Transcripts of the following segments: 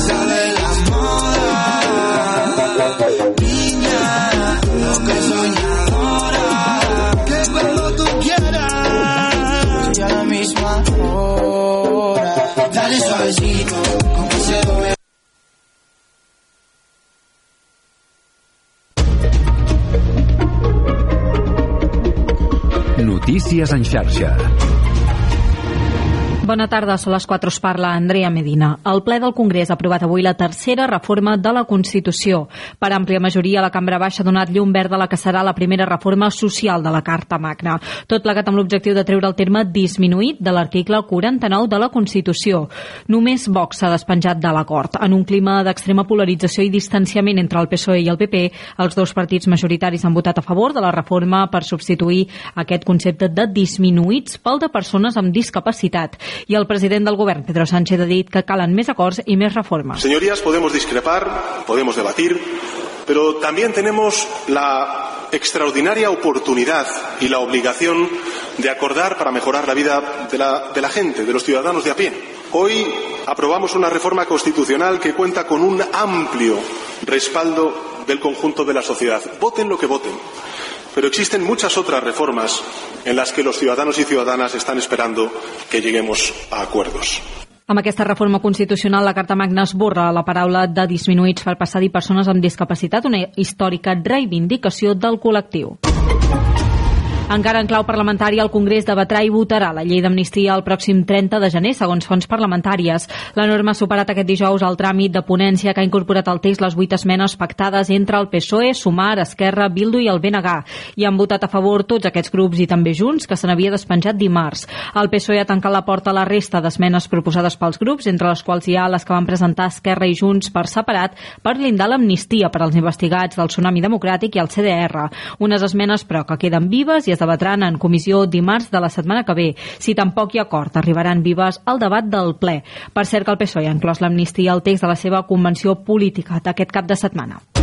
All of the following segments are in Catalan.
sabe la moda. Niña, loca soñadora. Que cuando tú quieras, y a la misma hora. Dale suavecito, con que se ve. Notícies en. Bona tarda, són les 4, us parla Andrea Medina. El ple del Congrés ha aprovat avui la tercera reforma de la Constitució. Per àmplia majoria, la Cambra Baixa ha donat llum verda a la que serà la primera reforma social de la Carta Magna. Tot plegat amb l'objectiu de treure el terme disminuït de l'article 49 de la Constitució. Només Vox s'ha despenjat de l'acord. En un clima d'extrema polarització i distanciament entre el PSOE i el PP, els dos partits majoritaris han votat a favor de la reforma per substituir aquest concepte de disminuïts pel de persones amb discapacitat i el president del govern, Pedro Sánchez, ha dit que calen més acords i més reformes. Señorías, podemos discrepar, podemos debatir, pero también tenemos la extraordinaria oportunidad y la obligación de acordar para mejorar la vida de la, de la gente, de los ciudadanos de a pie. Hoy aprobamos una reforma constitucional que cuenta con un amplio respaldo del conjunto de la sociedad. Voten lo que voten. Pero existen muchas otras reformas en las que los ciudadanos y ciudadanas están esperando que lleguemos a acuerdos. Amb aquesta reforma constitucional, la Carta Magna esborra la paraula de disminuïts per passar a persones amb discapacitat, una històrica reivindicació del col·lectiu. Encara en clau parlamentària, el Congrés debatrà i votarà la llei d'amnistia el pròxim 30 de gener, segons fonts parlamentàries. La norma ha superat aquest dijous el tràmit de ponència que ha incorporat al text les vuit esmenes pactades entre el PSOE, Sumar, Esquerra, Bildu i el BNG. I han votat a favor tots aquests grups i també Junts, que se n'havia despenjat dimarts. El PSOE ha tancat la porta a la resta d'esmenes proposades pels grups, entre les quals hi ha les que van presentar Esquerra i Junts per separat per blindar l'amnistia per als investigats del Tsunami Democràtic i el CDR. Unes esmenes, però, que queden vives i es debatran en comissió dimarts de la setmana que ve. Si tampoc hi ha acord, arribaran vives al debat del ple. Per cert que el PSOE ha inclòs l'amnistia al text de la seva convenció política d'aquest cap de setmana.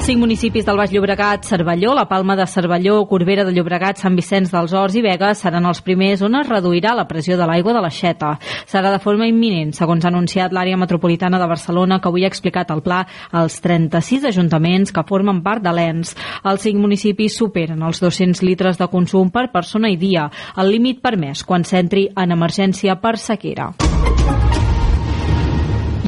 Cinc municipis del Baix Llobregat, Cervelló, la Palma de Cervelló, Corbera de Llobregat, Sant Vicenç dels Horts i Vega seran els primers on es reduirà la pressió de l'aigua de la Xeta. Serà de forma imminent, segons ha anunciat l'àrea metropolitana de Barcelona, que avui ha explicat el pla als 36 ajuntaments que formen part de l'ENS. Els cinc municipis superen els 200 litres de consum per persona i dia, el límit permès quan s'entri en emergència per sequera.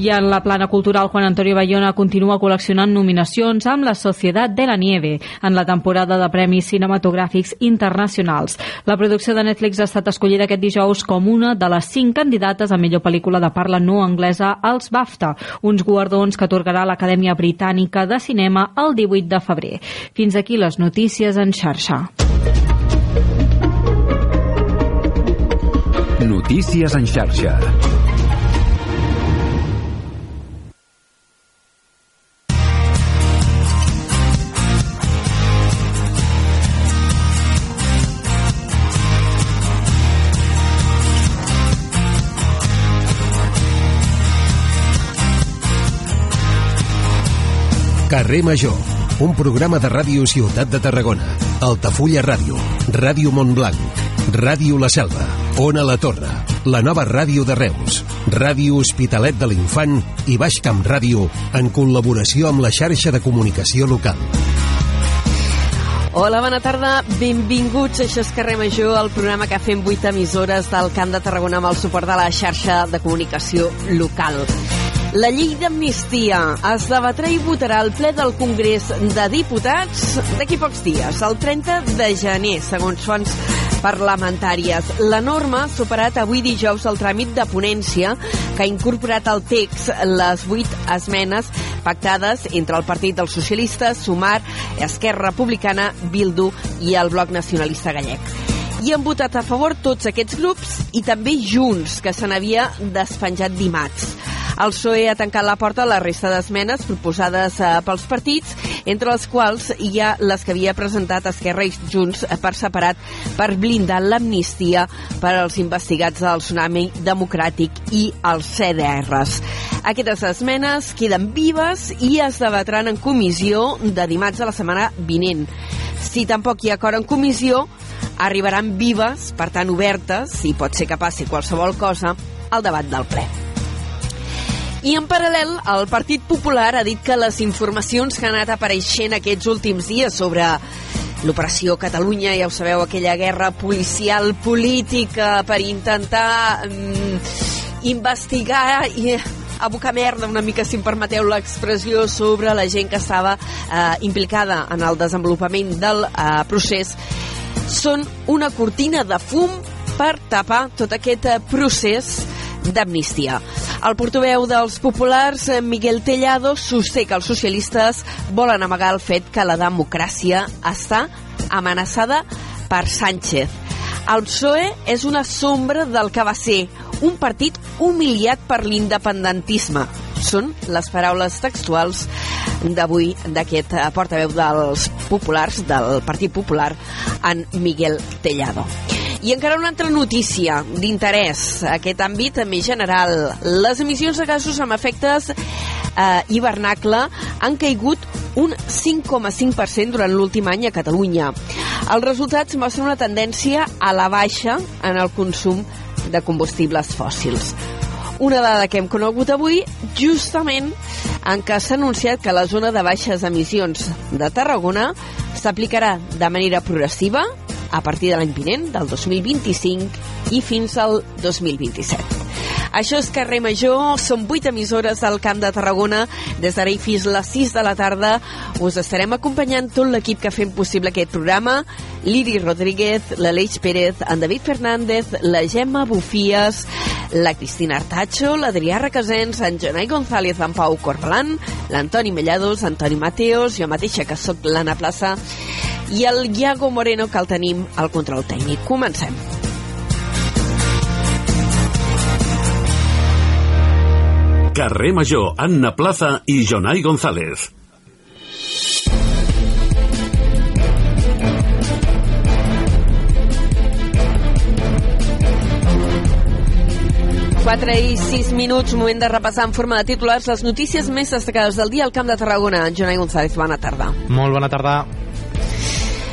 I en la plana cultural, Juan Antonio Bayona continua col·leccionant nominacions amb la Societat de la Nieve en la temporada de Premis Cinematogràfics Internacionals. La producció de Netflix ha estat escollida aquest dijous com una de les cinc candidates a millor pel·lícula de parla no anglesa als BAFTA, uns guardons que atorgarà l'Acadèmia Britànica de Cinema el 18 de febrer. Fins aquí les notícies en xarxa. Notícies en xarxa. Carrer Major, un programa de ràdio Ciutat de Tarragona, Altafulla Ràdio, Ràdio Montblanc, Ràdio La Selva, Ona La Torre, la nova ràdio de Reus, Ràdio Hospitalet de l'Infant i Baix Camp Ràdio en col·laboració amb la xarxa de comunicació local. Hola, bona tarda, benvinguts. Això és Carrer Major, el programa que fem 8 emissores del Camp de Tarragona amb el suport de la xarxa de comunicació local. La llei d'amnistia es debatrà i votarà al ple del Congrés de Diputats d'aquí pocs dies, el 30 de gener, segons fonts parlamentàries. La norma ha superat avui dijous el tràmit de ponència que ha incorporat al text les vuit esmenes pactades entre el Partit dels Socialistes, Sumar, Esquerra Republicana, Bildu i el Bloc Nacionalista Gallec i han votat a favor tots aquests grups i també Junts, que se n'havia despenjat dimarts. El PSOE ha tancat la porta a la resta d'esmenes proposades eh, pels partits, entre les quals hi ha les que havia presentat Esquerra i Junts eh, per separat per blindar l'amnistia per als investigats del tsunami democràtic i els CDRs. Aquestes esmenes queden vives i es debatran en comissió de dimarts de la setmana vinent. Si tampoc hi ha acord en comissió, arribaran vives, per tant obertes, i pot ser que passi qualsevol cosa, al debat del ple. I en paral·lel, el Partit Popular ha dit que les informacions que han anat apareixent aquests últims dies sobre l'operació Catalunya, ja ho sabeu, aquella guerra policial política per intentar mm, investigar i abocar merda una mica, si em permeteu l'expressió, sobre la gent que estava eh, implicada en el desenvolupament del eh, procés, són una cortina de fum per tapar tot aquest eh, procés d'amnistia. El portaveu dels populars, eh, Miguel Tellado, sosté que els socialistes volen amagar el fet que la democràcia està amenaçada per Sánchez. El PSOE és una sombra del que va ser un partit humiliat per l'independentisme. Són les paraules textuals d'avui d'aquest eh, portaveu dels populars, del Partit Popular, en Miguel Tellado. I encara una altra notícia d'interès, aquest àmbit més general. Les emissions de gasos amb efectes eh, hivernacle han caigut un 5,5% durant l'últim any a Catalunya. Els resultats mostren una tendència a la baixa en el consum de combustibles fòssils. Una dada que hem conegut avui, justament en què s'ha anunciat que la zona de baixes emissions de Tarragona s'aplicarà de manera progressiva a partir de l'any vinent, del 2025 i fins al 2027. Això és Carrer Major, són 8 emissores al Camp de Tarragona. Des d'ara i fins les 6 de la tarda us estarem acompanyant tot l'equip que fem possible aquest programa. Liri Rodríguez, l'Aleix Pérez, en David Fernández, la Gemma Bufies, la Cristina Artacho, l'Adrià Requesens, en Jonai González, en Pau Corbalan, l'Antoni Mellados, Antoni Mateos, jo mateixa que sóc l'Anna Plaça, i el Iago Moreno, que el tenim al control tècnic. Comencem. Carrer Major, Anna Plaza i Jonai González. Quatre i sis minuts, moment de repassar en forma de titulars les notícies més destacades del dia al Camp de Tarragona. Jonai González, bona tarda. Molt bona tarda.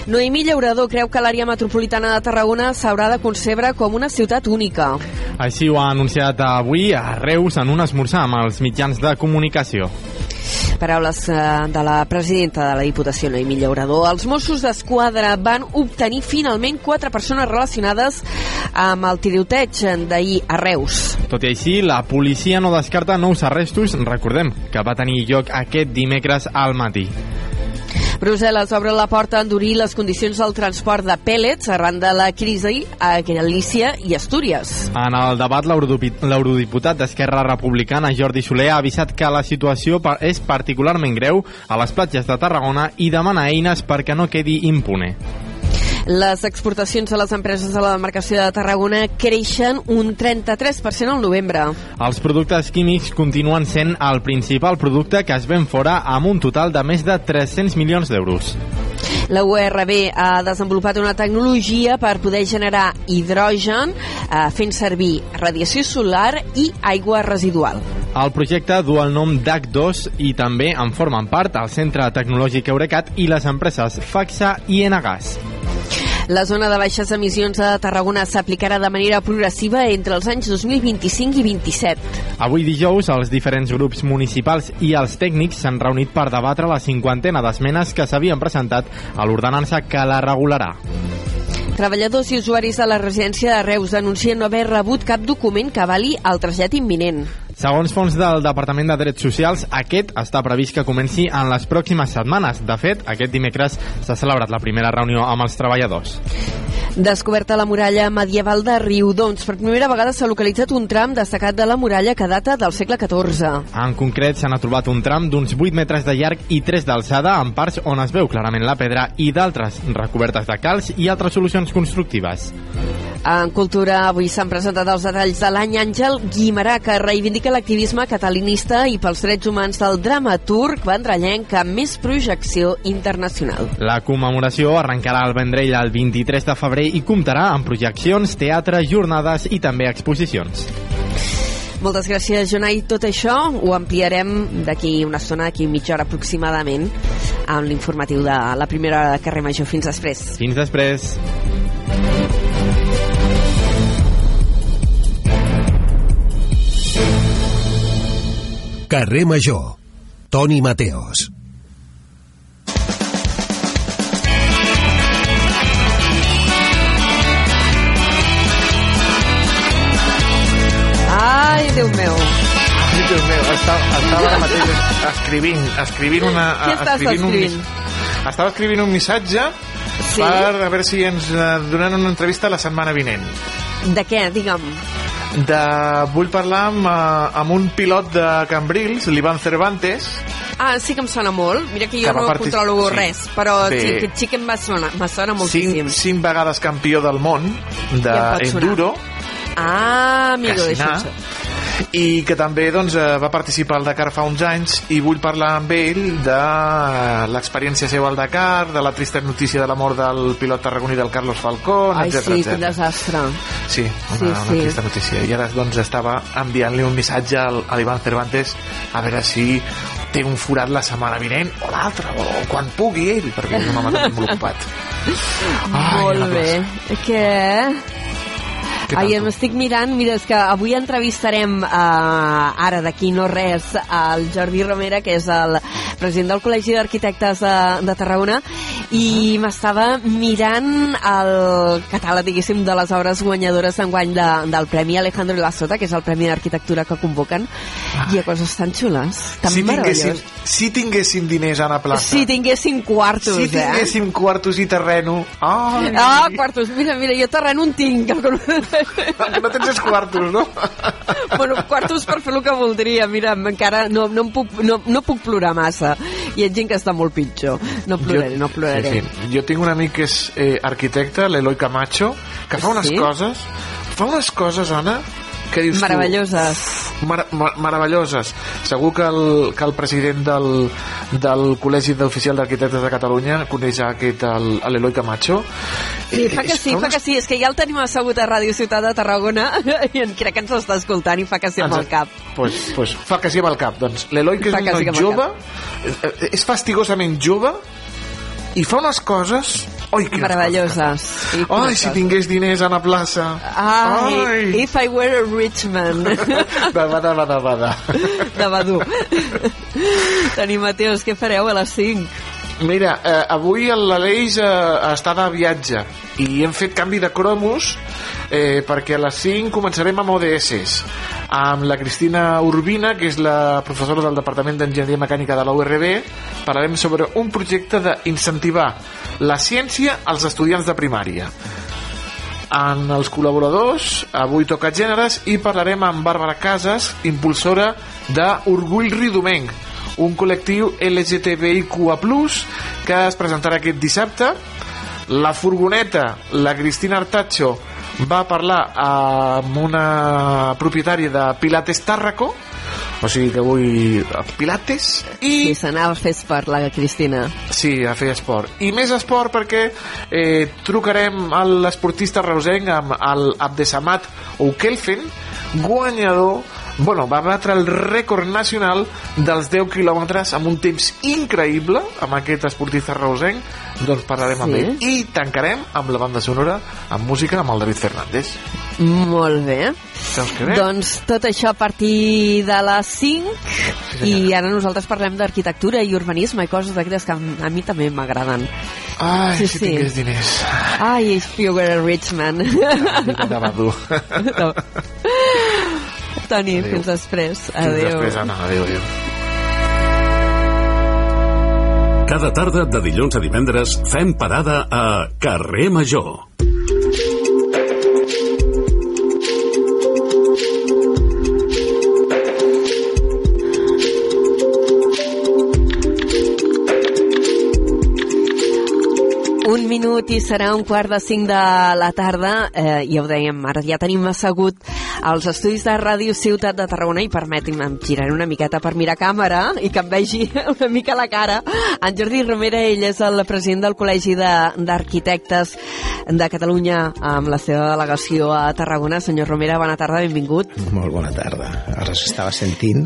Noemí Llaurador creu que l'àrea metropolitana de Tarragona s'haurà de concebre com una ciutat única. Així ho ha anunciat avui a Reus en un esmorzar amb els mitjans de comunicació. Paraules eh, de la presidenta de la Diputació, Noemí Llaurador. Els Mossos d'Esquadra van obtenir finalment quatre persones relacionades amb el tiroteig d'ahir a Reus. Tot i així, la policia no descarta nous arrestos, recordem, que va tenir lloc aquest dimecres al matí. Brussel·les obre la porta a endurir les condicions del transport de pèl·lets arran de la crisi a Galícia i Astúries. En el debat, l'eurodiputat d'Esquerra Republicana, Jordi Soler, ha avisat que la situació és particularment greu a les platges de Tarragona i demana eines perquè no quedi impune. Les exportacions a les empreses de la demarcació de Tarragona creixen un 33% al novembre. Els productes químics continuen sent el principal producte que es ven fora amb un total de més de 300 milions d'euros. La URB ha desenvolupat una tecnologia per poder generar hidrogen eh, fent servir radiació solar i aigua residual. El projecte du el nom DAC2 i també en formen part el Centre Tecnològic Eurecat i les empreses FAXA i Enagas. La zona de baixes emissions a Tarragona s'aplicarà de manera progressiva entre els anys 2025 i 27. Avui dijous, els diferents grups municipals i els tècnics s'han reunit per debatre la cinquantena d'esmenes que s'havien presentat a l'ordenança que la regularà. Treballadors i usuaris de la residència de Reus denuncien no haver rebut cap document que avali el trasllat imminent. Segons fons del Departament de Drets Socials, aquest està previst que comenci en les pròximes setmanes. De fet, aquest dimecres s'ha celebrat la primera reunió amb els treballadors. Descoberta la muralla medieval de Riudons. Per primera vegada s'ha localitzat un tram destacat de la muralla que data del segle XIV. En concret, s'han trobat un tram d'uns 8 metres de llarg i 3 d'alçada, en parts on es veu clarament la pedra i d'altres recobertes de calç i altres solucions constructives. En cultura, avui s'han presentat els detalls de l'any Àngel Guimarà, que reivindica l'activisme catalinista i pels drets humans del dramaturg vendrellenc amb més projecció internacional. La commemoració arrencarà al Vendrell el 23 de febrer i comptarà amb projeccions, teatre, jornades i també exposicions. Moltes gràcies, Jonai. Tot això ho ampliarem d'aquí una estona, d'aquí mitja hora aproximadament, amb l'informatiu de la primera hora de carrer Major. Fins després. Fins després. Carrer Major. Toni Mateos. Ai, Déu meu. Ai, Déu meu, estava, estava ara mateix escrivint, escrivint una... Què estàs escrivint un escrivint? mis- estava escrivint un missatge Sí? per a veure si ens eh, donen una entrevista la setmana vinent. De què, digue'm? De, vull parlar amb, eh, amb un pilot de Cambrils, l'Ivan Cervantes, Ah, sí que em sona molt. Mira que jo Que no partic- controlo sí. res, però Sí. sí, aquest xic em va sonar, me sona cinc, moltíssim. cinc vegades campió del món I em pot sonar. d'enduro, Ah, amigo, ser. i que també doncs, eh, va participar al Dakar fa uns anys i vull parlar amb ell de l'experiència seva al Dakar, de la trista notícia de la mort del pilot tarragoní del Carlos Falcón, Ai, etc sí, quin desastre. Sí, una, Sí, una sí. trista notícia. I ara doncs estava enviant-li un missatge al, a l'Ivan Cervantes a veure si té un forat la setmana vinent o l'altra, o quan pugui ell, perquè és un home molt ocupat. Ai, molt bé. Què? Ai, tu? m'estic mirant, mira, és que avui entrevistarem uh, ara d'aquí no res el Jordi Romera, que és el president del Col·legi d'Arquitectes de, de Tarragona i m'estava mirant el catàleg, diguéssim, de les obres guanyadores d'enguany de, del Premi Alejandro Lasota, que és el Premi d'Arquitectura que convoquen, i hi ha coses tan xules, tan si meravelloses. si tinguéssim diners a la plaça, Si tinguéssim quartos, si eh? tinguéssim quartos i terreno, ai, Ah, quartos. Mira, mira, jo terreno en tinc. no tens els quartos, no? bueno, quartos per fer el que voldria. Mira, encara no, no, puc, no, no puc plorar massa. Hi ha gent que està molt pitjor. No ploraré, no ploraré. Sí, sí. Jo tinc un amic que és eh, arquitecte, l'Eloi Camacho, que fa unes Sí? coses, fa unes coses, Anna, que dius Meravelloses. tu... Mar mar meravelloses. Segur que el, que el president del, del Col·legi d'Oficial d'Arquitectes de Catalunya coneix aquest, l'Eloi Camacho. Sí, Eh, fa que sí, fa unes- que sí. És que ja el tenim assegut a Ràdio Ciutat de Tarragona i en crec que ens està escoltant i fa que sí amb el cap. Pues, pues fa que sí amb el cap. Doncs l'Eloi, que és Fa un que sí noi el jove, és fastigosament jove i fa unes coses... Oi, quines Meravelloses. Ai, si tingués diners a la plaça. Ai, if I were a rich man. Va, Bada, bada, bada. de Badú. Toni Mateus, què fareu a les 5? Mira, eh, avui l'Aleix eh, està de viatge i hem fet canvi de cromos eh, perquè a les 5 començarem amb ODS amb la Cristina Urbina que és la professora del Departament d'Enginyeria Mecànica de la URB parlarem sobre un projecte d'incentivar la ciència als estudiants de primària. En els col·laboradors avui toca gèneres i parlarem amb Bàrbara Casas impulsora d'Orgull Ridomenc un col·lectiu LGTBIQA+, que es presentarà aquest dissabte. La furgoneta, la Cristina Artacho, va parlar amb una propietària de Pilates Tàrraco, o sigui que avui Pilates, I s'anava a fer esport, la Cristina. Sí, a fer esport. I més esport perquè eh, trucarem a l'esportista reusenc amb el Abdesamat Oukelfen, guanyador bueno, va batre el rècord nacional dels 10 quilòmetres amb un temps increïble amb aquest esportista reusenc doncs parlarem amb Sí? ell i tancarem amb la banda sonora amb música amb el David Fernández Molt bé. Que bé? Doncs tot això a partir de les 5 i ara nosaltres parlem d'arquitectura i urbanisme i coses d'aquestes que a mi també m'agraden. Ai, Sí, si sí. tingués diners Ai, if you were a rich man. Dur No. Toni, fins després. Fins Adéu. després, Anna, adéu, adéu Cada tarda de dilluns a divendres fem parada a Carrer Major. Un minut i serà un quart de cinc de la tarda. Eh, ja ho dèiem, ara ja tenim assegut als estudis de Ràdio Ciutat de Tarragona i permeti'm, em giraré una miqueta per mirar càmera i que em vegi una mica la cara. En Jordi Romera, ell és el president del Col·legi d'Arquitectes de, de Catalunya amb la seva delegació a Tarragona. Senyor Romera, bona tarda, benvingut. Molt bona tarda. Ara s'estava sentint,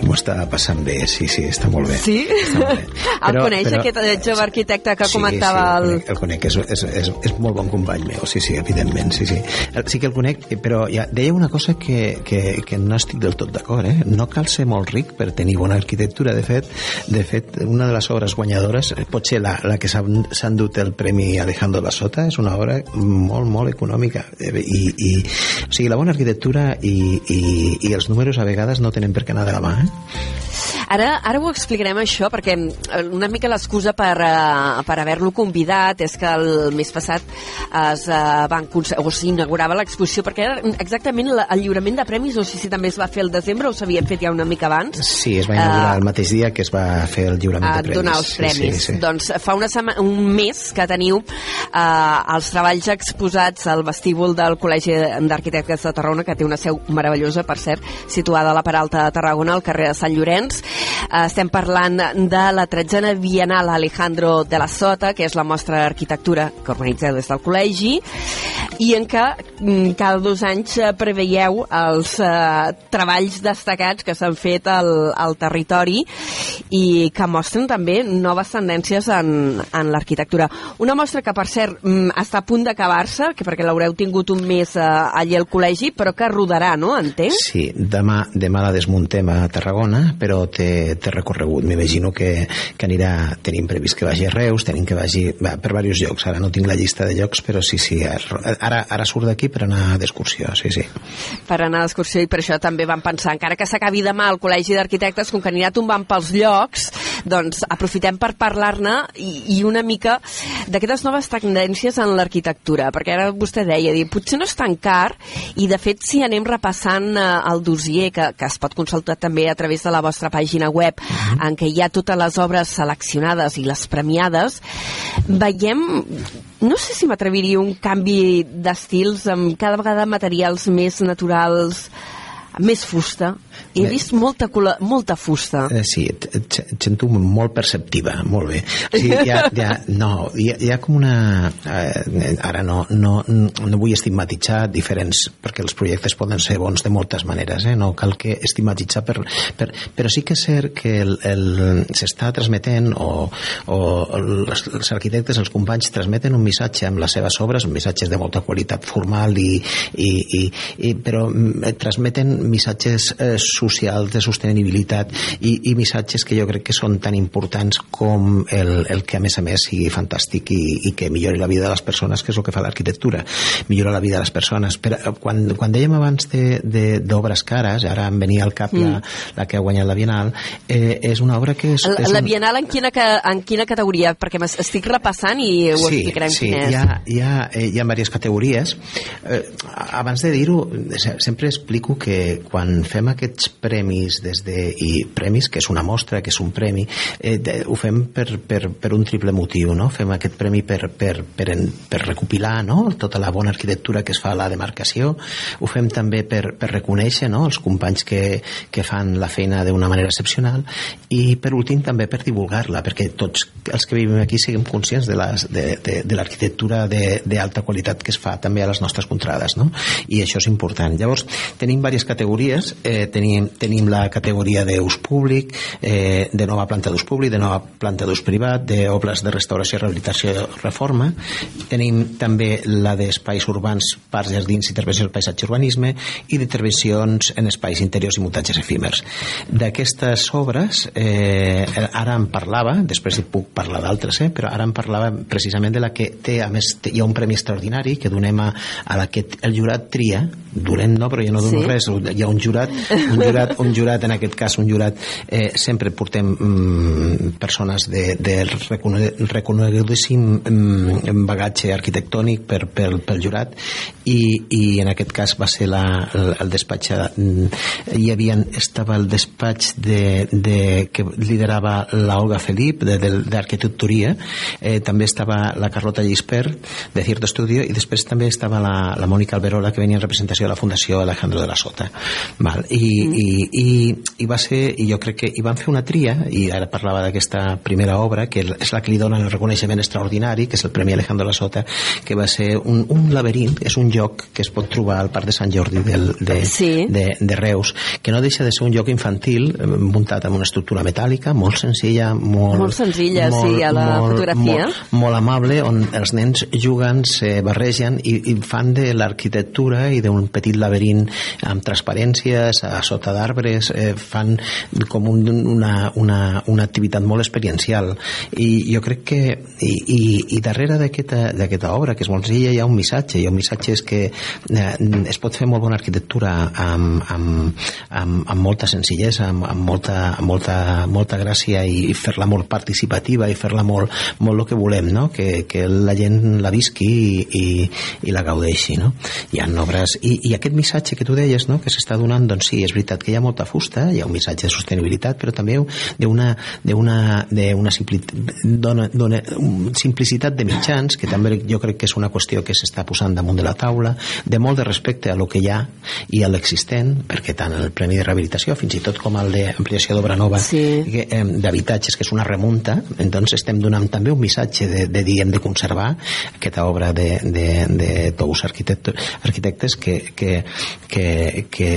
m'ho estava passant bé, sí, sí, està molt bé. Sí? Està molt bé. El coneix, aquest eh, jove arquitecte que comentava sí, el... el... el conec, és, és, és, és molt bon company meu, sí, sí, evidentment, sí, sí. Sí que el conec, eh, però ja deia una cosa que, que, que no estic del tot d'acord. Eh? No cal ser molt ric per tenir bona arquitectura. De fet, de fet una de les obres guanyadores, eh, potser la, la que s'ha endut el Premi Alejandro La Sota, és una obra molt, molt econòmica. Eh, I, i, o sigui, la bona arquitectura i, i, i els números a vegades no tenen per què anar de la mà. Eh? Ara, ara ho explicarem això, perquè eh, una mica l'excusa per, uh, per haver-lo convidat és que el mes passat es uh, van o s'inaugurava l'exposició, perquè era exactament la, el lliurament de premis, no sé si també es va fer el desembre o s'havien fet ja una mica abans. Sí, es va inaugurar uh, el mateix dia que es va fer el lliurament de premis. donar els premis. Sí, sí, sí. Doncs fa una setmana, un mes que teniu uh, els treballs exposats al vestíbul del Col·legi d'Arquitectes de Tarragona, que té una seu meravellosa, per cert, situada a la Peralta de Tarragona, al carrer de Sant Llorenç, Eh, estem parlant de la tretzena Bienal Alejandro de la Sota, que és la mostra d'arquitectura que organitzeu des del col·legi, i en què mm, cada dos anys eh, preveieu els eh, treballs destacats que s'han fet al, al territori i que mostren també noves tendències en, en l'arquitectura. Una mostra que, per cert, mm, està a punt d'acabar-se, perquè l'haureu tingut un mes eh, allí al col·legi, però que rodarà, no? Entenc? Sí, demà, demà la desmuntem a Tarragona, però té, té recorregut. M'imagino que, que anirà, tenim previst que vagi a Reus, tenim que vagi va, per diversos llocs. Ara no tinc la llista de llocs, però sí, sí, ara, ara surt d'aquí per anar d'excursió, sí, sí. Per anar d'excursió i per això també vam pensar, encara que s'acabi demà al Col·legi d'Arquitectes, com que anirà tombant pels llocs, doncs aprofitem per parlar-ne i, i una mica d'aquestes noves tendències en l'arquitectura, perquè ara vostè deia, dir, potser no és tan car, i de fet si anem repassant eh, el dossier, que, que es pot consultar també a través de la vostra pàgina web, uh mhm. -huh. en què hi ha totes les obres seleccionades i les premiades, veiem no sé si m'atreviria un canvi d'estils amb cada vegada materials més naturals, més fusta, he vist molta, molta fusta. Eh, sí, et, et, et sento molt perceptiva, molt bé. Ha, hi ha, no, hi ha, hi ha com una... Eh, ara no, no, no vull estigmatitzar diferents, perquè els projectes poden ser bons de moltes maneres, eh? no cal que estigmatitzar, per, per, però sí que és cert que el, el, s'està transmetent o, o els, els arquitectes, els companys transmeten un missatge amb les seves obres, un missatge de molta qualitat formal i, i, i, i però mm, transmeten missatges eh, socials de sostenibilitat i, i missatges que jo crec que són tan importants com el, el que a més a més sigui fantàstic i, i que millori la vida de les persones, que és el que fa l'arquitectura, millora la vida de les persones. Però eh, quan, quan dèiem abans d'obres cares, ara em venia al cap mm. la, la que ha guanyat la Bienal, eh, és una obra que és... La, és la Bienal en quina, en quina categoria? Perquè estic repassant i ho sí, explicarem sí, quina és. Hi ha, hi ha, eh, hi ha diverses categories. Eh, abans de dir-ho, sempre explico que quan fem aquests premis des de, i premis, que és una mostra, que és un premi, eh, de, ho fem per, per, per un triple motiu, no? Fem aquest premi per, per, per, en, per recopilar no? tota la bona arquitectura que es fa a la demarcació, ho fem també per, per reconèixer no? els companys que, que fan la feina d'una manera excepcional i per últim també per divulgar-la, perquè tots els que vivim aquí siguem conscients de, les, de, de, de l'arquitectura d'alta qualitat que es fa també a les nostres contrades, no? I això és important. Llavors, tenim diverses categories, eh, tenim tenim, la categoria d'ús públic, eh, de nova planta d'ús públic, de nova planta d'ús privat, d'obres de restauració, rehabilitació i reforma. Tenim també la d'espais urbans, parcs, jardins, intervenció del paisatge i urbanisme i d'intervencions en espais interiors i muntatges efímers. D'aquestes obres, eh, ara en parlava, després hi puc parlar d'altres, eh, però ara en parlava precisament de la que té, a més, hi ha un premi extraordinari que donem a, a la que el jurat tria, donem no, però jo no dono sí. res, hi ha un jurat, un jurat, un jurat, en aquest cas un jurat, eh, sempre portem mm, persones de, de reconegudíssim mm, bagatge arquitectònic per, per, pel jurat i, i en aquest cas va ser la, el, el despatx mm, hi havia, estava el despatx de, de, que liderava la Olga Felip d'arquitecturia eh, també estava la Carlota Gispert de Cierto Estudio i després també estava la, la Mònica Alberola que venia en representació de la Fundació Alejandro de la Sota Val. I, mm. i, i, i va ser, i jo crec que hi van fer una tria, i ara parlava d'aquesta primera obra, que és la que li donen el reconeixement extraordinari, que és el Premi Alejandro La Sota, que va ser un, un laberint, és un lloc que es pot trobar al Parc de Sant Jordi del, de, sí. de, de Reus, que no deixa de ser un lloc infantil, eh, muntat amb una estructura metàl·lica, molt senzilla, molt... Molt senzilla, molt, sí, a la molt, fotografia. Molt, molt amable, on els nens juguen, se barregen i, i fan de l'arquitectura i d'un petit laberint amb transparències, a sota d'arbres, eh, fan com un, una, una, una activitat molt experiencial. I jo crec que, i, i, i darrere d'aquesta obra, que és molt senzilla, hi ha un missatge, i un missatge és que eh, es pot fer molt bona arquitectura amb, amb, amb, amb molta senzillesa, amb, amb, molta, amb molta, molta gràcia i fer-la molt participativa i fer-la molt, molt el que volem, no? que, que la gent la visqui i, i, i la gaudeixi. No? Hi ha obres... I, I aquest missatge que tu deies no? que s'està donant, doncs sí, és veritat que hi ha molta fusta, hi ha un missatge de sostenibilitat, però també d'una d'una simplicitat de mitjans, que també jo crec que és una qüestió que s'està posant damunt de la taula, de molt de respecte a lo que hi ha i a l'existent, perquè tant el Premi de Rehabilitació, fins i tot com el d'ampliació d'obra nova sí. eh, d'habitatges, que és una remunta, doncs estem donant també un missatge de, de diguem, de conservar aquesta obra de, de, de tous arquitectes que, que, que, que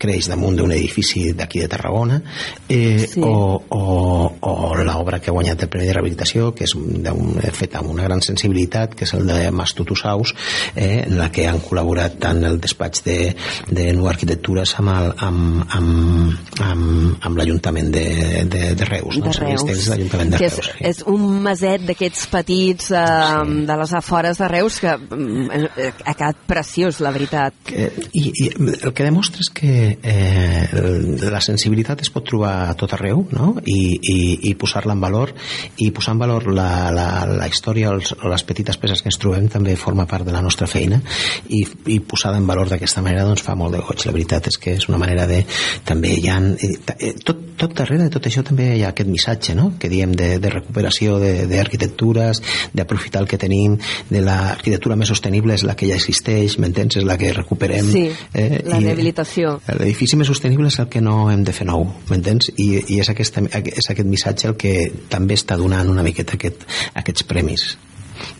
creix damunt d'un edifici d'aquí de Tarragona eh, sí. o, o, o l'obra que ha guanyat el Premi de Rehabilitació que és un, feta amb una gran sensibilitat que és el de Mas Tutusaus eh, en la que han col·laborat tant el despatx de, de Nou Arquitectures amb, el, amb, amb, amb, amb l'Ajuntament de, de, de Reus, no? de Reus. l'Ajuntament de que Reus. És, sí. és un maset d'aquests petits eh, sí. de les afores de Reus que mm, eh, ha quedat preciós, la veritat. Que, i, I el que demostra és que eh, la sensibilitat es pot trobar a tot arreu, no? I, i, i posar-la en valor i posar en valor la, la, la història o les petites peces que ens trobem també forma part de la nostra feina i, i posada en valor d'aquesta manera doncs fa molt de goig. La veritat és que és una manera de... també hi ha... Eh, tot, tot darrere de tot això també hi ha aquest missatge, no?, que diem de, de recuperació d'arquitectures, d'aprofitar el que tenim, de l'arquitectura més sostenible és la que ja existeix, m'entens? És la que recuperem. Sí, eh, la rehabilitació. L'edifici més sostenible és el que no hem de fer nou, m'entens? I, i és, aquesta, és aquest missatge el que també està donant una miqueta aquest, aquests premis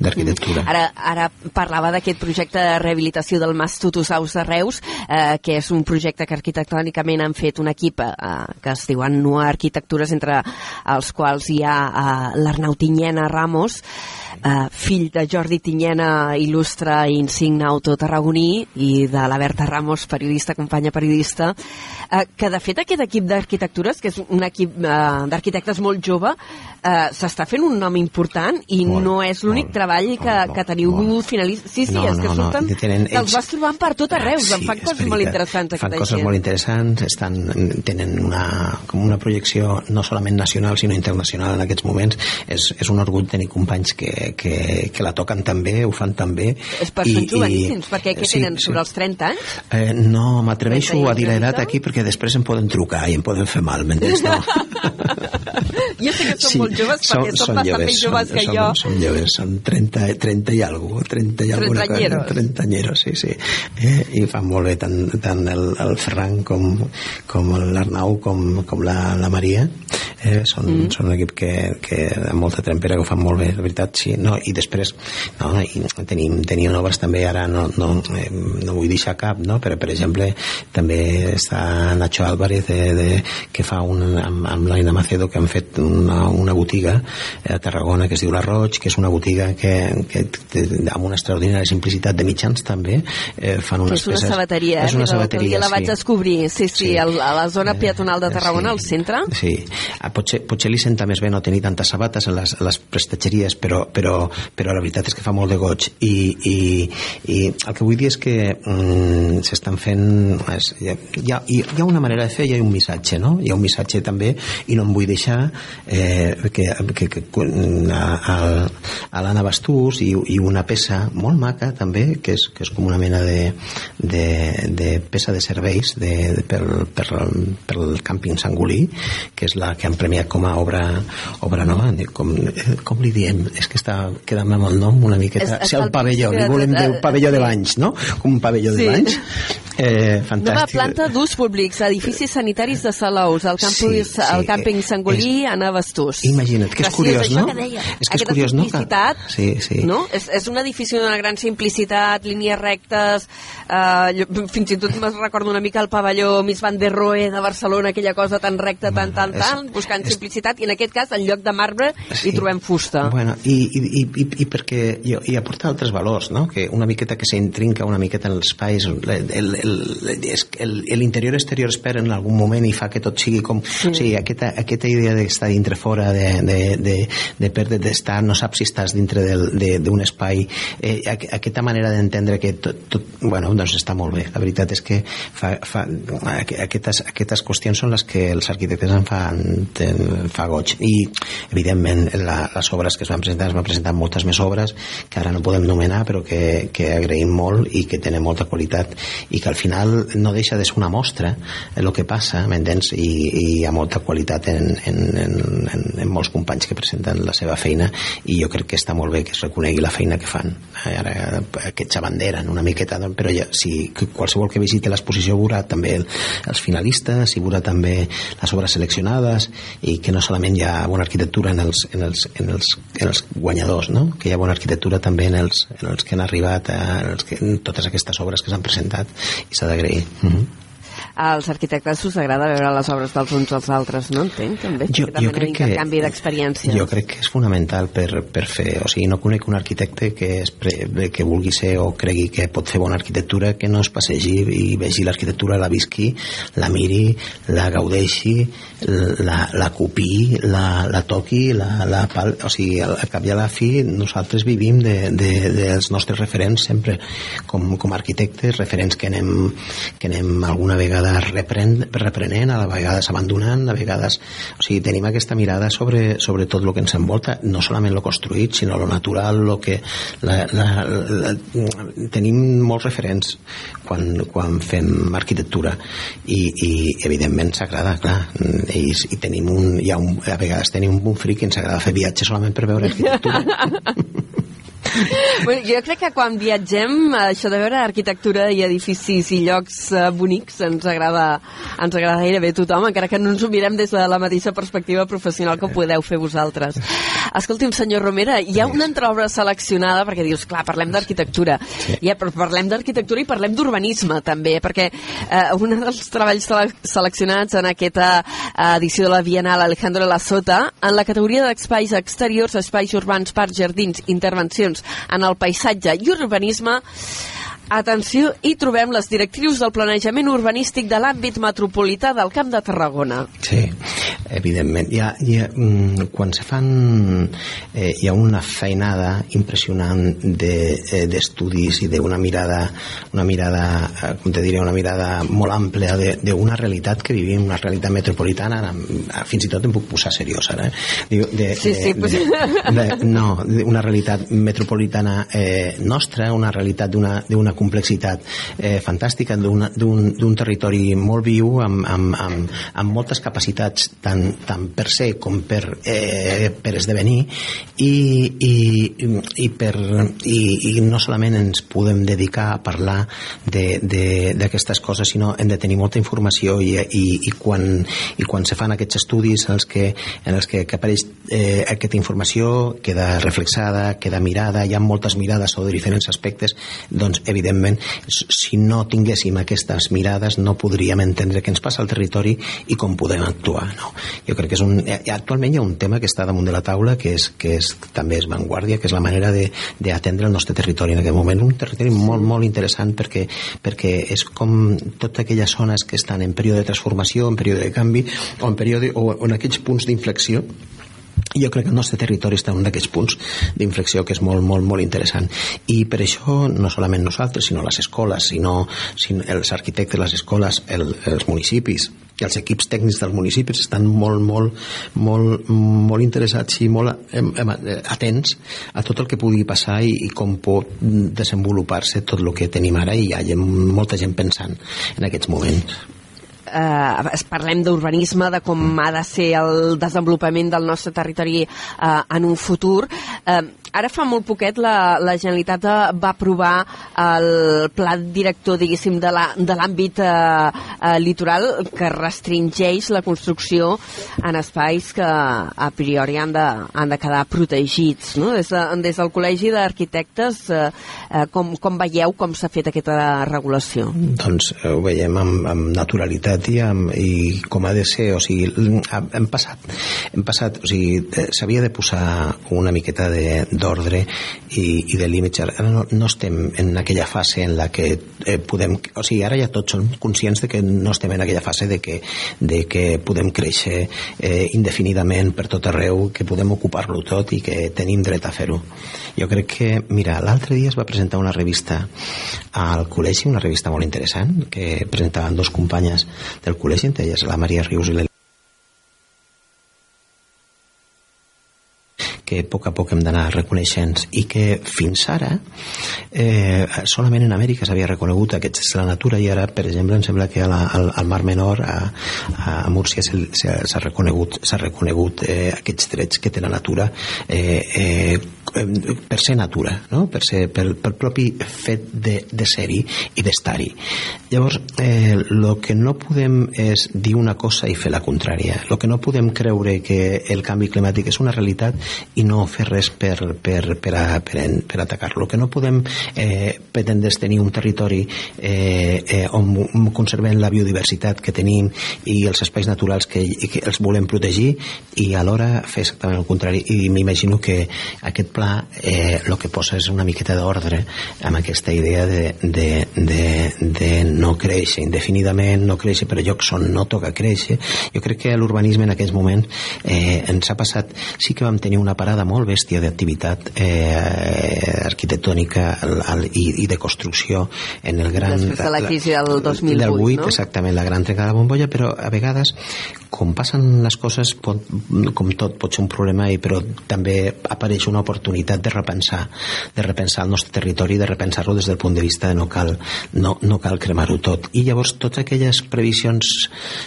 d'arquitectura. Ara, ara parlava d'aquest projecte de rehabilitació del Mas Tutusaus de Reus, eh, que és un projecte que arquitectònicament han fet un equip eh, que es diuen Nua Arquitectures, entre els quals hi ha eh, l'Arnau Tinyena Ramos, eh, fill de Jordi Tinyena, il·lustre i insigne autor tarragoní, i de la Berta Ramos, periodista, companya periodista, eh, que de fet aquest equip d'arquitectures, que és un equip eh, d'arquitectes molt jove, eh, s'està fent un nom important i molt, no és l'únic treball que, molt, que teniu molt. finalista. Sí, sí, no, és que no, surten... No, tenen, ells... Els vas trobant per tot arreu, sí, en fan coses molt interessants. Fan coses gent. molt interessants, estan, tenen una, com una projecció no solament nacional, sinó internacional en aquests moments. És, és un orgull tenir companys que, que, que la toquen també, ho fan també. És per són joveníssims, perquè què sí, tenen, sí. sobre els 30 anys? Eh, no, m'atreveixo a dir l'edat aquí perquè després em poden trucar i em poden fer mal, m'entens? No. jo sé que són sí, molt joves perquè són, són bastant més joves són, que són, jo. Són joves, són 30, 30 i alguna 30 i alguna cosa. 30 anyeros, sí, sí. Eh, I fan molt bé tant, tant el, el Ferran com, com l'Arnau com, com la, la Maria. Eh, són, mm. són un equip que, que amb molta trempera que ho fan molt bé, la veritat, sí. No, I després, no, i tenim, tenim obres també, ara no, no, eh, no vull deixar cap, no? però per exemple també està Nacho Álvarez de, de, que fa un, amb, amb l'Aina Macedo que han fet una, una botiga a Tarragona que es diu La Roig, que és una botiga que, que, que amb una extraordinària simplicitat de mitjans també eh, fan unes és una peces... sabateria, és una eh? sabateria, la vaig sí. descobrir, sí, sí, sí. El, a la zona peatonal de Tarragona, sí. al centre. Sí, ah, potser, potser li senta més bé no tenir tantes sabates a les, a les prestatgeries, però, però, però la veritat és que fa molt de goig i, i, i el que vull dir és que mm, s'estan fent és, hi, ha, hi, ha, hi ha una manera de fer hi ha un missatge, no? Hi ha un missatge també i no em vull deixar eh, que, que, que a, a, a l'Anna Bastús i, i una peça molt maca també, que és, que és com una mena de, de, de peça de serveis de, de, per, per, per el càmping Sangolí que és la que han premiat com a obra, obra nova com, com li diem? És que està quedant amb el nom una miqueta. És, sí, el pavelló, li volem dir pavelló de banys, no? Com un pavelló sí. de banys. Eh, Nova fantàstic. planta d'ús públics, edificis sanitaris de Salaus, el campus, Sí, sí, el càmping eh, Sangolí a Navastús. Imagina't, que és Gràcies curiós, no? Que deia, És que és curiós, no? Que- Sí, sí. no? És, és un edifici d'una gran simplicitat, línies rectes, eh, jo- fins i tot me'n recordo una mica el pavelló Miss Van der Rohe de Barcelona, aquella cosa tan recta, tan, tan, és- tan, buscant simplicitat, i en aquest cas, en lloc de marbre, Sí. hi trobem fusta. Bueno, i, i, i, i, i perquè jo, i aporta altres valors, no? que una miqueta que s'intrinca una miqueta en els espais l'interior-exterior es perd en algun moment i fa que tot sigui com... Sí. O sigui, aquesta, aquesta idea d'estar dintre fora, de, de, de, de perdre, d'estar, no saps si estàs dintre d'un espai, eh, aqu- aquesta manera d'entendre que tot, tot, bueno, doncs està molt bé. La veritat és que fa, fa, aqu- aquestes, aquestes qüestions són les que els arquitectes en fan, ten, fa goig. I, evidentment, la, les obres que es van presentar, es van presentar moltes més obres que ara no podem nomenar, però que, que agraïm molt i que tenen molta qualitat i que al final no deixa de ser una mostra el que passa, m'entens? I, I hi ha molta qualitat en, en, en, en, en molts companys que presenten la seva feina i jo crec que està molt bé que es reconegui la feina que fan. Eh, Ara aquests abanderen una miqueta, doncs, però ja, si qualsevol que visiti l'exposició veurà també el, els finalistes i veurà també les obres seleccionades i que no solament hi ha bona arquitectura en els, en els, en els, en els guanyadors, no? que hi ha bona arquitectura també en els, en els que han arribat, a, en, els que, en totes aquestes obres que s'han presentat i s'ha d'agrair. Mm -hmm. Als arquitectes us agrada veure les obres dels uns als altres, no entenc, també? Jo- També jo crec que- intercanvi d'experiències. Jo crec que és fonamental per, per fer, o sigui, no conec un arquitecte que, es pre, que vulgui ser o cregui que pot fer bona arquitectura que no es passegi i vegi l'arquitectura, la visqui, la miri, la gaudeixi, la, la copiï, la, la toqui, la, la pal... o sigui, al al cap i a la fi nosaltres vivim de, de, dels nostres referents sempre com, com a arquitectes, referents que anem, que anem alguna vegada repren, reprenent, a vegades abandonant, a vegades... O sigui, tenim aquesta mirada sobre, sobre tot el que ens envolta, no solament lo construït, sinó lo natural, lo que... La, la, la, tenim molts referents quan, quan fem arquitectura i, i evidentment s'agrada, clar, i, i tenim un, hi ha un, a vegades tenim un bon fric i ens agrada fer viatges solament per veure arquitectura. Bueno, jo crec que quan viatgem, això de veure arquitectura i edificis i llocs eh, bonics ens agrada, ens agrada gairebé a tothom, encara que no ens ho mirem des de la mateixa perspectiva professional que ho podeu fer vosaltres. Escolti'm, senyor Romera, hi ha una entreobra seleccionada, perquè dius, clar, parlem d'arquitectura, ja, però parlem d'arquitectura i parlem d'urbanisme també, perquè eh, un dels treballs sele seleccionats en aquesta eh, edició de la Bienal Alejandro La Sota, en la categoria d'espais exteriors, espais urbans, parcs, jardins, intervencions en el paisatge i urbanisme, Atenció, hi trobem les directrius del planejament urbanístic de l'àmbit metropolità del Camp de Tarragona. Sí, evidentment. Hi ha, hi ha, mm, quan se fan... Eh, hi ha una feinada impressionant de- eh, d'estudis de, i d'una mirada, una mirada, eh, com te diré, una mirada molt àmplia de- d'una realitat que vivim, una realitat metropolitana, ara, fins i tot em puc posar seriós ara. Eh? Diu, de, Sí, sí, pues- de, de, no, de una realitat metropolitana eh, nostra, una realitat d'una d'una complexitat eh, fantàstica, d'un territori molt viu, amb, amb, amb, amb moltes capacitats tant, tant per ser com per, eh, per esdevenir i, i, i, per, i, i no solament ens podem dedicar a parlar d'aquestes coses, sinó hem de tenir molta informació i, i, i, quan, i quan se fan aquests estudis en els que, en els que, que apareix eh, aquesta informació queda reflexada, queda mirada, hi ha moltes mirades sobre diferents aspectes, doncs evidentment si no tinguéssim aquestes mirades no podríem entendre què ens passa al territori i com podem actuar. No? Jo crec que és un, eh, actualment hi ha un tema que està damunt de la taula que, és, que és, també és vanguardia, que és la manera d'atendre el nostre territori en aquest moment. Un territori molt, molt interessant perquè, perquè és com totes aquelles zones que estan en període de transformació, en període de canvi o en, període, o, o en aquells punts d'inflexió jo crec que el nostre territori està en un d'aquests punts d'inflexió que és molt, molt, molt interessant. I per això no solament nosaltres sinó les escoles, sinó, sinó els arquitectes, les escoles, el, els municipis i els equips tècnics dels municipis estan molt, molt, molt, molt interessats i molt atents a tot el que pugui passar i, i com pot desenvolupar-se tot el que tenim ara i hi ha molta gent pensant en aquests moments eh, parlem d'urbanisme, de com ha de ser el desenvolupament del nostre territori eh, en un futur. Eh, ara fa molt poquet la, la Generalitat eh, va aprovar el pla director, diguéssim, de l'àmbit eh, eh, litoral que restringeix la construcció en espais que a priori han de, han de quedar protegits. No? Des, de, des del Col·legi d'Arquitectes, eh, eh, com, com veieu com s'ha fet aquesta regulació? Doncs eh, ho veiem amb, amb naturalitat i, amb, i com ha de ser, o sigui, hem passat, hem passat, o sigui, s'havia de posar una miqueta d'ordre i, i de límits. Ara no, no estem en aquella fase en la que eh, podem, o sigui, ara ja tots som conscients de que no estem en aquella fase de que, de que podem créixer eh, indefinidament per tot arreu, que podem ocupar-lo tot i que tenim dret a fer-ho. Jo crec que, mira, l'altre dia es va presentar una revista al col·legi, una revista molt interessant, que presentaven dos companyes del col·legi, entre elles la Maria Rius i l'Elena que a poc a poc hem d'anar reconeixent i que fins ara eh, solament en Amèrica s'havia reconegut aquests de la natura i ara, per exemple, em sembla que al, al, al Mar Menor a, a Múrcia s'ha reconegut, reconegut eh, aquests drets que té la natura eh, eh, per ser natura, no? per, ser, per, per propi fet de, de ser-hi i d'estar-hi. Llavors, eh, lo que no podem és dir una cosa i fer la contrària. El que no podem creure que el canvi climàtic és una realitat i no fer res per, per, per, a, per, per atacar-lo. que no podem eh, pretendre tenir un territori eh, eh, on conservem la biodiversitat que tenim i els espais naturals que, que els volem protegir i alhora fer exactament el contrari. I m'imagino que aquest pla eh, el que posa és una miqueta d'ordre amb aquesta idea de, de, de, de no créixer indefinidament, no créixer per llocs on no toca créixer. Jo crec que l'urbanisme en aquest moment eh, ens ha passat, sí que vam tenir una parada molt bèstia d'activitat eh, arquitectònica al, i, i de construcció en el gran... Després de la crisi del 2008, del 8, no? exactament, la gran trencada de bombolla, però a vegades, com passen les coses, pot, com tot pot ser un problema, i però també apareix una oportunitat de repensar, de repensar el nostre territori, de repensar-lo des del punt de vista de no cal, no, no cal cremar-ho tot. I llavors totes aquelles previsions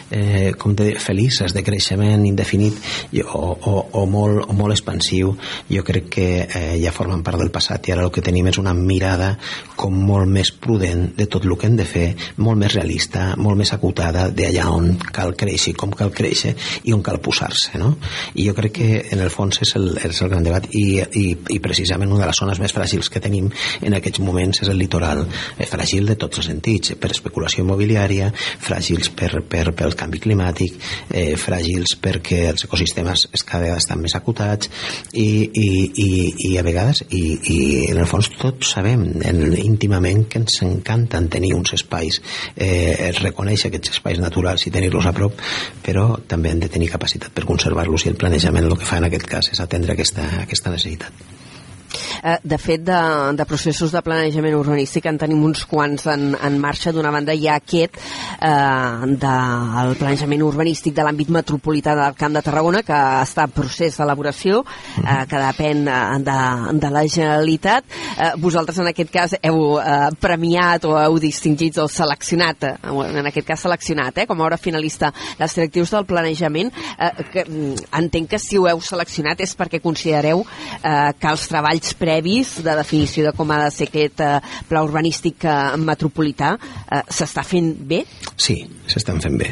eh, com de felices, de creixement indefinit o, o, o, molt, o molt expansiu jo crec que eh, ja formen part del passat i ara el que tenim és una mirada com molt més prudent de tot el que hem de fer molt més realista, molt més acotada d'allà on cal créixer, com cal créixer i on cal posar-se no? i jo crec que en el fons és el, és el gran debat i, i, i precisament una de les zones més fràgils que tenim en aquests moments és el litoral eh, fràgil de tots els sentits per especulació immobiliària fràgils per, per, pel canvi climàtic eh, fràgils perquè els ecosistemes cada vegada estan més acotats i, i, i, i a vegades i, i en el fons tots sabem en, íntimament que ens encanten tenir uns espais eh, reconèixer aquests espais naturals i tenir-los a prop però també hem de tenir capacitat per conservar-los i el planejament el que fa en aquest cas és atendre aquesta, aquesta necessitat Eh, de fet, de, de processos de planejament urbanístic en tenim uns quants en, en marxa. D'una banda hi ha aquest eh, del planejament urbanístic de l'àmbit metropolità del Camp de Tarragona, que està en procés d'elaboració, eh, que depèn eh, de, de la Generalitat. Eh, vosaltres, en aquest cas, heu eh, premiat o heu distingit o seleccionat, eh, en aquest cas seleccionat, eh, com a hora finalista, les directius del planejament, eh, que mm, entenc que si ho heu seleccionat és perquè considereu eh, que els treballs treballs previs de definició de com ha de ser aquest eh, pla urbanístic eh, metropolità eh, s'està fent bé? Sí, s'estan fent bé.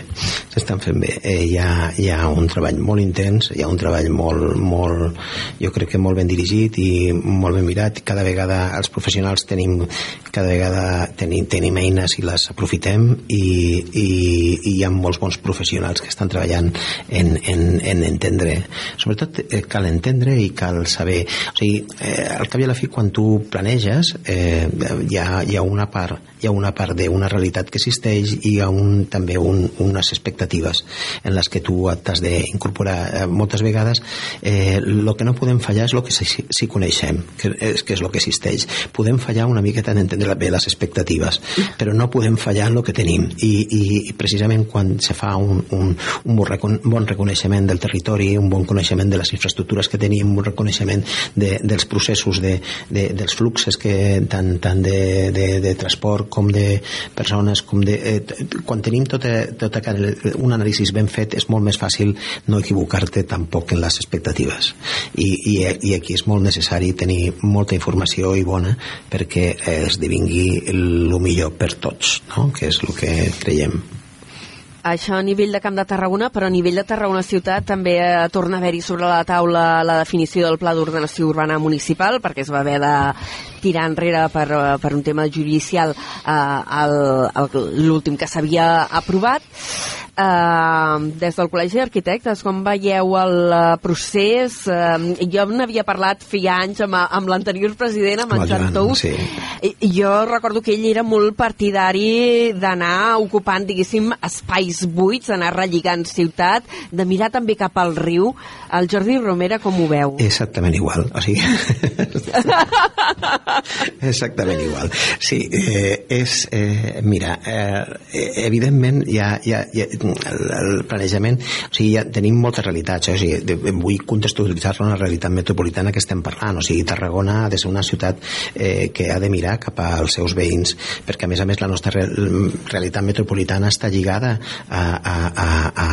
S'estan fent bé. Eh, hi, ha, hi ha un treball molt intens, hi ha un treball molt, molt, jo crec que molt ben dirigit i molt ben mirat. Cada vegada els professionals tenim, cada vegada tenim, tenim eines i les aprofitem i, i, i hi ha molts bons professionals que estan treballant en, en, en entendre. Sobretot eh, cal entendre i cal saber. O sigui, eh, al cap i a la fi quan tu planeges eh, hi, ha, hi ha una part hi ha una part d'una realitat que existeix i hi ha un, també un, unes expectatives en les que tu t'has d'incorporar. Eh, moltes vegades eh, el que no podem fallar és el que si, si coneixem que és, que és el que existeix. Podem fallar una miqueta en entendre bé les expectatives però no podem fallar en el que tenim. I, i, i precisament quan se fa un, un, un bon reconeixement del territori un bon coneixement de les infraestructures que tenim un bon reconeixement de, dels processos tipus de, de, dels fluxes que tant, tant de, de, de transport com de persones com de, eh, quan tenim tota, tota un anàlisi ben fet és molt més fàcil no equivocar-te tampoc en les expectatives I, i, i aquí és molt necessari tenir molta informació i bona perquè esdevingui el millor per tots no? que és el que creiem això a nivell de Camp de Tarragona, però a nivell de Tarragona Ciutat també eh, torna a haver-hi sobre la taula la definició del Pla d'Ordenació Urbana Municipal, perquè es va haver de tirar enrere per, eh, per un tema judicial eh, l'últim que s'havia aprovat. Eh, des del Col·legi d'Arquitectes, com veieu el uh, procés? Eh, jo n'havia parlat feia anys amb, amb l'anterior president, amb en Joan Tous. Sí. I, jo recordo que ell era molt partidari d'anar ocupant, diguéssim, espais buits, d'anar relligant ciutat, de mirar també cap al riu. El Jordi Romera, com ho veu? Exactament igual. O sigui... Exactament igual. Sí, eh, és... Eh, mira, eh, evidentment ja, ja, ja el, el planejament, o sigui, ja tenim moltes realitats, eh? o sigui, vull contextualitzar-la una realitat metropolitana que estem parlant, o sigui, Tarragona ha de ser una ciutat eh, que ha de mirar cap als seus veïns, perquè a més a més la nostra re realitat metropolitana està lligada a, a, a, a,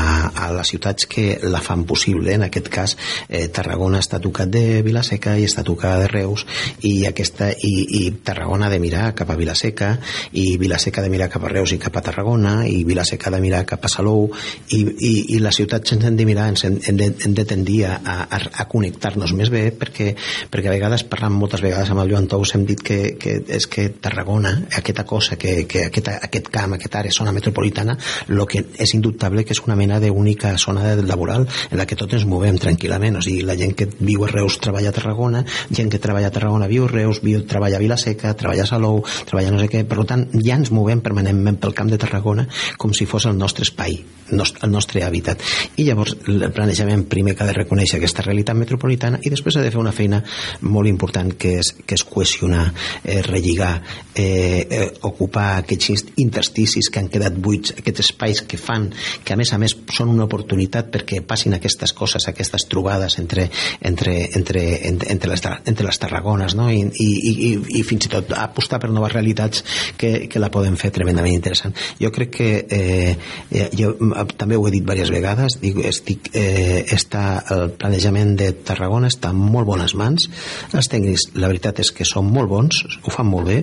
a les ciutats que la fan possible, en aquest cas eh, Tarragona està tocat de Vilaseca i està tocada de Reus i, aquesta, i, i Tarragona de mirar cap a Vilaseca i Vilaseca de mirar cap a Reus i cap a Tarragona i Vilaseca de mirar cap a Salou i, i, i les ciutats ens hem de mirar ens hem, hem, de, hem de tendir a, a, a connectar-nos més bé perquè, perquè a vegades parlant moltes vegades amb el Joan Tous hem dit que, que és que Tarragona, aquesta cosa que, que aquest, aquest camp, aquesta àrea, zona metropolitana el que és indubtable que és una mena d'única zona laboral en la que tots ens movem tranquil·lament, o sigui, la gent que viu a Reus treballa a Tarragona, gent que treballa a Tarragona viu a Reus, viu, treballa a Vilaseca treballa a Salou, treballa no sé què per tant ja ens movem permanentment pel camp de Tarragona com si fos el nostre espai el nostre hàbitat. I llavors el planejament primer que ha de reconèixer aquesta realitat metropolitana i després ha de fer una feina molt important que és, que és cohesionar, eh, relligar, eh, eh, ocupar aquests intersticis que han quedat buits, aquests espais que fan, que a més a més són una oportunitat perquè passin aquestes coses, aquestes trobades entre, entre, entre, entre, entre, les, entre les Tarragones no? I, i, i, i fins i tot apostar per noves realitats que, que la poden fer tremendament interessant. Jo crec que eh, jo també ho he dit diverses vegades, dic, estic, eh, està, el planejament de Tarragona està en molt bones mans, els tècnics la veritat és que són molt bons, ho fan molt bé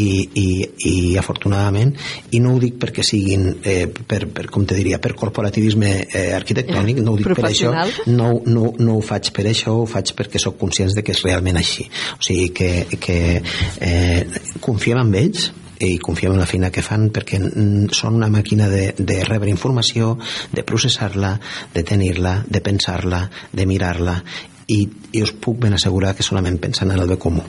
i, i, i afortunadament i no ho dic perquè siguin eh, per, per, com te diria, per corporativisme eh, arquitectònic, no ho dic per això no, no, no ho faig per això ho faig perquè sóc conscient de que és realment així o sigui que, que eh, confiem en ells i confiem en la feina que fan perquè són una màquina de, de rebre informació, de processar-la, de tenir-la, de pensar-la, de mirar-la i, i us puc ben assegurar que solament pensen en el bé comú.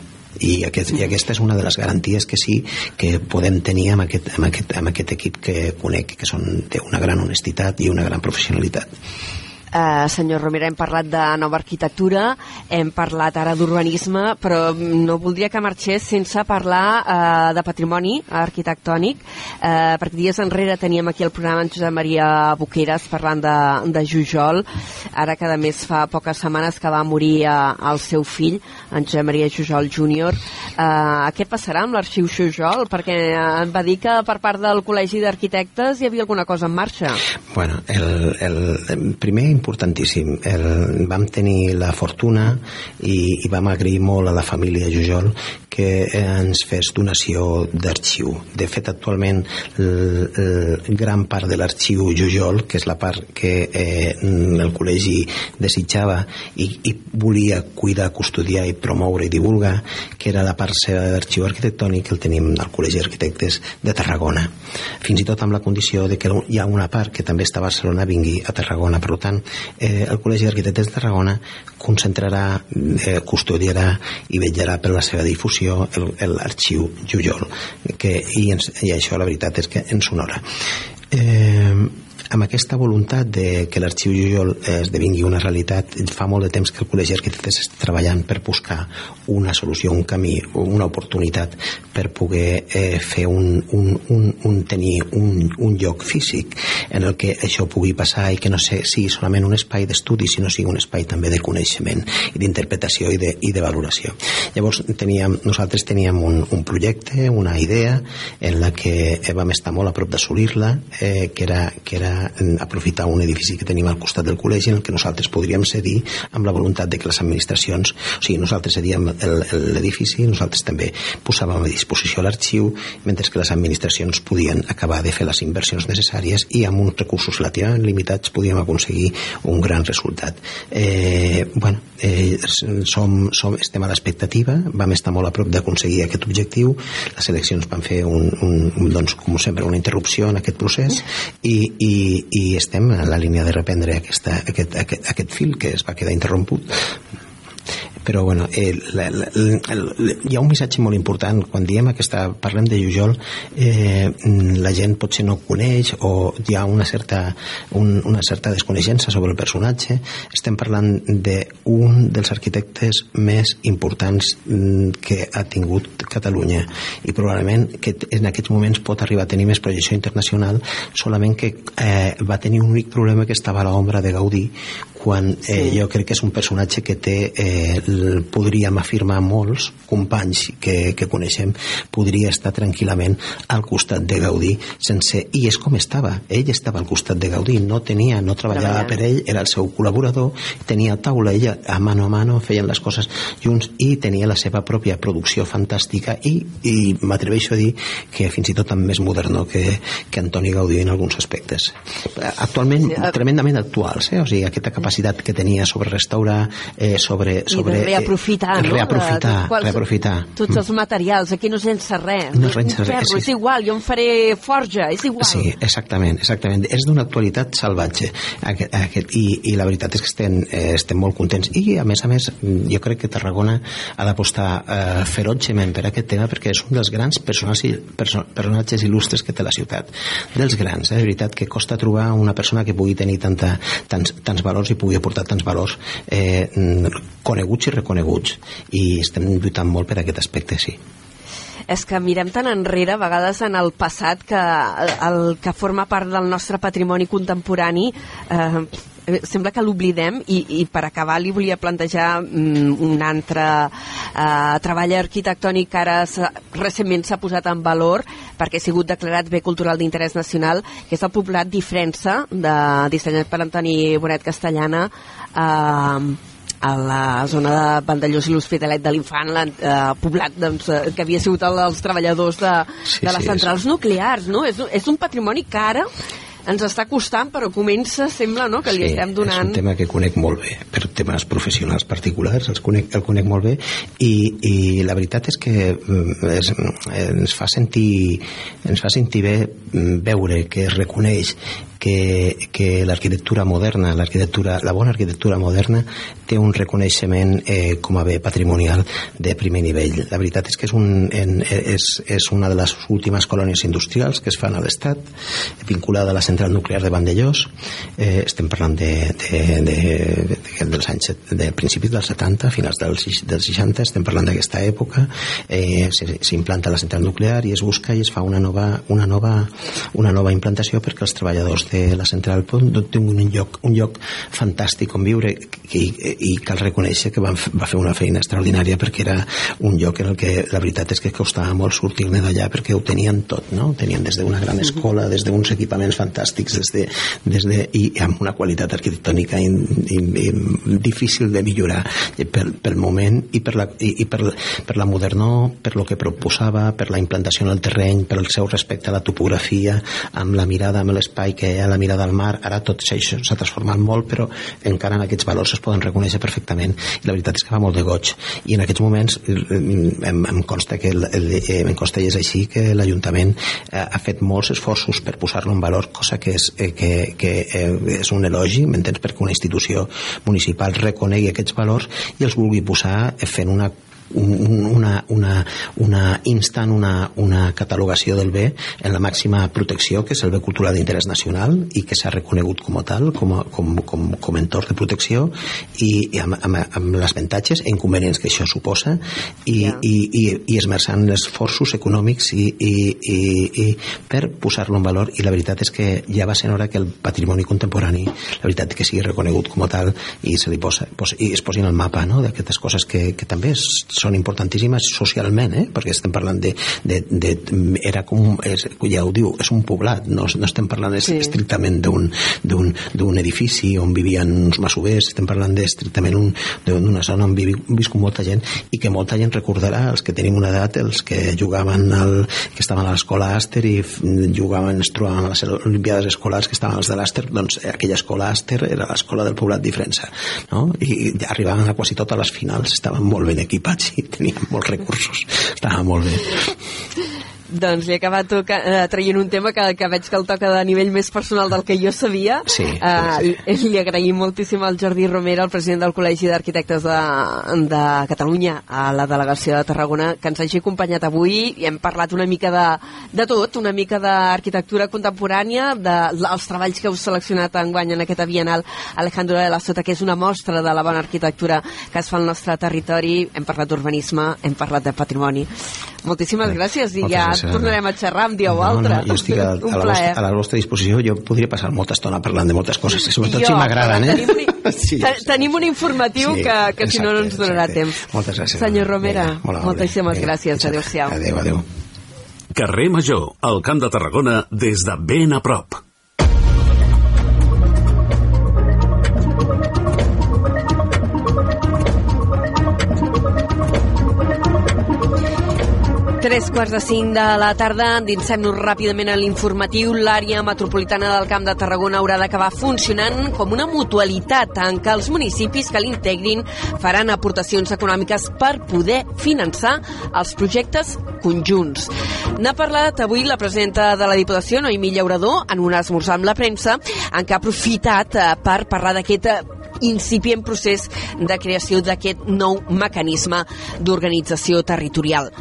I, aquest, i aquesta és una de les garanties que sí que podem tenir amb aquest, amb aquest, amb aquest equip que conec que són, té una gran honestitat i una gran professionalitat Eh, senyor Romera, hem parlat de nova arquitectura, hem parlat ara d'urbanisme, però no voldria que marxés sense parlar eh, de patrimoni arquitectònic, eh, perquè dies enrere teníem aquí el programa en Josep Maria Boqueras parlant de, de Jujol, ara cada més fa poques setmanes que va morir eh, el seu fill, en Josep Maria Jujol Júnior. Eh, què passarà amb l'arxiu Jujol? Perquè em va dir que per part del Col·legi d'Arquitectes hi havia alguna cosa en marxa. Bueno, el, el primer importantíssim. El, vam tenir la fortuna i, i vam agrair molt a la família Jujol que ens fes donació d'arxiu. De fet, actualment, el, el, gran part de l'arxiu Jujol, que és la part que eh, el col·legi desitjava i, i volia cuidar, custodiar i promoure i divulgar, que era la part seva d'arxiu arquitectònic, el tenim al Col·legi d'Arquitectes de Tarragona. Fins i tot amb la condició de que hi ha una part que també està a Barcelona vingui a Tarragona. Per tant, eh, el Col·legi d'Arquitectes de Tarragona concentrarà, eh, custodiarà i vetllarà per la seva difusió l'arxiu Jujol que, i, ens, i això la veritat és que ens honora. Eh, amb aquesta voluntat de que l'arxiu Jujol esdevingui una realitat, fa molt de temps que el Col·legi d'Arquitectes està treballant per buscar una solució, un camí, una oportunitat per poder eh, fer un, un, un, un tenir un, un lloc físic en el que això pugui passar i que no sé, sigui solament un espai d'estudi, sinó sigui un espai també de coneixement i d'interpretació i, de, i de valoració. Llavors teníem, nosaltres teníem un, un projecte, una idea en la que vam estar molt a prop d'assolir-la, eh, que, era, que era aprofitar un edifici que tenim al costat del col·legi en el que nosaltres podríem cedir amb la voluntat de que les administracions, o sigui, nosaltres cedíem l'edifici, nosaltres també posàvem a disposició l'arxiu, mentre que les administracions podien acabar de fer les inversions necessàries i amb uns recursos relativament limitats podíem aconseguir un gran resultat. Eh, bueno, eh, som, som, estem a l'expectativa, vam estar molt a prop d'aconseguir aquest objectiu, les eleccions van fer un, un, doncs, com sempre, una interrupció en aquest procés i, i, i estem en la línia de reprendre aquesta, aquest, aquest, aquest fil que es va quedar interromput però bueno, eh, la, la, la, hi ha un missatge molt important. Quan diem que està, parlem de Jujol eh, la gent potser no coneix o hi ha una certa, un, una certa desconeixença sobre el personatge. Estem parlant d'un dels arquitectes més importants mm, que ha tingut Catalunya. I probablement que en aquests moments pot arribar a tenir més projecció internacional solament que eh, va tenir un únic problema que estava a l'ombra de Gaudí quan eh, jo crec que és un personatge que té, eh, podríem afirmar molts companys que, que coneixem, podria estar tranquil·lament al costat de Gaudí sense, i és com estava. Ell estava al costat de Gaudí, no tenia no treballava per ell, era el seu col·laborador tenia taula, ella a mano a mano feien les coses junts i tenia la seva pròpia producció fantàstica i, i m'atreveixo a dir que fins i tot amb més modernó que, que Antoni Gaudí en alguns aspectes. Actualment tremendament actuals eh? o sigui, aquesta capacitat capacitat que tenia sobre restaurar, eh, sobre... sobre I de reaprofitar, eh, no? Reaprofitar, quals, reaprofitar. Tots els materials, aquí no sense res. No és sense res. Ferro, sí. És igual, jo em faré forja, és igual. Sí, exactament, exactament. És d'una actualitat salvatge. Aquest, aquest, i, I la veritat és que estem, eh, estem molt contents. I, a més a més, jo crec que Tarragona ha d'apostar eh, ferotgement per aquest tema perquè és un dels grans personatges, perso personatges il·lustres que té la ciutat. Dels grans, eh? de veritat, que costa trobar una persona que pugui tenir tanta, tants, tants valors i pugui aportar tants valors eh, coneguts i reconeguts. I estem lluitant molt per aquest aspecte, sí. És que mirem tan enrere a vegades en el passat que el que forma part del nostre patrimoni contemporani eh, sembla que l'oblidem i, i per acabar li volia plantejar mm, un altre eh, treball arquitectònic que ara recentment s'ha posat en valor perquè ha sigut declarat bé cultural d'interès nacional que és el poblat d'Ifrensa de, dissenyat per Antoni Bonet Castellana eh, a la zona de Vandellós i l'Hospitalet de l'Infant, eh, poblat doncs, eh, que havia sigut el, els treballadors de, sí, de les sí, centrals és... nuclears, no? És, és un patrimoni que ara ens està costant, però comença, sembla, no?, que li sí, estem donant... és un tema que conec molt bé, per temes professionals particulars, els conec, el conec molt bé, i, i la veritat és que mm, és, ens fa sentir ens fa sentir bé mm, veure que es reconeix que, que l'arquitectura moderna, l'arquitectura, la bona arquitectura moderna té un reconeixement eh, com a bé patrimonial de primer nivell. La veritat és que és, un, en, és, és una de les últimes colònies industrials que es fan a l'Estat, vinculada a la central nuclear de Vandellós. Eh, estem parlant de, de, de, de, dels anys de principis dels 70, finals dels, dels 60, estem parlant d'aquesta època. Eh, S'implanta la central nuclear i es busca i es fa una nova, una nova, una nova implantació perquè els treballadors de la Central Pont té un lloc, un lloc fantàstic on viure i, i cal reconèixer que van, va fer una feina extraordinària perquè era un lloc en el que la veritat és que costava molt sortir-ne d'allà perquè ho tenien tot, no? Ho tenien des d'una gran escola, des d'uns equipaments fantàstics, des de, des de, i amb una qualitat arquitectònica in, in, in, difícil de millorar pel, pel moment i per la, i, i per, per la modernó, per lo que proposava, per la implantació en el terreny, per el seu respecte a la topografia, amb la mirada, amb l'espai que ha la mirada al mar, ara tot això s'ha transformat molt, però encara en aquests valors es poden reconèixer perfectament i la veritat és que fa molt de goig. I en aquests moments em, em consta que el, el, em consta i és així que l'Ajuntament eh, ha fet molts esforços per posar-lo en valor, cosa que és, eh, que, que eh, és un elogi, m'entens, perquè una institució municipal reconegui aquests valors i els vulgui posar fent una un, una, una, una instant una, una catalogació del bé en la màxima protecció, que és el bé cultural d'interès nacional i que s'ha reconegut com a tal, com, a, com, com, com a entorn de protecció i, i amb, amb, amb les avantatges i inconvenients que això suposa i, yeah. i, i, i esmerçant esforços econòmics i, i, i, i per posar-lo en valor i la veritat és que ja va ser hora que el patrimoni contemporani la veritat que sigui reconegut com a tal i se li posa, posa, i es posin al mapa no? d'aquestes coses que, que també és, són importantíssimes socialment eh? perquè estem parlant de, de, de era com, és, ja ho diu, és un poblat no, no estem parlant sí. estrictament d'un edifici on vivien uns masovers, estem parlant estrictament d'una zona on vivi, viscut molta gent i que molta gent recordarà els que tenim una edat, els que jugaven al, que estaven a l'escola Aster i jugaven, es trobaven a les Olimpiades escolars que estaven als de l'Aster, doncs aquella escola Aster era l'escola del poblat d'Ifrensa no? i arribaven a quasi totes les finals estaven molt ben equipats i tenien molts recursos. Estava molt bé doncs li he acabat toca, uh, traient un tema que, que veig que el toca de nivell més personal del que jo sabia. Sí, uh, sí. Li agraïm moltíssim al Jordi Romera, el president del Col·legi d'Arquitectes de, de Catalunya, a la delegació de Tarragona, que ens hagi acompanyat avui i hem parlat una mica de, de tot, una mica d'arquitectura contemporània, dels de, treballs que heu seleccionat enguany en aquesta Bienal Alejandro de la Sota, que és una mostra de la bona arquitectura que es fa al nostre territori. Hem parlat d'urbanisme, hem parlat de patrimoni. Moltíssimes gràcies i ja gràcies. tornarem a xerrar un dia o altre. No, no, jo estic a, a, la vostra, a la vostra disposició, jo podria passar molta estona parlant de moltes coses, sobretot jo, si m'agraden, eh? Tenim un, sí, tenim un informatiu sí, que, que exacte, si no no ens donarà exacte. temps. Moltes gràcies. Senyor Romera, Vinga, moltíssimes gràcies. Adéu-siau. Adéu, adéu. Carrer Major, al Camp de Tarragona, des de ben a prop. Tres quarts de cinc de la tarda, endinsem-nos ràpidament a l'informatiu. L'àrea metropolitana del Camp de Tarragona haurà d'acabar funcionant com una mutualitat en què els municipis que l'integrin faran aportacions econòmiques per poder finançar els projectes conjunts. N'ha parlat avui la presidenta de la Diputació, Noemí Llaurador, en un esmorzar amb la premsa, en què ha aprofitat eh, per parlar d'aquest incipient procés de creació d'aquest nou mecanisme d'organització territorial.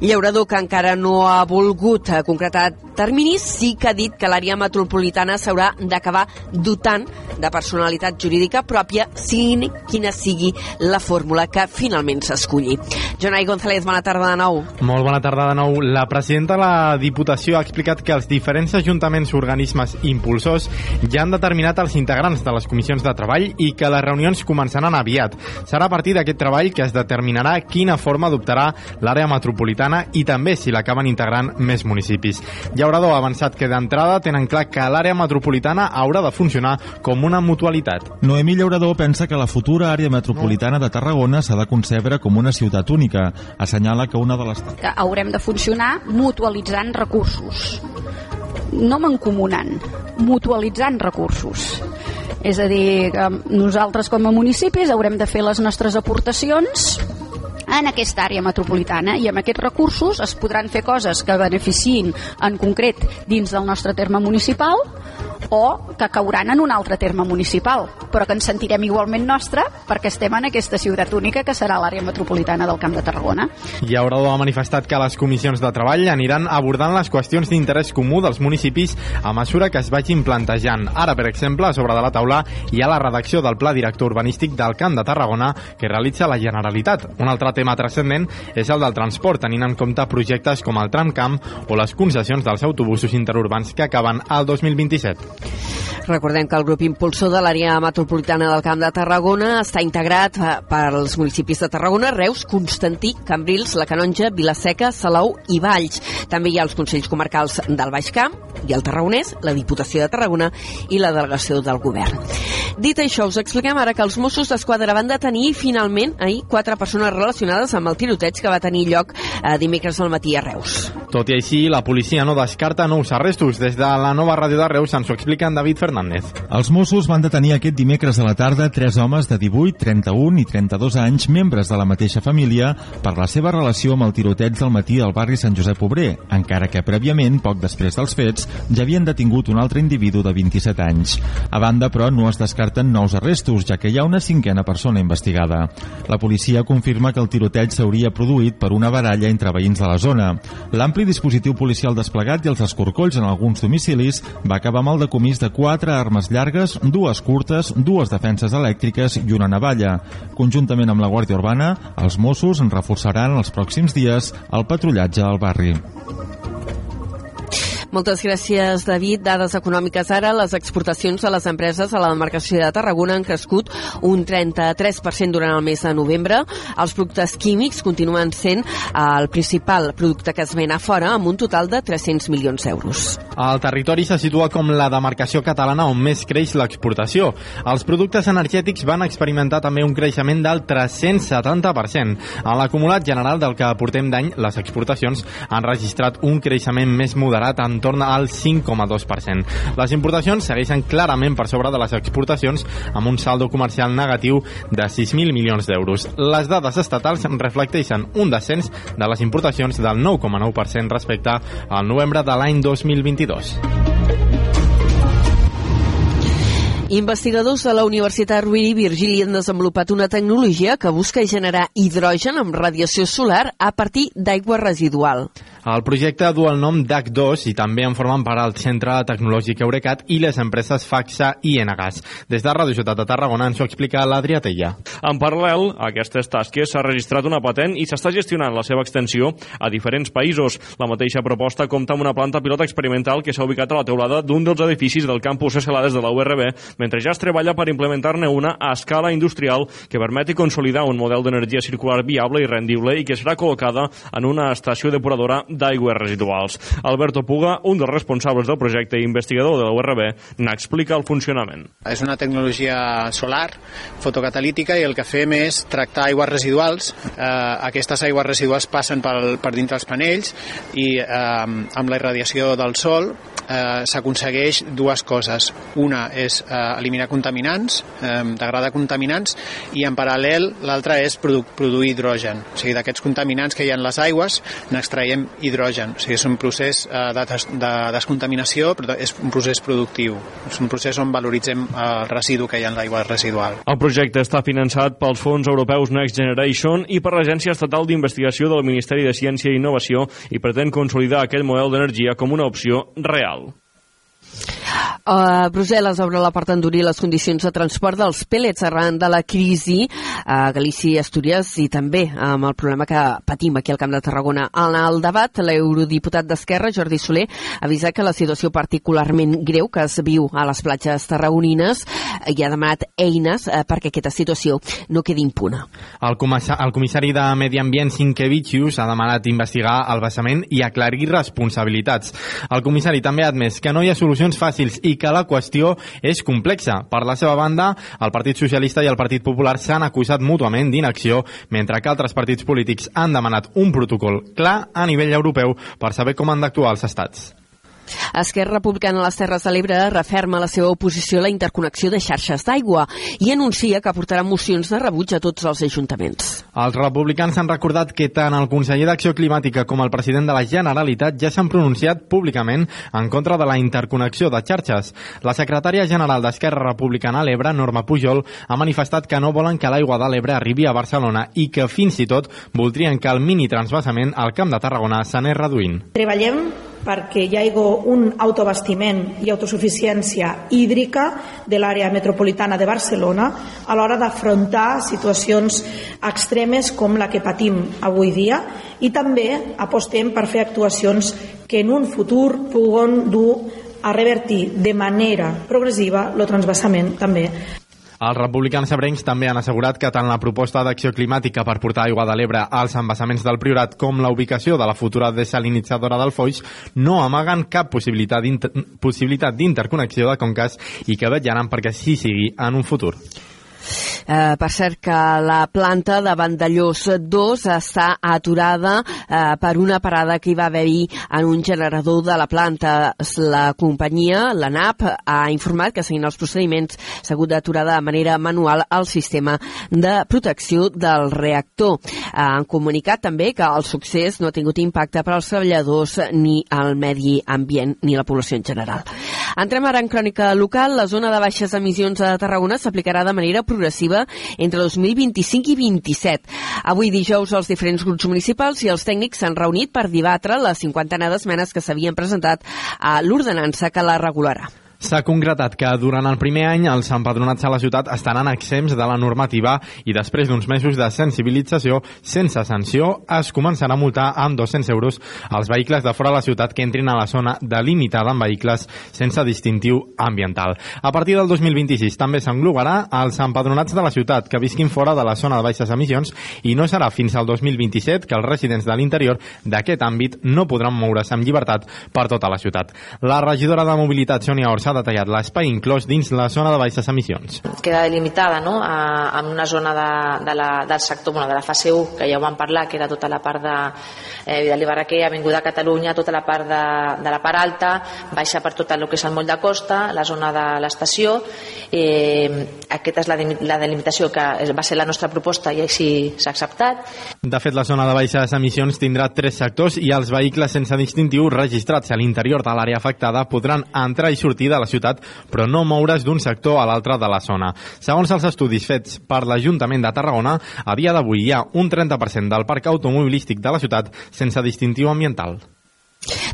Llaurador, que encara no ha volgut concretar terminis, sí que ha dit que l'àrea metropolitana s'haurà d'acabar dotant de personalitat jurídica pròpia, sigui quina sigui la fórmula que finalment s'esculli. Jonai González, bona tarda de nou. Molt bona tarda de nou. La presidenta de la Diputació ha explicat que els diferents ajuntaments organismes impulsors ja han determinat els integrants de les comissions de treball i que les reunions començaran aviat. Serà a partir d'aquest treball que es determinarà quina forma adoptarà l'àrea metropolitana i també si l'acaben integrant més municipis. Llaurador ha avançat que d'entrada tenen clar que l'àrea metropolitana haurà de funcionar com una mutualitat. Noemí Llaurador pensa que la futura àrea metropolitana de Tarragona s'ha de concebre com una ciutat única. Assenyala que una de les... Que haurem de funcionar mutualitzant recursos no mancomunant, mutualitzant recursos. És a dir, que nosaltres com a municipis haurem de fer les nostres aportacions en aquesta àrea metropolitana i amb aquests recursos es podran fer coses que beneficiïn en concret dins del nostre terme municipal o que cauran en un altre terme municipal, però que ens sentirem igualment nostra perquè estem en aquesta ciutat única que serà l'àrea metropolitana del Camp de Tarragona. I Llaurador ha manifestat que les comissions de treball aniran abordant les qüestions d'interès comú dels municipis a mesura que es vagin plantejant. Ara, per exemple, sobre de la taula hi ha la redacció del Pla Director Urbanístic del Camp de Tarragona que realitza la Generalitat. Un altre tema transcendent és el del transport, tenint en compte projectes com el tramcamp o les concessions dels autobusos interurbans que acaben al 2027. Recordem que el grup impulsor de l'àrea metropolitana del Camp de Tarragona està integrat eh, pels municipis de Tarragona, Reus, Constantí, Cambrils, La Canonja, Vilaseca, Salou i Valls. També hi ha els Consells Comarcals del Baix Camp i el Tarragonès, la Diputació de Tarragona i la Delegació del Govern. Dit això, us expliquem ara que els Mossos d'Esquadra van detenir finalment ahir quatre persones relacionades amb el tiroteig que va tenir lloc eh, dimecres al matí a Reus. Tot i així, la policia no descarta nous arrestos. Des de la nova ràdio de Reus ens ho explica explica en David Fernández. Els Mossos van detenir aquest dimecres a la tarda tres homes de 18, 31 i 32 anys, membres de la mateixa família, per la seva relació amb el tiroteig del matí al barri Sant Josep Obrer, encara que prèviament, poc després dels fets, ja havien detingut un altre individu de 27 anys. A banda, però, no es descarten nous arrestos, ja que hi ha una cinquena persona investigada. La policia confirma que el tiroteig s'hauria produït per una baralla entre veïns de la zona. L'ampli dispositiu policial desplegat i els escorcolls en alguns domicilis va acabar amb el decomís de quatre armes llargues, dues curtes, dues defenses elèctriques i una navalla. Conjuntament amb la Guàrdia Urbana, els Mossos reforçaran els pròxims dies el patrullatge al barri. Moltes gràcies, David. Dades econòmiques ara. Les exportacions de les empreses a la demarcació de Tarragona han crescut un 33% durant el mes de novembre. Els productes químics continuen sent el principal producte que es ven a fora, amb un total de 300 milions d'euros. El territori se situa com la demarcació catalana on més creix l'exportació. Els productes energètics van experimentar també un creixement del 370%. En l'acumulat general del que portem d'any, les exportacions han registrat un creixement més moderat en torn al 5,2%. Les importacions segueixen clarament per sobre de les exportacions amb un saldo comercial negatiu de 6.000 milions d'euros. Les dades estatals reflecteixen un descens de les importacions del 9,9% respecte al novembre de l'any 2022. Investigadors de la Universitat Rovira i Virgili han desenvolupat una tecnologia que busca generar hidrogen amb radiació solar a partir d'aigua residual. El projecte du el nom DAC2 i també en formen part el Centre Tecnològic Eurecat i les empreses FAXA i Enagas. Des de Ràdio Ciutat de Tarragona ens ho explica l'Adrià Tella. En paral·lel a aquestes tasques s'ha registrat una patent i s'està gestionant la seva extensió a diferents països. La mateixa proposta compta amb una planta pilot experimental que s'ha ubicat a la teulada d'un dels edificis del campus Escalades de la URB, mentre ja es treballa per implementar-ne una a escala industrial que permeti consolidar un model d'energia circular viable i rendible i que serà col·locada en una estació depuradora d'aigües residuals. Alberto Puga, un dels responsables del projecte i investigador de la URB, n'explica el funcionament. És una tecnologia solar, fotocatalítica, i el que fem és tractar aigües residuals. Eh, aquestes aigües residuals passen per, per dintre els panells i eh, amb la irradiació del sol eh, s'aconsegueix dues coses. Una és eh, eliminar contaminants, eh, degradar contaminants, i en paral·lel l'altra és produ produir hidrogen. O sigui, d'aquests contaminants que hi ha en les aigües n'extraiem hidrogen. O sigui, és un procés eh, de, des de descontaminació, però és un procés productiu. És un procés on valoritzem el residu que hi ha en l'aigua residual. El projecte està finançat pels fons europeus Next Generation i per l'Agència Estatal d'Investigació del Ministeri de Ciència i Innovació i pretén consolidar aquest model d'energia com una opció real. Uh, Brussel·les obre la porta a endurir les condicions de transport dels pèl·lets arran de la crisi a Galícia i Astúries i també amb el problema que patim aquí al Camp de Tarragona. En el debat, l'eurodiputat d'Esquerra, Jordi Soler, avisa que la situació particularment greu que es viu a les platges tarragonines i ha demanat eines uh, perquè aquesta situació no quedi impuna. El, comissari, el comissari de Medi Ambient, Sinkevicius, ha demanat investigar el vessament i aclarir responsabilitats. El comissari també ha admès que no hi ha solucions fàcils i que la qüestió és complexa. Per la seva banda, el Partit Socialista i el Partit Popular s'han acusat mútuament d'inacció, mentre que altres partits polítics han demanat un protocol clar a nivell europeu per saber com han d'actuar els estats. Esquerra Republicana a les Terres de l'Ebre referma la seva oposició a la interconnexió de xarxes d'aigua i anuncia que aportarà mocions de rebuig a tots els ajuntaments. Els republicans han recordat que tant el conseller d'Acció Climàtica com el president de la Generalitat ja s'han pronunciat públicament en contra de la interconnexió de xarxes. La secretària general d'Esquerra Republicana a l'Ebre, Norma Pujol, ha manifestat que no volen que l'aigua de l'Ebre arribi a Barcelona i que fins i tot voldrien que el mini transvasament al Camp de Tarragona s'anés reduint. Treballem perquè hi hagi un autobastiment i autosuficiència hídrica de l'àrea metropolitana de Barcelona a l'hora d'afrontar situacions extremes com la que patim avui dia i també apostem per fer actuacions que en un futur puguen dur a revertir de manera progressiva el transvasament també els republicans ebrencs també han assegurat que tant la proposta d'acció climàtica per portar aigua de l'Ebre als embassaments del Priorat com la ubicació de la futura desalinitzadora del Foix no amaguen cap possibilitat d'interconnexió de conques i que vetllaran perquè sí sigui en un futur. Eh, per cert que la planta de Vandellós 2 està aturada eh, per una parada que hi va haver-hi en un generador de la planta. La companyia, la NAP, ha informat que seguint els procediments s'ha hagut d'aturar de manera manual el sistema de protecció del reactor. Han comunicat també que el succés no ha tingut impacte per als treballadors ni al medi ambient ni la població en general. Entrem ara en crònica local. La zona de baixes emissions a Tarragona s'aplicarà de manera progressiva entre 2025 i 27. Avui dijous els diferents grups municipals i els tècnics s'han reunit per debatre les cinquantena d'esmenes que s'havien presentat a l'ordenança que la regularà. S'ha concretat que durant el primer any els empadronats a la ciutat estaran exempts de la normativa i després d'uns mesos de sensibilització sense sanció es començarà a multar amb 200 euros els vehicles de fora de la ciutat que entrin a la zona delimitada amb vehicles sense distintiu ambiental. A partir del 2026 també s'englobarà els empadronats de la ciutat que visquin fora de la zona de baixes emissions i no serà fins al 2027 que els residents de l'interior d'aquest àmbit no podran moure's amb llibertat per tota la ciutat. La regidora de Mobilitat, Sònia Orsa, ha detallat l'espai inclòs dins la zona de baixes emissions. Queda delimitada no? a, en una zona de, de la, del sector, bueno, de la fase 1, que ja ho vam parlar, que era tota la part de eh, Vidal i Barraquer, Avinguda Catalunya, tota la part de, de la part alta, baixa per tot el que és el moll de costa, la zona de l'estació. Eh, aquesta és la, la delimitació que va ser la nostra proposta i així s'ha acceptat. De fet, la zona de baixes emissions tindrà tres sectors i els vehicles sense distintiu registrats a l'interior de l'àrea afectada podran entrar i sortir de la ciutat, però no moure's d'un sector a l'altre de la zona. Segons els estudis fets per l'Ajuntament de Tarragona, a dia d'avui hi ha un 30% del parc automobilístic de la ciutat sense distintiu ambiental.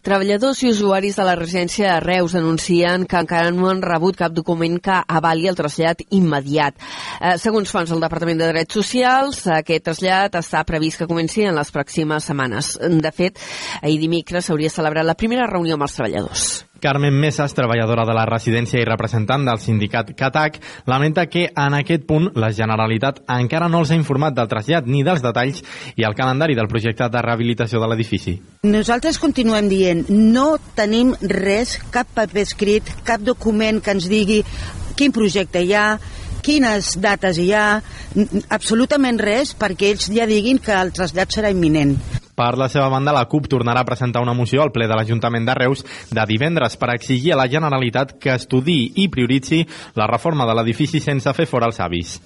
Treballadors i usuaris de la residència de Reus denuncien que encara no han rebut cap document que avali el trasllat immediat. Eh, segons fonts del Departament de Drets Socials, aquest trasllat està previst que comenci en les pròximes setmanes. De fet, ahir dimecres s'hauria celebrat la primera reunió amb els treballadors. Carmen Mesas, treballadora de la residència i representant del sindicat CATAC, lamenta que en aquest punt la Generalitat encara no els ha informat del trasllat ni dels detalls i el calendari del projecte de rehabilitació de l'edifici. Nosaltres continuem dient, no tenim res, cap paper escrit, cap document que ens digui quin projecte hi ha, quines dates hi ha, absolutament res perquè ells ja diguin que el trasllat serà imminent. Per la seva banda, la CUP tornarà a presentar una moció al ple de l'Ajuntament de Reus de divendres per exigir a la Generalitat que estudi i prioritzi la reforma de l'edifici sense fer fora els avis.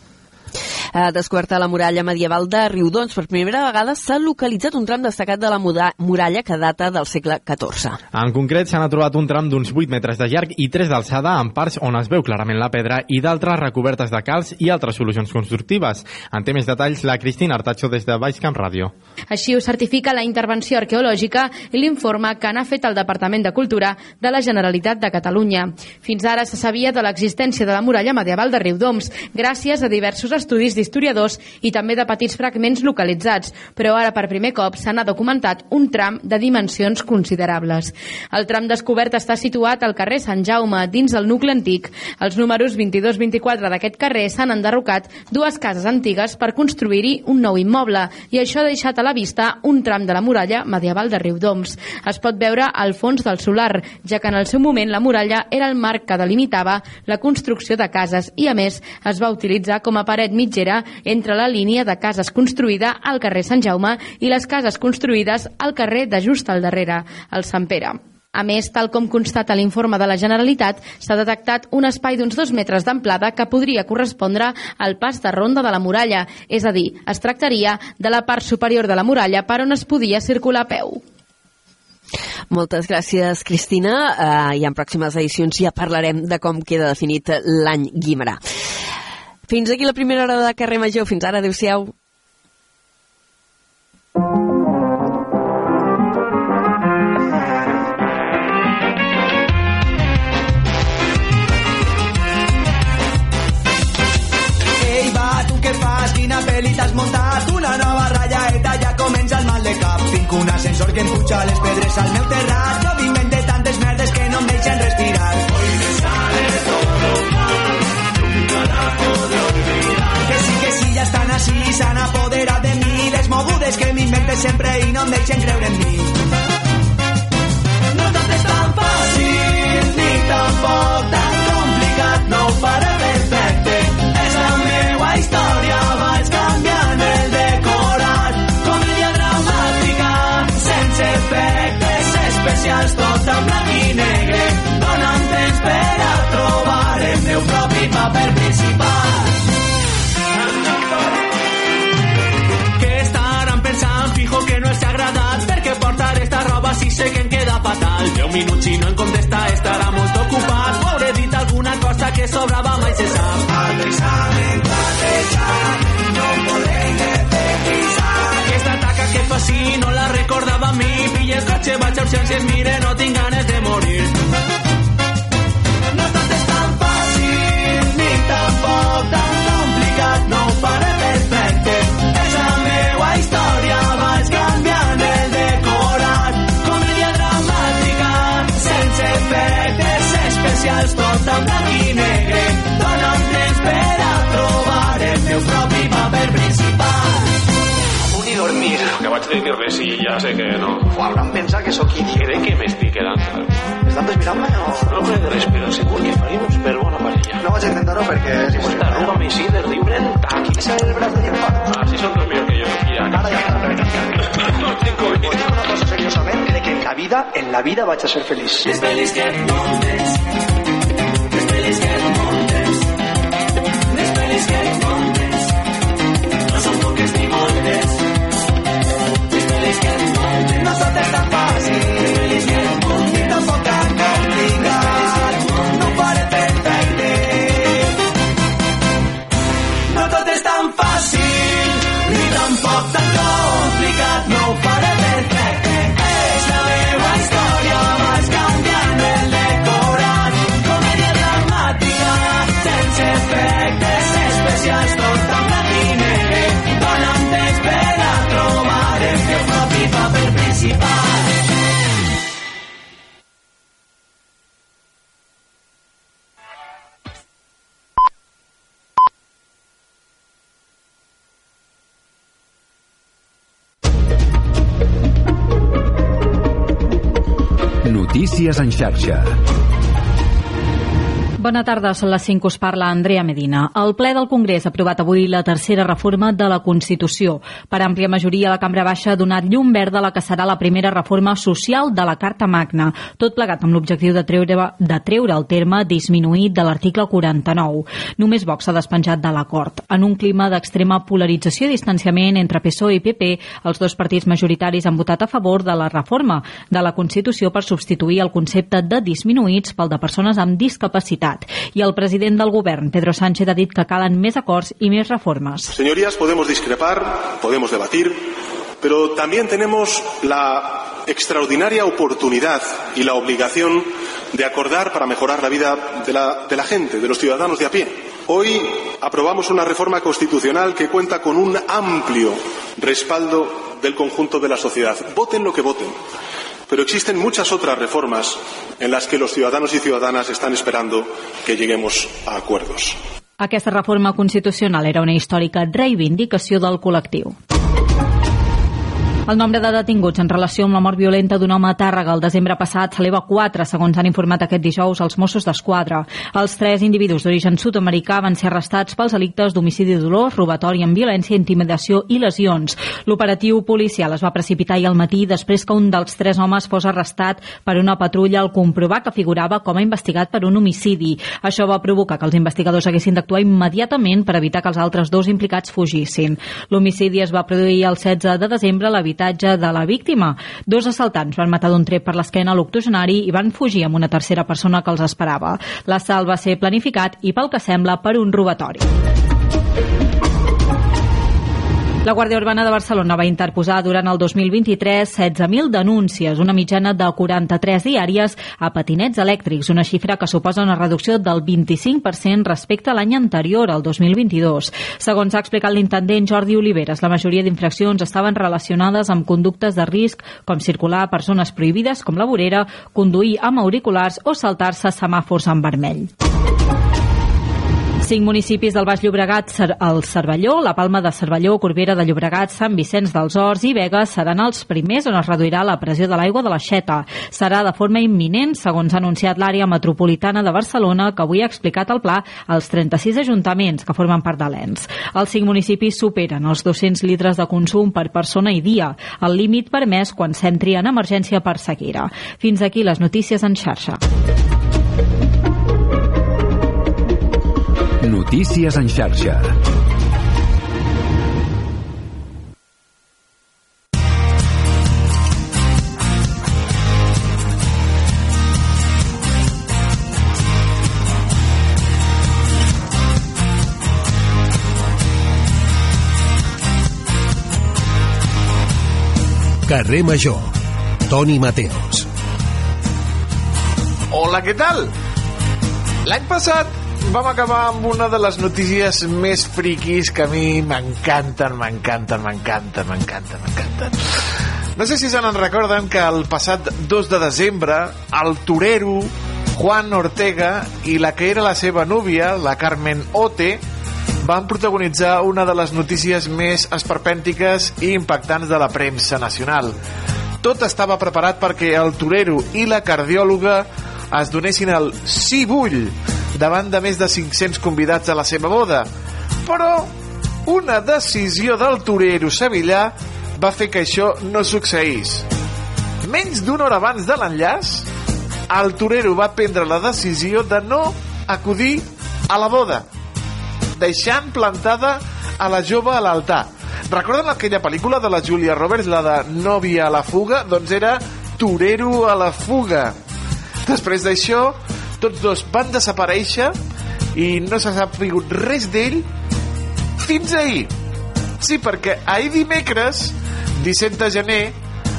Eh, descoberta la muralla medieval de Riudons. Per primera vegada s'ha localitzat un tram destacat de la muralla que data del segle XIV. En concret, s'han trobat un tram d'uns 8 metres de llarg i 3 d'alçada en parts on es veu clarament la pedra i d'altres recobertes de calç i altres solucions constructives. En té més detalls la Cristina Artacho des de Baixcamp Ràdio. Així ho certifica la intervenció arqueològica i l'informe que n'ha fet el Departament de Cultura de la Generalitat de Catalunya. Fins ara se sabia de l'existència de la muralla medieval de Riudoms, gràcies a diversos estudis d'historiadors i també de petits fragments localitzats, però ara per primer cop se n'ha documentat un tram de dimensions considerables. El tram descobert està situat al carrer Sant Jaume, dins el nucli antic. Els números 22-24 d'aquest carrer s'han enderrocat dues cases antigues per construir-hi un nou immoble i això ha deixat a la vista un tram de la muralla medieval de Riudoms. Es pot veure al fons del solar, ja que en el seu moment la muralla era el marc que delimitava la construcció de cases i, a més, es va utilitzar com a paret mitgera entre la línia de cases construïda al carrer Sant Jaume i les cases construïdes al carrer de just al darrere, el Sant Pere. A més, tal com constata l'informe de la Generalitat, s'ha detectat un espai d'uns dos metres d'amplada que podria correspondre al pas de ronda de la muralla, és a dir, es tractaria de la part superior de la muralla per on es podia circular a peu. Moltes gràcies, Cristina. Uh, I en pròximes edicions ja parlarem de com queda definit l'any Guimarà. Fins aquí la primera hora de carrer Major. Fins ara, adeu-siau. Va, tu? Una nova ja comença el mal de cap. Tinc un ascensor que em puja les pedres al meu terrat. Jo vinc de tantes merdes que no em deixen respirar. Així, s'han apoderat de mi. Les mogudes que m'invente sempre i no em deixen creure en mi. No tot és tan fàcil, 10 minuts i no en contesta estarà molt ocupat. Pobre dit alguna cosa que sobrava mai se sap. Al examen no podrem revisar aquesta taca que fa si no la recordava a mi. Pilles cotxe vaig a urgències mire no tinc ganes de morir. Blanc i negre. Dona'm temps per a trobar el meu propi paper principal. I dormir. Que vaig dir res i ja sé que no. O hauran pensat que sóc idiot. Crec que m'estic quedant. Estàs mirant-me o...? No crec res, però segur que faríem per bona parella. No vaig a intentar-ho perquè és impossible. Esta arruga me sí llibre taqui. Ese és el braç de llempar. Ah, sí, són dos millor que jo. Ja. Ara ja està. No tengo Us dic una cosa seriosament, crec que en la vida, en la vida vaig a ser feliç. Les pel·lis que et no són poques ni moltes. Les pel·lis que et muntes, no tot és tan Notícies en xarxa. Bona tarda, són les 5 us parla Andrea Medina. El ple del Congrés ha aprovat avui la tercera reforma de la Constitució. Per àmplia majoria, la Cambra Baixa ha donat llum verda a la que serà la primera reforma social de la Carta Magna, tot plegat amb l'objectiu de treure, de treure el terme disminuït de l'article 49. Només Vox s'ha despenjat de l'acord. En un clima d'extrema polarització i distanciament entre PSOE i PP, els dos partits majoritaris han votat a favor de la reforma de la Constitució per substituir el concepte de disminuïts pel de persones amb discapacitat i el president del govern, Pedro Sánchez, ha dit que calen més acords i més reformes. Señorías, podemos discrepar, podemos debatir, pero también tenemos la extraordinaria oportunidad y la obligación de acordar para mejorar la vida de la, de la gente, de los ciudadanos de a pie. Hoy aprobamos una reforma constitucional que cuenta con un amplio respaldo del conjunto de la sociedad. Voten lo que voten. Pero existen muchas otras reformas en las que los ciudadanos y ciudadanas están esperando que lleguemos a acuerdos. Aquesta reforma constitucional era una històrica reivindicació del col·lectiu. El nombre de detinguts en relació amb la mort violenta d'un home a Tàrrega el desembre passat s'eleva a 4, segons han informat aquest dijous els Mossos d'Esquadra. Els tres individus d'origen sud-americà van ser arrestats pels delictes d'homicidi dolós, robatori amb violència, intimidació i lesions. L'operatiu policial es va precipitar ahir al matí després que un dels tres homes fos arrestat per una patrulla al comprovar que figurava com a investigat per un homicidi. Això va provocar que els investigadors haguessin d'actuar immediatament per evitar que els altres dos implicats fugissin. L'homicidi es va produir el 16 de desembre a l'habitatge de la víctima. Dos assaltants van matar d'un tret per l'esquena l'octogenari i van fugir amb una tercera persona que els esperava. L'assalt va ser planificat i, pel que sembla, per un robatori. La Guàrdia Urbana de Barcelona va interposar durant el 2023 16.000 denúncies, una mitjana de 43 diàries a patinets elèctrics, una xifra que suposa una reducció del 25% respecte a l'any anterior, al 2022. Segons ha explicat l'intendent Jordi Oliveres, la majoria d'infraccions estaven relacionades amb conductes de risc com circular a persones prohibides com la vorera, conduir amb auriculars o saltar-se semàfors en vermell. Cinc municipis del Baix Llobregat, el Cervelló, la Palma de Cervelló, Corbera de Llobregat, Sant Vicenç dels Horts i Vega seran els primers on es reduirà la pressió de l'aigua de la Xeta. Serà de forma imminent, segons ha anunciat l'àrea metropolitana de Barcelona, que avui ha explicat el pla als 36 ajuntaments que formen part de l'ENS. Els cinc municipis superen els 200 litres de consum per persona i dia, el límit permès quan s'entri en emergència per sequera. Fins aquí les notícies en xarxa. Notícies en xarxa. Carrer Major. Toni Mateos. Hola, què tal? L'any passat vam acabar amb una de les notícies més friquis que a mi m'encanten, m'encanten, m'encanten, m'encanten, m'encanten. No sé si se n'en recorden que el passat 2 de desembre el torero Juan Ortega i la que era la seva núvia, la Carmen Ote, van protagonitzar una de les notícies més esperpèntiques i impactants de la premsa nacional. Tot estava preparat perquè el torero i la cardiòloga es donessin el sí vull davant de més de 500 convidats a la seva boda. Però una decisió del torero sevillà va fer que això no succeís. Menys d'una hora abans de l'enllaç, el torero va prendre la decisió de no acudir a la boda, deixant plantada a la jove a l'altar. Recorden aquella pel·lícula de la Julia Roberts, la de Nòvia a la fuga? Doncs era Torero a la fuga. Després d'això, tots dos van desaparèixer i no s'ha sabut res d'ell fins ahir. Sí, perquè ahir dimecres, 17 de gener,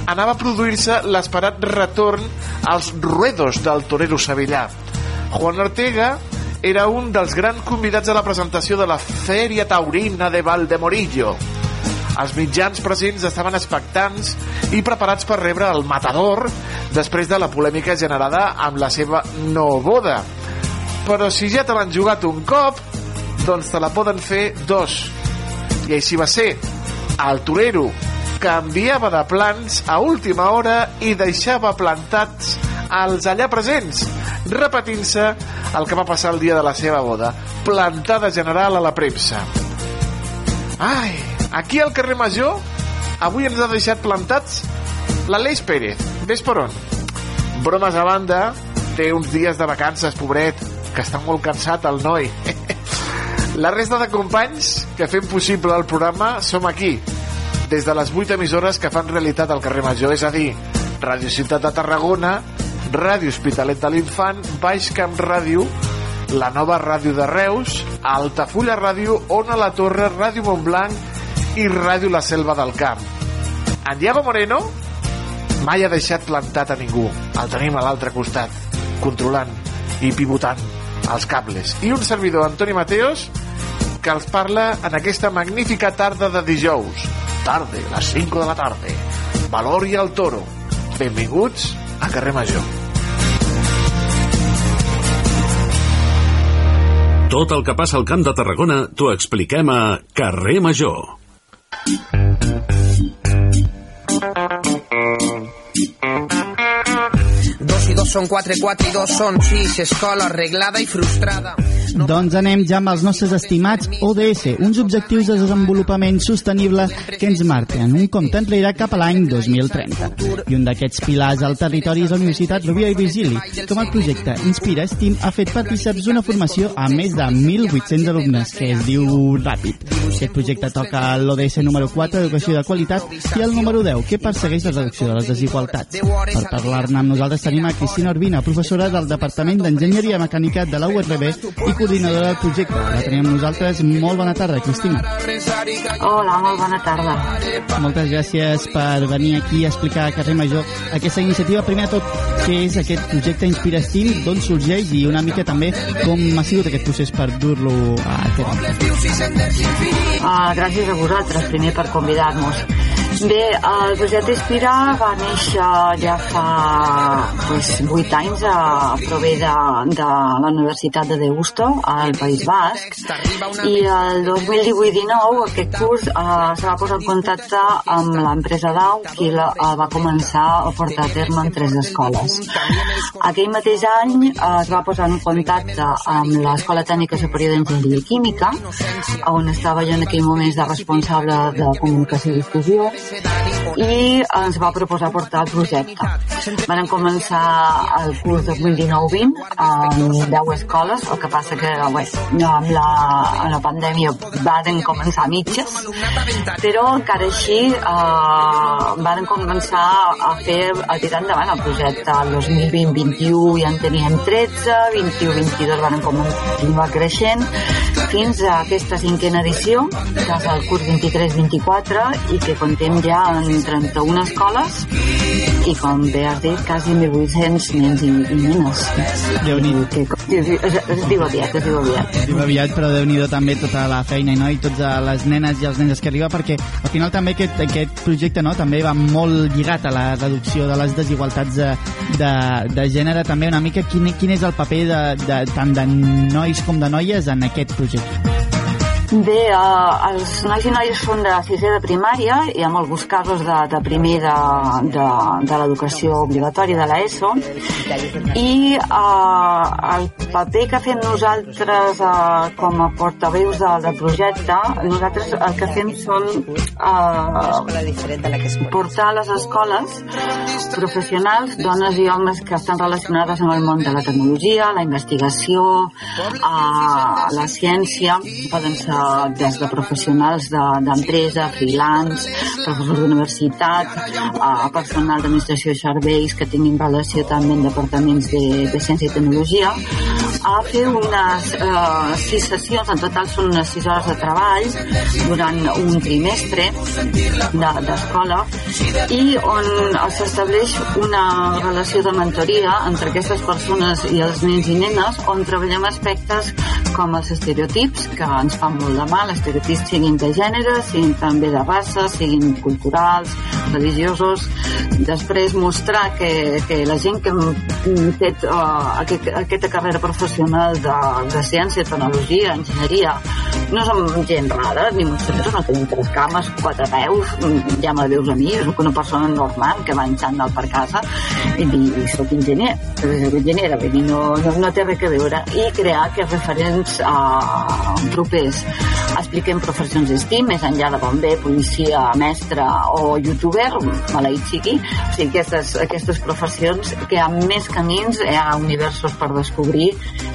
anava a produir-se l'esperat retorn als ruedos del torero sevillà. Juan Ortega era un dels grans convidats a la presentació de la Fèria Taurina de Valdemorillo. Els mitjans presents estaven expectants i preparats per rebre el matador després de la polèmica generada amb la seva no boda. Però si ja te l'han jugat un cop, doncs te la poden fer dos. I així va ser. El torero canviava de plans a última hora i deixava plantats als allà presents, repetint-se el que va passar el dia de la seva boda. Plantada general a la premsa. Ai, aquí al carrer Major avui ens ha deixat plantats l'Aleix Pérez. Ves per on? Bromes a banda, té uns dies de vacances, pobret, que està molt cansat el noi. La resta de companys que fem possible el programa som aquí, des de les 8 emissores que fan realitat al carrer Major, és a dir, Ràdio Ciutat de Tarragona, Ràdio Hospitalet de l'Infant, Baix Camp Ràdio, la nova ràdio de Reus, Altafulla Ràdio, Ona la Torre, Ràdio Montblanc i Ràdio La Selva del Camp. En Diego Moreno mai ha deixat plantat a ningú. El tenim a l'altre costat, controlant i pivotant els cables. I un servidor, Antoni Mateos, que els parla en aquesta magnífica tarda de dijous. Tarde, les 5 de la tarda. Valor i el toro. Benvinguts a Carrer Major. Tot el que passa al Camp de Tarragona t'ho expliquem a Carrer Major. Dos i dos són quatre, quatre i dos són sis, escola arreglada i frustrada. Doncs anem ja amb els nostres estimats ODS, uns objectius de desenvolupament sostenible que ens marquen un compte enrere cap a l'any 2030. I un d'aquests pilars al territori és la Universitat Rovira i Virgili, com el projecte Inspira Steam ha fet partíceps d'una formació a més de 1.800 alumnes, que es diu Ràpid. Aquest projecte toca l'ODS número 4, Educació de Qualitat, i el número 10, que persegueix la reducció de les desigualtats. Per parlar-ne amb nosaltres tenim a Cristina Urbina, professora del Departament d'Enginyeria Mecànica de la URB i coordinadora del projecte. La tenim nosaltres. Molt bona tarda, Cristina. Hola, molt bona tarda. Moltes gràcies per venir aquí a explicar a Carrer Major aquesta iniciativa. Primer de tot, què és aquest projecte Inspira Steam, d'on sorgeix i una mica també com ha sigut aquest procés per dur-lo a terme. Uh, gràcies a vosaltres, primer per convidar-nos. Bé, el projecte Inspira va néixer ja fa pues, 8 anys a prové de, de la Universitat de Deusto, al País Basc, i el 2018-19 aquest curs eh, se va posar en contacte amb l'empresa DAU, qui la, eh, va començar a portar a terme en tres escoles. Aquell mateix any eh, es va posar en contacte amb l'Escola Tècnica Superior d'Enginyeria Química, on estava jo en aquell moment de responsable de comunicació i difusió, i ens va proposar portar el projecte. Van començar el curs 2019-20 amb 10 escoles, el que passa que bé, amb, la, amb la pandèmia van començar a mitges, però encara així eh, van començar a fer a tirar endavant el projecte. El 2020-21 ja en teníem 13, 21-22 van continuar creixent, fins a aquesta cinquena edició, que és el curs 23-24, i que contem ja en 31 escoles i com bé has dit, quasi 1.800 nens i, i nenes. déu nhi Que, es, es, es diu aviat, es diu aviat. Diu aviat, però déu nhi també tota la feina no? i totes les nenes i els nens que arriba perquè al final també aquest, aquest projecte no? també va molt lligat a la reducció de les desigualtats de, de, de gènere també una mica quin, quin és el paper de, de, tant de nois com de noies en aquest projecte Bé, eh, els nois i noies són de sisè de primària, hi ha alguns casos de, de primer de, de, de l'educació obligatòria de l'ESO, i eh, el paper que fem nosaltres eh, com a portaveus de, del projecte, nosaltres el que fem són eh, portar a les escoles professionals, dones i homes que estan relacionades amb el món de la tecnologia, la investigació, eh, la ciència, poden ser des de professionals d'empresa, de, freelance, professors d'universitat, a personal d'administració i serveis que tinguin relació també amb departaments de, de ciència i tecnologia, a fer unes eh, sis sessions, en total són unes sis hores de treball durant un trimestre d'escola de, i on s'estableix una relació de mentoria entre aquestes persones i els nens i nenes on treballem aspectes com els estereotips que ens fan molt de mal, estereotips siguin de gènere, siguin també de raça, siguin culturals, religiosos. Després mostrar que, que la gent que hem fet uh, aquest, aquesta carrera professional de, de ciència, tecnologia, enginyeria, no som gent rara, ni nosaltres no tenim tres cames, quatre peus, ja me veus a mi, soc una persona normal que va en xandall per casa i, i soc enginyer, soc enginyera, vull dir, no, no, no té res a veure. I crear aquests referents uh, propers. Expliquem professions d'estim, més enllà de bomber, policia, mestre o youtuber, maleït sigui. O sigui, aquestes, aquestes professions que ha més camins, hi ha universos per descobrir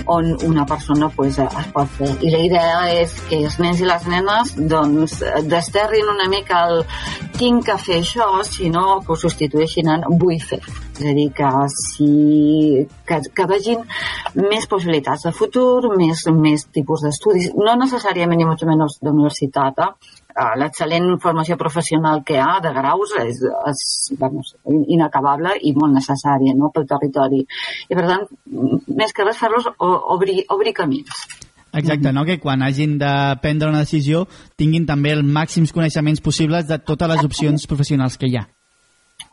on una persona pues, es pot fer. I la idea és que els nens i les nenes doncs, desterrin una mica el tinc que fer això, sinó que ho substitueixin en vull fer. És a dir, que, si, que, que vegin més possibilitats de futur, més, més tipus d'estudis, no necessàriament ni molt menys d'universitat, eh? L'excel·lent formació professional que ha de graus és, és vamos, inacabable i molt necessària no, pel territori. I per tant, més que res fer-los obrir, obrir camins. Exacte, no? que quan hagin de prendre una decisió tinguin també els màxims coneixements possibles de totes les opcions professionals que hi ha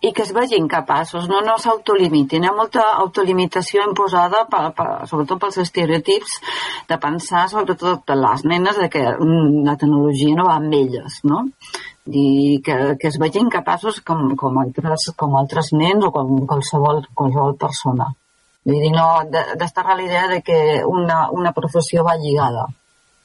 i que es vegin capaços, no, no s'autolimitin. Hi ha molta autolimitació imposada, per, per, sobretot pels estereotips, de pensar, sobretot per les nenes, de que la tecnologia no va amb elles, no? I que, que es vegin capaços com, com, altres, com altres nens o com qualsevol, qualsevol persona. Vull dir, no, d'estar a la idea de que una, una professió va lligada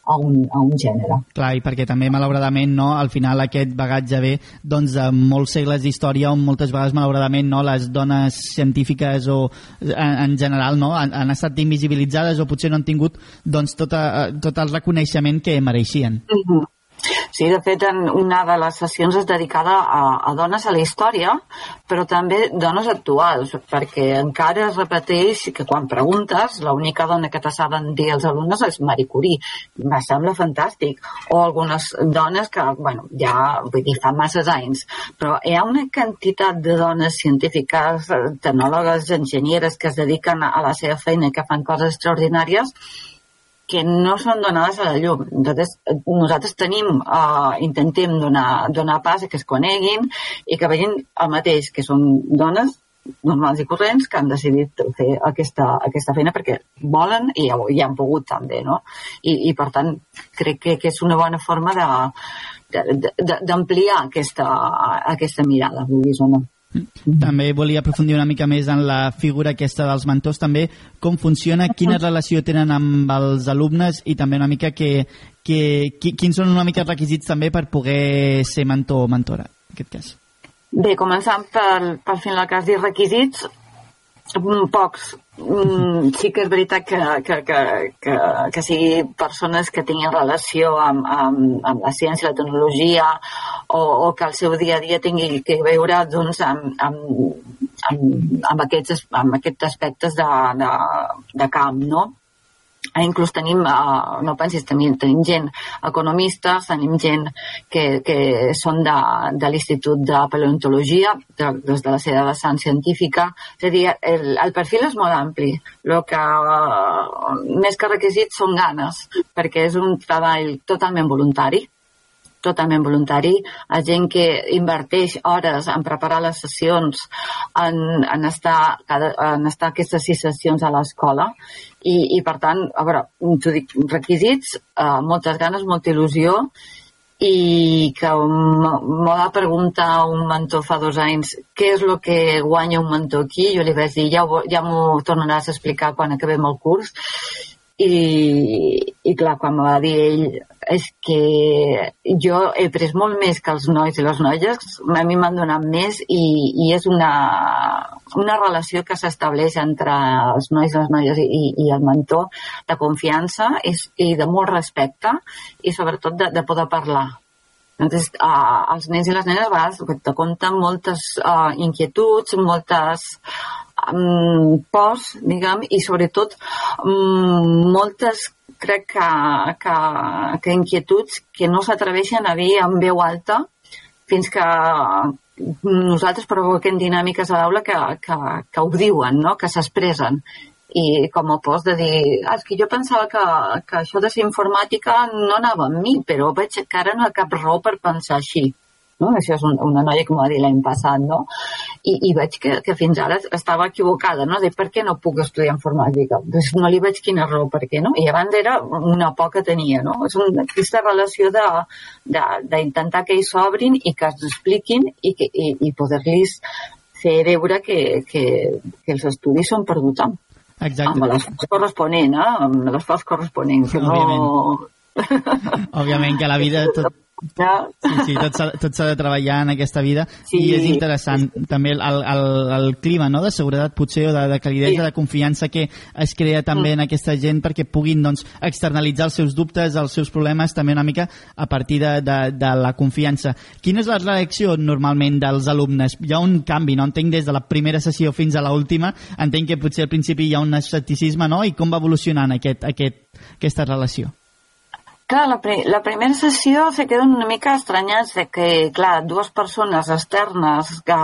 a un, a un gènere. Clar, i perquè també, malauradament, no, al final aquest bagatge ve doncs, de molts segles d'història on moltes vegades, malauradament, no, les dones científiques o en, en general no, han, han estat invisibilitzades o potser no han tingut doncs, tot, a, tot el reconeixement que mereixien. Mm -hmm. Sí, de fet, en una de les sessions és dedicada a, a dones a la història, però també dones actuals, perquè encara es repeteix que quan preguntes, l'única dona que te saben dir els alumnes és Marie Curie. Me sembla fantàstic. O algunes dones que, bueno, ja, vull dir, fa masses anys, però hi ha una quantitat de dones científiques, tecnòlogues, enginyeres que es dediquen a la seva feina i que fan coses extraordinàries que no són donades a la llum. Nosaltres, nosaltres tenim, uh, intentem donar, donar pas a que es coneguin i que vegin el mateix, que són dones normals i corrents que han decidit fer aquesta, aquesta feina perquè volen i, i han pogut també, no? I, i per tant, crec que, que és una bona forma d'ampliar aquesta, aquesta mirada, vull dir, no? També volia aprofundir una mica més en la figura aquesta dels mentors, també com funciona, quina relació tenen amb els alumnes i també una mica que, que, quins són una mica els requisits també per poder ser mentor o mentora, en aquest cas. Bé, començant per, per fer el cas de requisits, pocs. Mm, sí que és veritat que, que, que, que, que sigui persones que tinguin relació amb, amb, amb la ciència, la tecnologia, o, o que el seu dia a dia tingui que veure doncs, amb, amb, amb, amb, aquests, amb aquests aspectes de, de, de camp, no? Inclús tenim, uh, no pensis, tenim, tenim gent economistes, tenim gent que, que són de, de l'Institut de Paleontologia, de, des de la seva vessant científica. És a dir, el, el perfil és molt ampli. El que uh, més que requisits són ganes, perquè és un treball totalment voluntari totalment voluntari, a gent que inverteix hores en preparar les sessions, en, en, estar, en estar aquestes sis sessions a l'escola i, i per tant, a veure, t'ho dic, requisits, eh, moltes ganes, molta il·lusió i que m'ho va preguntar un mentor fa dos anys què és el que guanya un mentor aquí? Jo li vaig dir ja, ja m'ho tornaràs a explicar quan acabem el curs. I, i clar, quan m'ho va dir ell és que jo he pres molt més que els nois i les noies, a mi m'han donat més i, i és una, una relació que s'estableix entre els nois i les noies i, i el mentor de confiança i, i de molt respecte i sobretot de, de poder parlar. Entonces, uh, els nens i les nenes a vegades te compten moltes uh, inquietuds, moltes um, pors, diguem, i sobretot um, moltes crec que, que, que inquietuds que no s'atreveixen a dir en veu alta fins que nosaltres provoquem dinàmiques a l'aula que, que, que ho diuen, no? que s'expressen i com a pos de dir, ah, és que jo pensava que, que això de ser informàtica no anava amb mi, però veig que ara no hi ha cap raó per pensar així no? Això és un, una noia que m'ho va dir l'any passat, no? I, I veig que, que fins ara estava equivocada, no? De per què no puc estudiar informàtica? Doncs no li veig quina raó, per què no? I abans era una por que tenia, no? És una, aquesta relació d'intentar que ells s'obrin i que es expliquin i, que, i, i poder-los fer veure que, que, que els estudis són per tothom. Exacte. Amb l'esforç corresponent, eh? Amb l'esforç corresponent. Que no... Òbviament que la vida tot. Sí, sí, tot s'ha de treballar en aquesta vida sí. i és interessant també el, el, el clima no? de seguretat potser o de, de calidesa, sí. de confiança que es crea també mm. en aquesta gent perquè puguin doncs, externalitzar els seus dubtes, els seus problemes també una mica a partir de, de, de la confiança. Quina és la reacció normalment dels alumnes? Hi ha un canvi, no? Entenc des de la primera sessió fins a l'última, entenc que potser al principi hi ha un escepticisme, no? I com va evolucionant aquest, aquest, aquesta relació? Clar, la, pri la primera sessió se queden una mica estranyats de que, clar, dues persones externes que,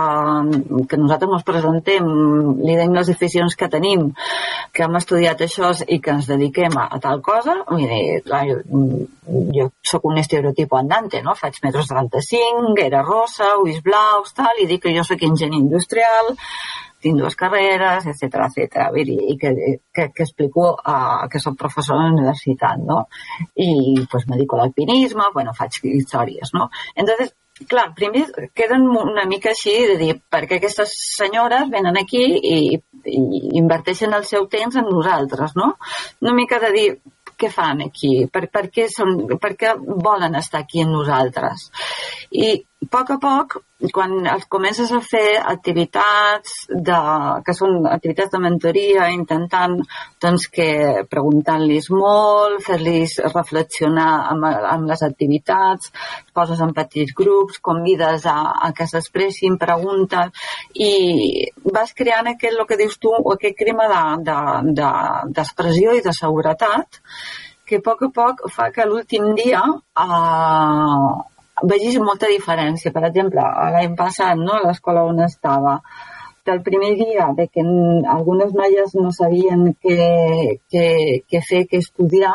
que nosaltres ens presentem, li deim les aficions que tenim, que hem estudiat això i que ens dediquem a, a tal cosa, mire, clar, jo, jo sóc un estereotipo andante, no? Faig metres 35, era rosa, ulls blaus, tal, i dic que jo sóc enginyer industrial, tinc dues carreres, etc etc. I que, que, que explico uh, que soc professor a la universitat, no? I pues, me dedico a l'alpinisme, bueno, faig històries, no? Entonces, clar, primer queden una mica així de dir per què aquestes senyores venen aquí i, i inverteixen el seu temps en nosaltres, no? Una mica de dir què fan aquí, per, per, què són, per què volen estar aquí amb nosaltres. I a poc a poc, quan comences a fer activitats de, que són activitats de mentoria, intentant doncs, que preguntant-los molt, fer-los reflexionar amb, amb les activitats, poses en petits grups, convides a, a que s'expressin, preguntes, i vas creant aquest, el que dius tu, aquest clima d'expressió de, de, i de seguretat, que a poc a poc fa que l'últim dia eh, vegis molta diferència. Per exemple, l'any passat, no, a l'escola on estava, del primer dia de que algunes noies no sabien què, què, què fer, què estudiar,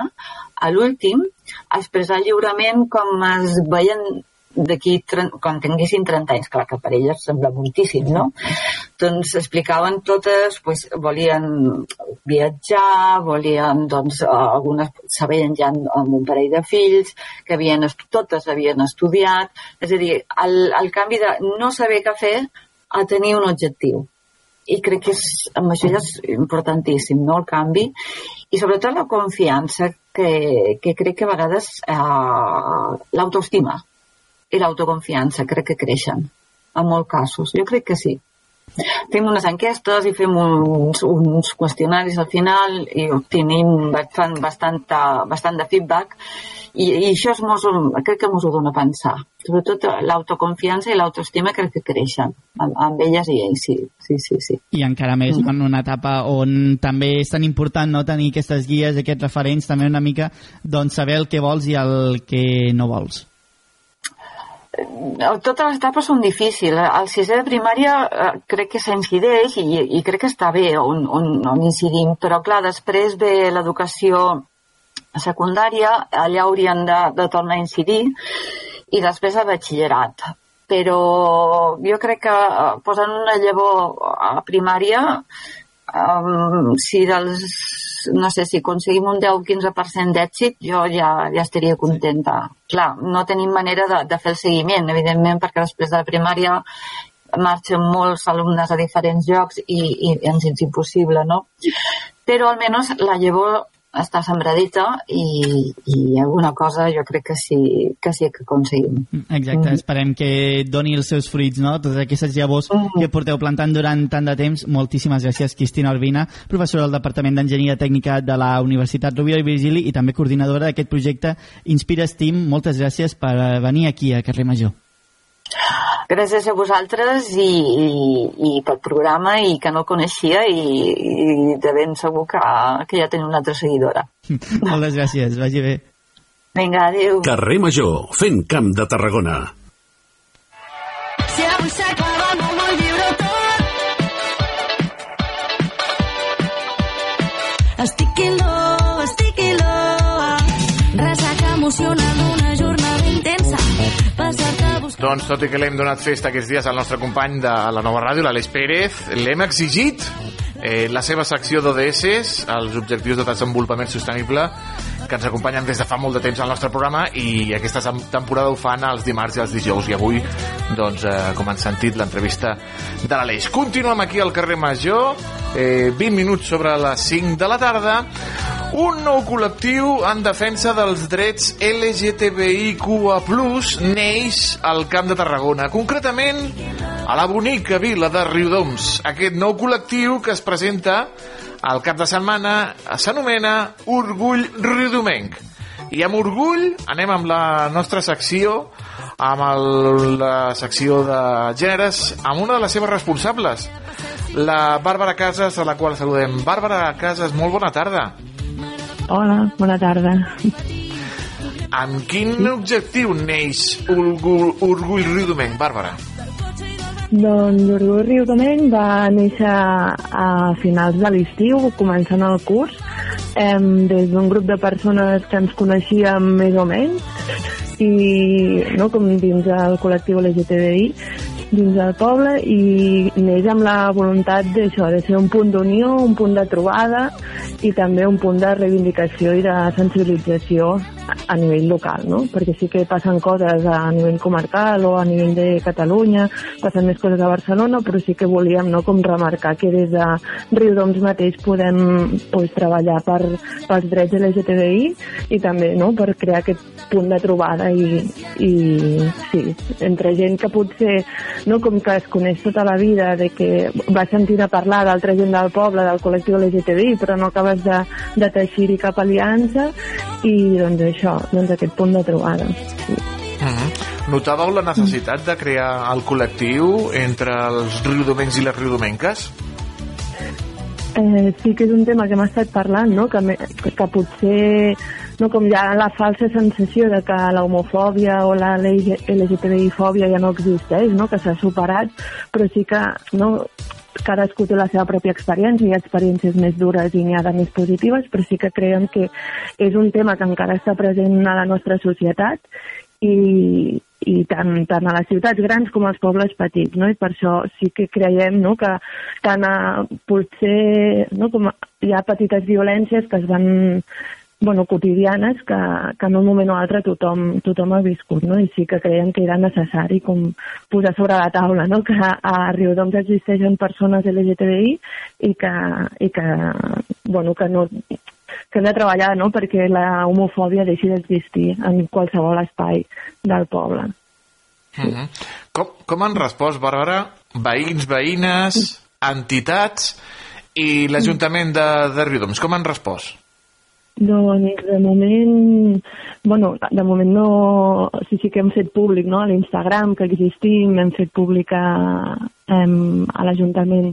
a l'últim, expressar lliurement com es veien d'aquí, quan tinguessin 30 anys, clar que per elles sembla moltíssim, no? Doncs explicaven totes, pues, volien viatjar, volien, doncs, algunes sabien ja amb un parell de fills, que havien, totes havien estudiat, és a dir, el, el canvi de no saber què fer a tenir un objectiu i crec que és, amb això és importantíssim, no?, el canvi, i sobretot la confiança que, que crec que a vegades eh, l'autoestima, i l'autoconfiança crec que creixen en molts casos. Jo crec que sí. fem unes enquestes i fem uns, uns qüestionaris al final i obtenim bastant, bastant, bastant de feedback i, i això és mos, crec que ens ho dona a pensar. Sobretot l'autoconfiança i l'autoestima crec que creixen amb, amb elles i ells, sí, sí, sí. sí. I encara més Mm. en una etapa on també és tan important no tenir aquestes guies, aquests referents, també una mica doncs, saber el que vols i el que no vols. Eh, Totes les etapes són difícils. Al sisè de primària eh, crec que s'incideix i, i crec que està bé on, on, on incidim, però clar, després ve l'educació secundària, allà haurien de, de tornar a incidir, i després el batxillerat. Però jo crec que eh, posant una llavor a primària, um, si dels, no sé, si aconseguim un 10-15% d'èxit, jo ja, ja estaria contenta. Clar, no tenim manera de, de fer el seguiment, evidentment, perquè després de la primària marxen molts alumnes a diferents llocs i, i ens és impossible, no? Però almenys la llavor està sembradita i, i alguna cosa jo crec que sí que, sí que aconseguim. Exacte, esperem que doni els seus fruits, no? Totes aquestes llavors que porteu plantant durant tant de temps. Moltíssimes gràcies, Cristina Urbina, professora del Departament d'Enginyeria Tècnica de la Universitat Rovira i Virgili i també coordinadora d'aquest projecte Inspira Steam. Moltes gràcies per venir aquí a Carrer Major. Gràcies a vosaltres i, i, i pel programa i que no el coneixia i, i de ben segur que, que ja tenim una altra seguidora. Moltes gràcies, vagi bé. Vinga, adéu. Carrer Major, fent camp de Tarragona. Doncs tot i que l'hem donat festa aquests dies al nostre company de la nova ràdio, l'Aleix Pérez, l'hem exigit eh, la seva secció d'ODS, els Objectius de Desenvolupament Sostenible, que ens acompanyen des de fa molt de temps al nostre programa i aquesta tem- temporada ho fan els dimarts i els dijous i avui, doncs, eh, com han sentit, l'entrevista de l'Aleix. Continuem aquí al carrer Major, eh, 20 minuts sobre les 5 de la tarda, un nou col·lectiu en defensa dels drets LGTBIQA+, neix al Camp de Tarragona, concretament a la bonica vila de Riudoms. Aquest nou col·lectiu que es presenta al cap de setmana s'anomena Orgull Riudomenc. I amb orgull anem amb la nostra secció, amb el, la secció de gèneres, amb una de les seves responsables, la Bàrbara Casas, a la qual saludem. Bàrbara Casas, molt bona tarda. Hola, bona tarda. Amb quin objectiu neix Orgull, Orgull Riudomenc, Bàrbara? Doncs l'Orgull Riudomenc va néixer a finals de l'estiu, començant el curs, em, des d'un grup de persones que ens coneixíem més o menys, i no, com dins el col·lectiu LGTBI, dins del poble, i neix amb la voluntat d'això, de ser un punt d'unió, un punt de trobada, i també un punt de reivindicació i de sensibilització a nivell local, no? Perquè sí que passen coses a nivell comarcal o a nivell de Catalunya, passen més coses a Barcelona, però sí que volíem no, com remarcar que des de Riudoms mateix podem pues, treballar per, pels drets LGTBI i també no, per crear aquest punt de trobada i, i sí, entre gent que potser no, com que es coneix tota la vida de que va sentir a parlar d'altra gent del poble, del col·lectiu LGTBI, però no acabes de, de teixir-hi cap aliança i doncs això, doncs aquest punt de trobada. Mm -hmm. Notàveu la necessitat de crear el col·lectiu entre els riudomencs i les riudomenques? Eh, sí que és un tema que hem estat parlant, no? que, me, que potser no, com hi ha la falsa sensació de que la homofòbia o la LGTBI-fòbia ja no existeix, no? que s'ha superat, però sí que no, cadascú té la seva pròpia experiència, hi ha experiències més dures i n'hi ha de més positives, però sí que creiem que és un tema que encara està present a la nostra societat i, i tant, tant a les ciutats grans com als pobles petits, no? I per això sí que creiem no, que tant a, potser no, com a, hi ha petites violències que es van bueno, quotidianes que, que en un moment o altre tothom, tothom ha viscut, no? I sí que creiem que era necessari com posar sobre la taula, no? Que a, Riudoms existeixen persones LGTBI i que, i que, bueno, que no, que hem de treballar no? perquè la homofòbia deixi d'existir en qualsevol espai del poble. Uh -huh. com, com han respost, Bàrbara, veïns, veïnes, entitats i l'Ajuntament de, de Riudoms? Com han respost? Doncs de moment, bueno, de moment no, sí, sí que hem fet públic, no?, a l'Instagram que existim, hem fet públic a, a l'Ajuntament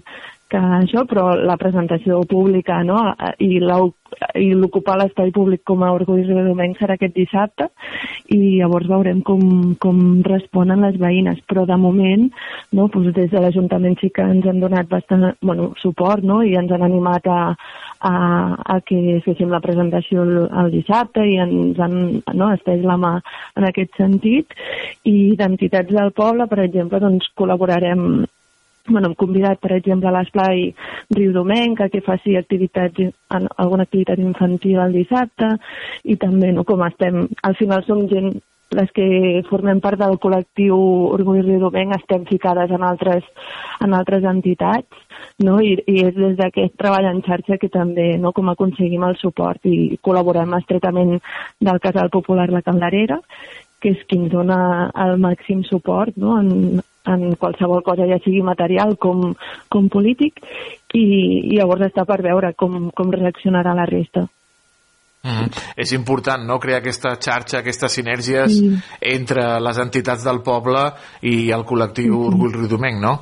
que això, però la presentació pública, no?, i l'ocupar l'espai públic com a Orgull Riudomenc serà aquest dissabte i llavors veurem com, com responen les veïnes, però de moment no, doncs des de l'Ajuntament sí que ens han donat bastant bueno, suport no? i ens han animat a, a, a que féssim la presentació el, el dissabte i ens han no, estès la mà en aquest sentit i d'entitats del poble, per exemple, doncs col·laborarem bueno, hem convidat, per exemple, a l'esplai Riudomenc a que faci activitats, alguna activitat infantil el dissabte i també, no, com estem, al final som gent les que formem part del col·lectiu Orgull Riudomenc estem ficades en altres, en altres entitats no? I, i és des d'aquest treball en xarxa que també no, com aconseguim el suport i col·laborem estretament del Casal Popular La Calderera que és qui ens dona el màxim suport no? en, en qualsevol cosa, ja sigui material com, com polític, i, i llavors està per veure com, com reaccionarà la resta. Mm. És important no? crear aquesta xarxa, aquestes sinergies Sí. entre les entitats del poble i el col·lectiu Orgull Riudomenc, no?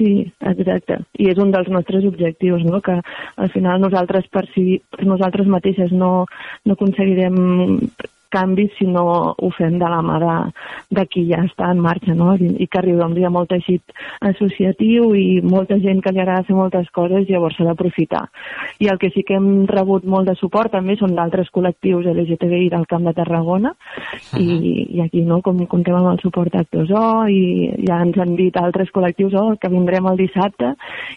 Sí, exacte. I és un dels nostres objectius, no? que al final nosaltres per, si, per nosaltres mateixes no, no aconseguirem canvis si no ho fem de la mà de, de qui ja està en marxa, no? I, i que a Riudoms hi ha molt teixit associatiu i molta gent que li agrada fer moltes coses i llavors s'ha d'aprofitar. I el que sí que hem rebut molt de suport també són d'altres col·lectius LGTBI del Camp de Tarragona i, i aquí no, com contem amb el suport d'Actors O i ja ens han dit altres col·lectius oh, que vindrem el dissabte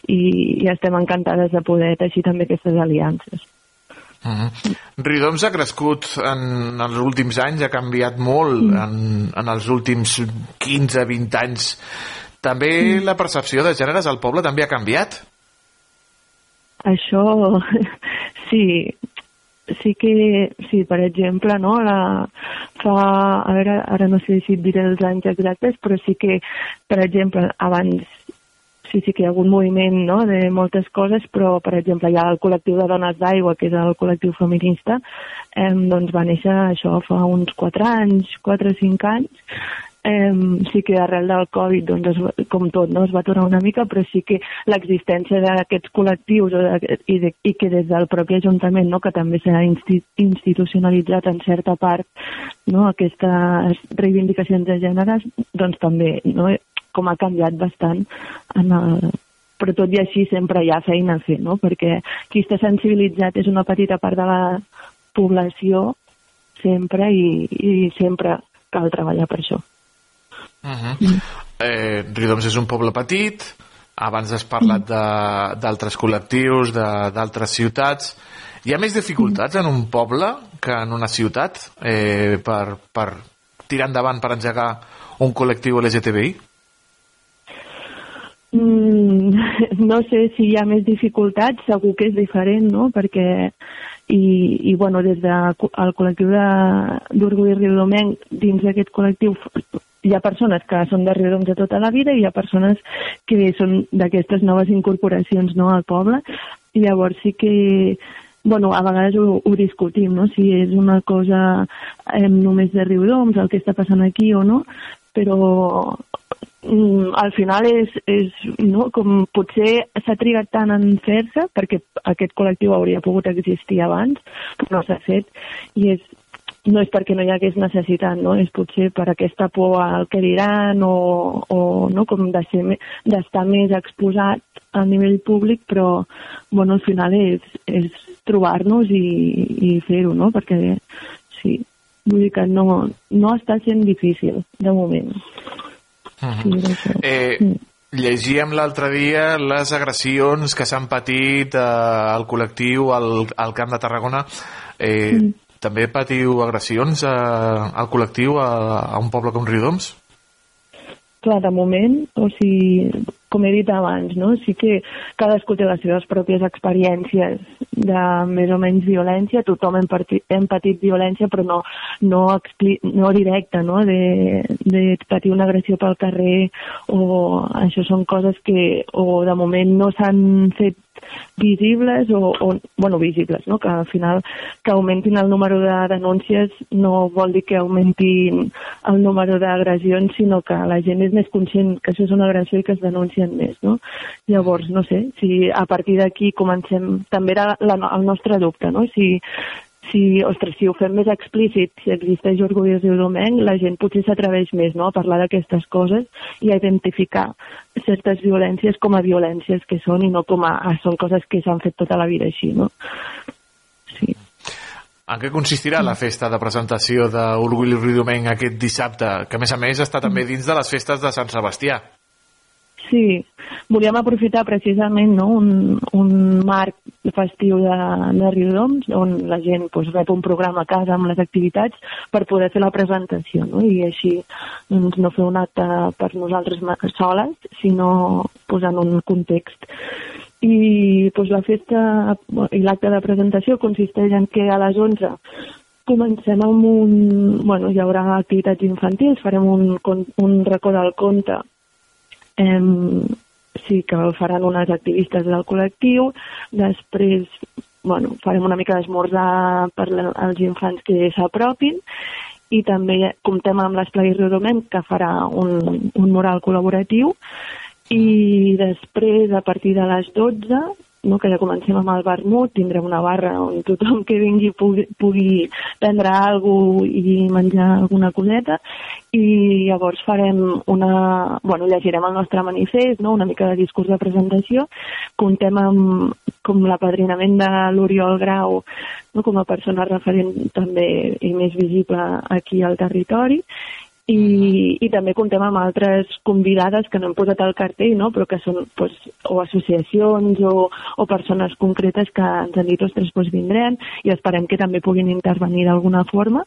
i, i estem encantades de poder teixir també aquestes aliances. Uh -huh. Riudoms ha crescut en els últims anys, ha canviat molt Mm. en, en els últims 15-20 anys. També Mm. la percepció de gèneres al poble també ha canviat? Això, sí, sí que, sí, per exemple, no, la, fa, a veure, ara no sé si et diré els anys exactes, però sí que, per exemple, abans sí, sí que hi ha hagut moviment no, de moltes coses, però, per exemple, hi ha el col·lectiu de dones d'aigua, que és el col·lectiu feminista, eh, doncs va néixer això fa uns 4 anys, 4 o 5 anys, Eh, sí que arrel del Covid, doncs, es, com tot, no, es va aturar una mica, però sí que l'existència d'aquests col·lectius i, de, i que des del propi Ajuntament, no, que també s'ha insti, institucionalitzat en certa part no, aquestes reivindicacions de gèneres, doncs també no, com ha canviat bastant en el, però tot i així sempre hi ha feina a fer, no? perquè qui està sensibilitzat és una petita part de la població sempre i, i sempre cal treballar per això. Uh -huh. eh, Riudoms és un poble petit, abans has parlat d'altres col·lectius, d'altres ciutats. Hi ha més dificultats en un poble que en una ciutat eh, per, per tirar endavant, per engegar un col·lectiu LGTBI? Mm, no sé si hi ha més dificultats, segur que és diferent, no? Perquè, i, i bueno, des del de, el col·lectiu d'Orgull Riudomenc, dins d'aquest col·lectiu hi ha persones que són de Riudoms de tota la vida i hi ha persones que són d'aquestes noves incorporacions no, al poble i llavors sí que bueno, a vegades ho, ho discutim, no? si és una cosa eh, només de Riudoms, el que està passant aquí o no, però al final és, és no? com potser s'ha trigat tant en fer-se perquè aquest col·lectiu hauria pogut existir abans però no s'ha fet i és, no és perquè no hi hagués necessitat no? és potser per aquesta por al que diran o, o no? com d'estar més exposat a nivell públic però bueno, al final és, és trobar-nos i, i fer-ho no? perquè sí, vull dir que no, no està sent difícil de moment Era això. Eh, llegíem l'altre dia les agressions que s'han patit eh, al col·lectiu al, al Camp de Tarragona. Eh, Mm. També patiu agressions eh, al col·lectiu a, a un poble com Riudoms? Clar, de moment, o sigui, com he dit abans, no? sí que cadascú té les seves pròpies experiències de més o menys violència, tothom hem patit, hem patit violència però no, no, expli no directa, no? De, de patir una agressió pel carrer o això són coses que o de moment no s'han fet visibles o, o bueno, visibles, no? que al final que augmentin el número de denúncies no vol dir que augmentin el número d'agressions, sinó que la gent és més conscient que això és una agressió i que es denuncien més. No? Llavors, no sé, si a partir d'aquí comencem, també era la, el nostre dubte, no? si, si, ostres, si ho fem més explícit, si existeix orgullós domenc, la gent potser s'atreveix més no? a parlar d'aquestes coses i a identificar certes violències com a violències que són i no com a ah, són coses que s'han fet tota la vida així, no? Sí. En què consistirà la festa de presentació d'Orgull Ridomenc aquest dissabte, que a més a més està també dins de les festes de Sant Sebastià? Sí, volíem aprofitar precisament no, un, un marc festiu de, de Riudoms on la gent pues, rep un programa a casa amb les activitats per poder fer la presentació no? i així doncs, no fer un acte per nosaltres soles, sinó posant un context. I pues, la festa i l'acte de presentació consisteix en que a les 11 comencem amb un... Bueno, hi haurà activitats infantils, farem un, un racó del conte eh, sí que el faran unes activistes del col·lectiu, després bueno, farem una mica d'esmorzar per als infants que s'apropin. I també comptem amb l'Esplai Rodomem que farà un, un mural col·laboratiu. I després a partir de les 12 no, que ja comencem amb el vermut, tindrem una barra on tothom que vingui pugui, pugui prendre alguna i menjar alguna coseta i llavors farem una... Bueno, llegirem el nostre manifest, no? una mica de discurs de presentació, contem amb com l'apadrinament de l'Oriol Grau no? com a persona referent també i més visible aquí al territori i, i també comptem amb altres convidades que no hem posat al cartell, no? però que són pues, o associacions o, o persones concretes que ens han dit, ostres, pues vindrem i esperem que també puguin intervenir d'alguna forma.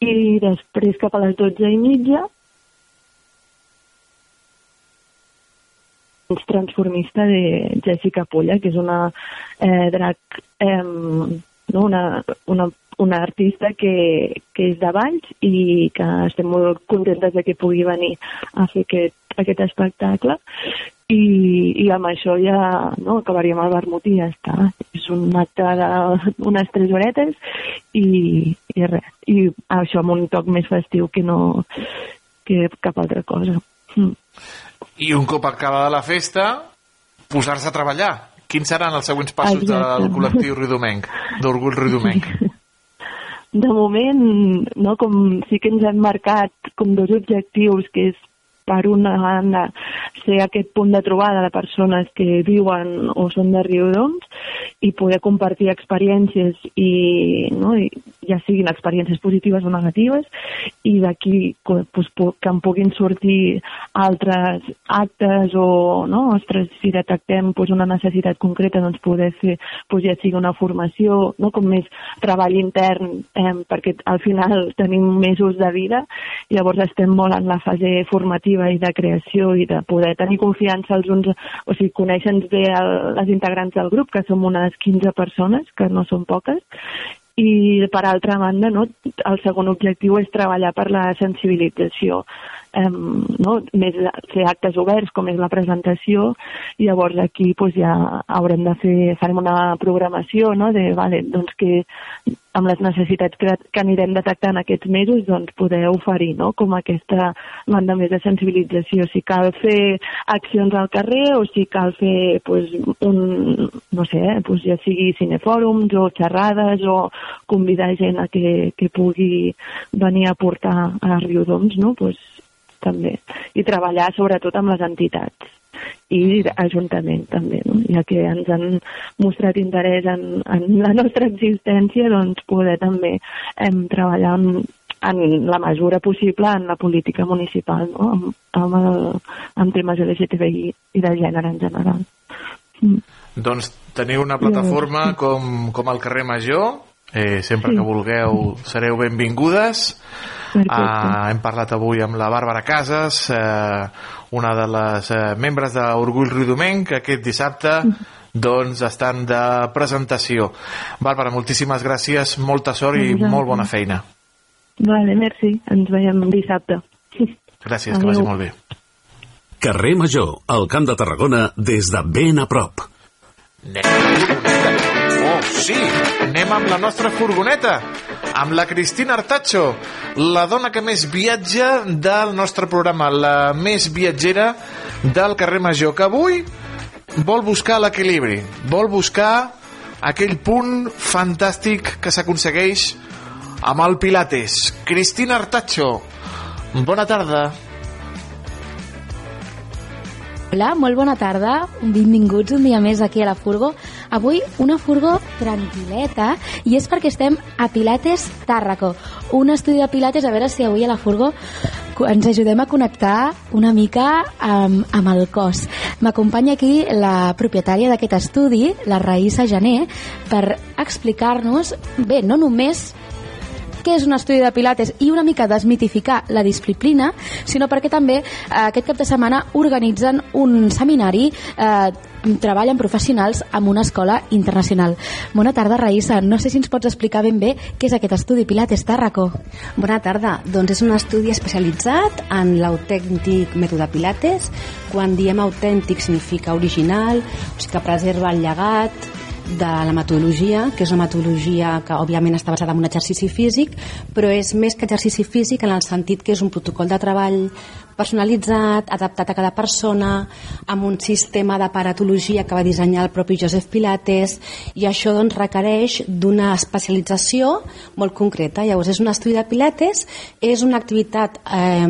I després, cap a les 12 i mitja, transformista de Jessica Pulla, que és una eh, drac, eh, no? una, una una artista que, que és de Valls i que estem molt contentes de que pugui venir a fer aquest, aquest espectacle i, i amb això ja no, acabaríem el vermut i ja està. És un acte d'unes tres horetes i, i res. I això amb un toc més festiu que no que cap altra cosa. Mm. I un cop acabada la festa, posar-se a treballar. Quins seran els següents passos Exacte. del col·lectiu Ridomenc, d'Orgull Ridomenc? de moment, no, com sí que ens hem marcat com dos objectius, que és per una banda ser aquest punt de trobada de persones que viuen o són de Riudoms i poder compartir experiències i, no, i ja siguin experiències positives o negatives i d'aquí pues, que en puguin sortir altres actes o, no, ostres, si detectem pues, una necessitat concreta, doncs poder fer pues, ja sigui una formació, no, com més treball intern, eh, perquè al final tenim mesos de vida, llavors estem molt en la fase formativa i de creació i de poder tenir confiança els uns, o sigui, conèixer-nos bé el, les integrants del grup, que som unes 15 persones, que no són poques, i per altra banda no, el segon objectiu és treballar per la sensibilització um, no? més fer actes oberts com és la presentació i llavors aquí pues, ja haurem de fer farem una programació no? de, vale, doncs que amb les necessitats que, que anirem detectant aquests mesos, doncs poder oferir no? com aquesta banda més de sensibilització. Si cal fer accions al carrer o si cal fer pues, un, no sé, eh, pues ja sigui cinefòrums o xerrades o convidar gent a que, que pugui venir a portar a Riudoms, no? pues, també. I treballar sobretot amb les entitats i Ajuntament també, no? ja que ens han mostrat interès en, en la nostra existència, doncs poder també em, treballar en, en la mesura possible en la política municipal, no? amb, amb, el, amb temes LGTBI i de gènere en general. Mm. Doncs teniu una plataforma com, com el carrer Major Eh, sempre que vulgueu sereu benvingudes. Ah, hem parlat avui amb la Bàrbara Casas, eh, una de les eh, membres d'Orgull Riudomenc, que aquest dissabte doncs estan de presentació. Bàrbara, moltíssimes gràcies, molta sort i molt bona feina. Vale, merci. Ens veiem dissabte. Gràcies, que vagi molt bé. Carrer Major, al Camp de Tarragona, des de ben a prop. Oh, sí, anem amb la nostra furgoneta, amb la Cristina Artacho, la dona que més viatja del nostre programa, la més viatgera del carrer Major, que avui vol buscar l'equilibri, vol buscar aquell punt fantàstic que s'aconsegueix amb el Pilates. Cristina Artacho, bona tarda. Hola, molt bona tarda. Benvinguts un dia més aquí a la Furgo. Avui una Furgo tranquil·leta i és perquè estem a Pilates Tàrraco, un estudi de Pilates, a veure si avui a la Furgo co- ens ajudem a connectar una mica amb, amb el cos. M'acompanya aquí la propietària d'aquest estudi, la Raïssa Jané, per explicar-nos, bé, no només què és un estudi de pilates i una mica desmitificar la disciplina, sinó perquè també eh, aquest cap de setmana organitzen un seminari eh, treball amb professionals amb una escola internacional. Bona tarda, Raïssa. No sé si ens pots explicar ben bé què és aquest estudi Pilates Tàrraco. Bona tarda. Doncs és un estudi especialitzat en l'autèntic mètode Pilates. Quan diem autèntic significa original, o sigui que preserva el llegat de la metodologia, que és una metodologia que òbviament està basada en un exercici físic, però és més que exercici físic en el sentit que és un protocol de treball personalitzat, adaptat a cada persona, amb un sistema d'aparatologia que va dissenyar el propi Joseph Pilates, i això doncs, requereix d'una especialització molt concreta. Llavors, és un estudi de Pilates, és una activitat eh,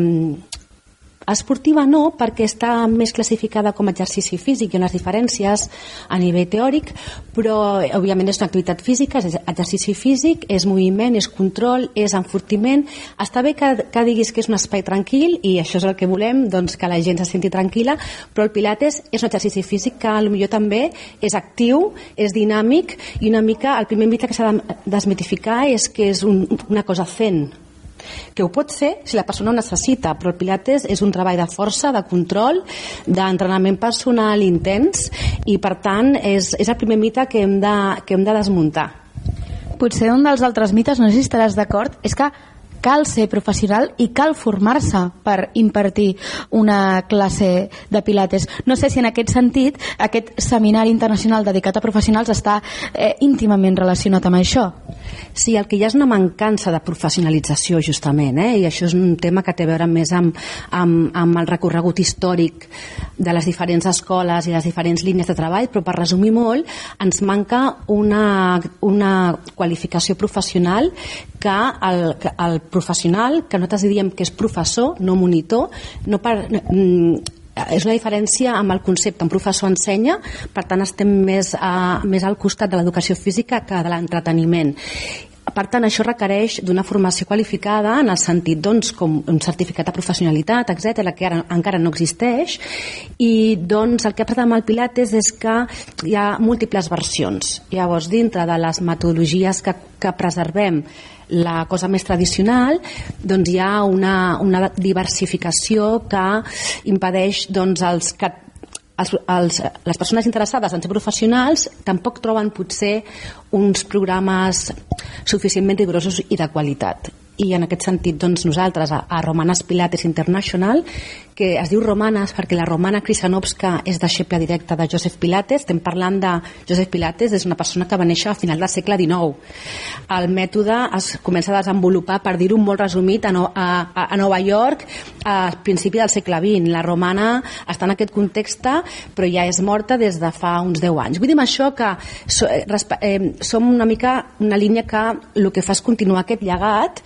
Esportiva no, perquè està més classificada com a exercici físic, ha unes diferències a nivell teòric, però òbviament és una activitat física, és exercici físic, és moviment, és control, és enfortiment. Està bé que, que diguis que és un espai tranquil i això és el que volem, doncs que la gent se senti tranquil·la, però el Pilates és un exercici físic que potser també és actiu, és dinàmic i una mica el primer mite que s'ha de desmitificar és que és un, una cosa zen, que ho pot fer si la persona ho necessita, però el Pilates és un treball de força, de control, d'entrenament personal intens i per tant és, és el primer mite que hem de, que hem de desmuntar. Potser un dels altres mites, no sé si estaràs d'acord, és que cal ser professional i cal formar-se per impartir una classe de pilates. No sé si en aquest sentit aquest seminari internacional dedicat a professionals està eh, íntimament relacionat amb això. Sí, el que hi ha és una mancança de professionalització, justament, eh? i això és un tema que té a veure més amb, amb, amb el recorregut històric de les diferents escoles i les diferents línies de treball, però per resumir molt, ens manca una, una qualificació professional que el, que el professional, que nosaltres diríem que és professor, no monitor, no per, mm, és una diferència amb el concepte. Un professor ensenya, per tant estem més, a, més al costat de l'educació física que de l'entreteniment. Per tant, això requereix d'una formació qualificada en el sentit, doncs, com un certificat de professionalitat, etc que ara, encara no existeix, i doncs el que ha passat amb el Pilates és que hi ha múltiples versions. Llavors, dintre de les metodologies que, que preservem la cosa més tradicional, doncs hi ha una, una diversificació que impedeix doncs, els que els, els, les persones interessades en ser professionals tampoc troben potser uns programes suficientment rigorosos i de qualitat. I en aquest sentit doncs, nosaltres a, a Romanes Pilates International que es diu Romanes perquè la Romana Krisanovska és deixeble directa de Joseph Pilates. Estem parlant de Joseph Pilates és una persona que va néixer a final del segle XIX el mètode es comença a desenvolupar per dir-ho molt resumit a, no, a, a, a Nova York al principi del segle XX la Romana està en aquest context però ja és morta des de fa uns 10 anys. Vull dir això que so, eh, eh, som una mica una línia que el que fa és continuar aquest llegat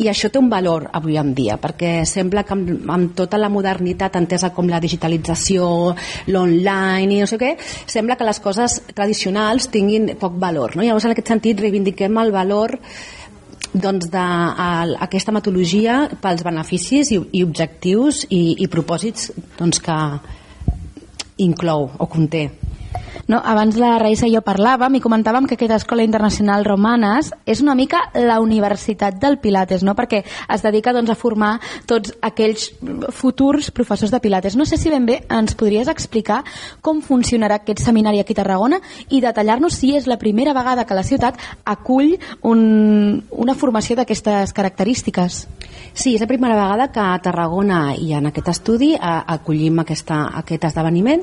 i això té un valor avui en dia perquè sembla que amb, amb tota la modernitat entesa com la digitalització l'online i no sé què sembla que les coses tradicionals tinguin poc valor no? llavors en aquest sentit reivindiquem el valor doncs d'aquesta metodologia pels beneficis i, i objectius i, i propòsits doncs, que inclou o conté No, abans la Raïssa i jo parlàvem i comentàvem que aquesta Escola Internacional Romanes és una mica la universitat del Pilates, no? perquè es dedica doncs, a formar tots aquells futurs professors de Pilates. No sé si ben bé ens podries explicar com funcionarà aquest seminari aquí a Tarragona i detallar-nos si és la primera vegada que la ciutat acull un, una formació d'aquestes característiques. Sí, és la primera vegada que a Tarragona i en aquest estudi a, acollim aquesta, aquest esdeveniment.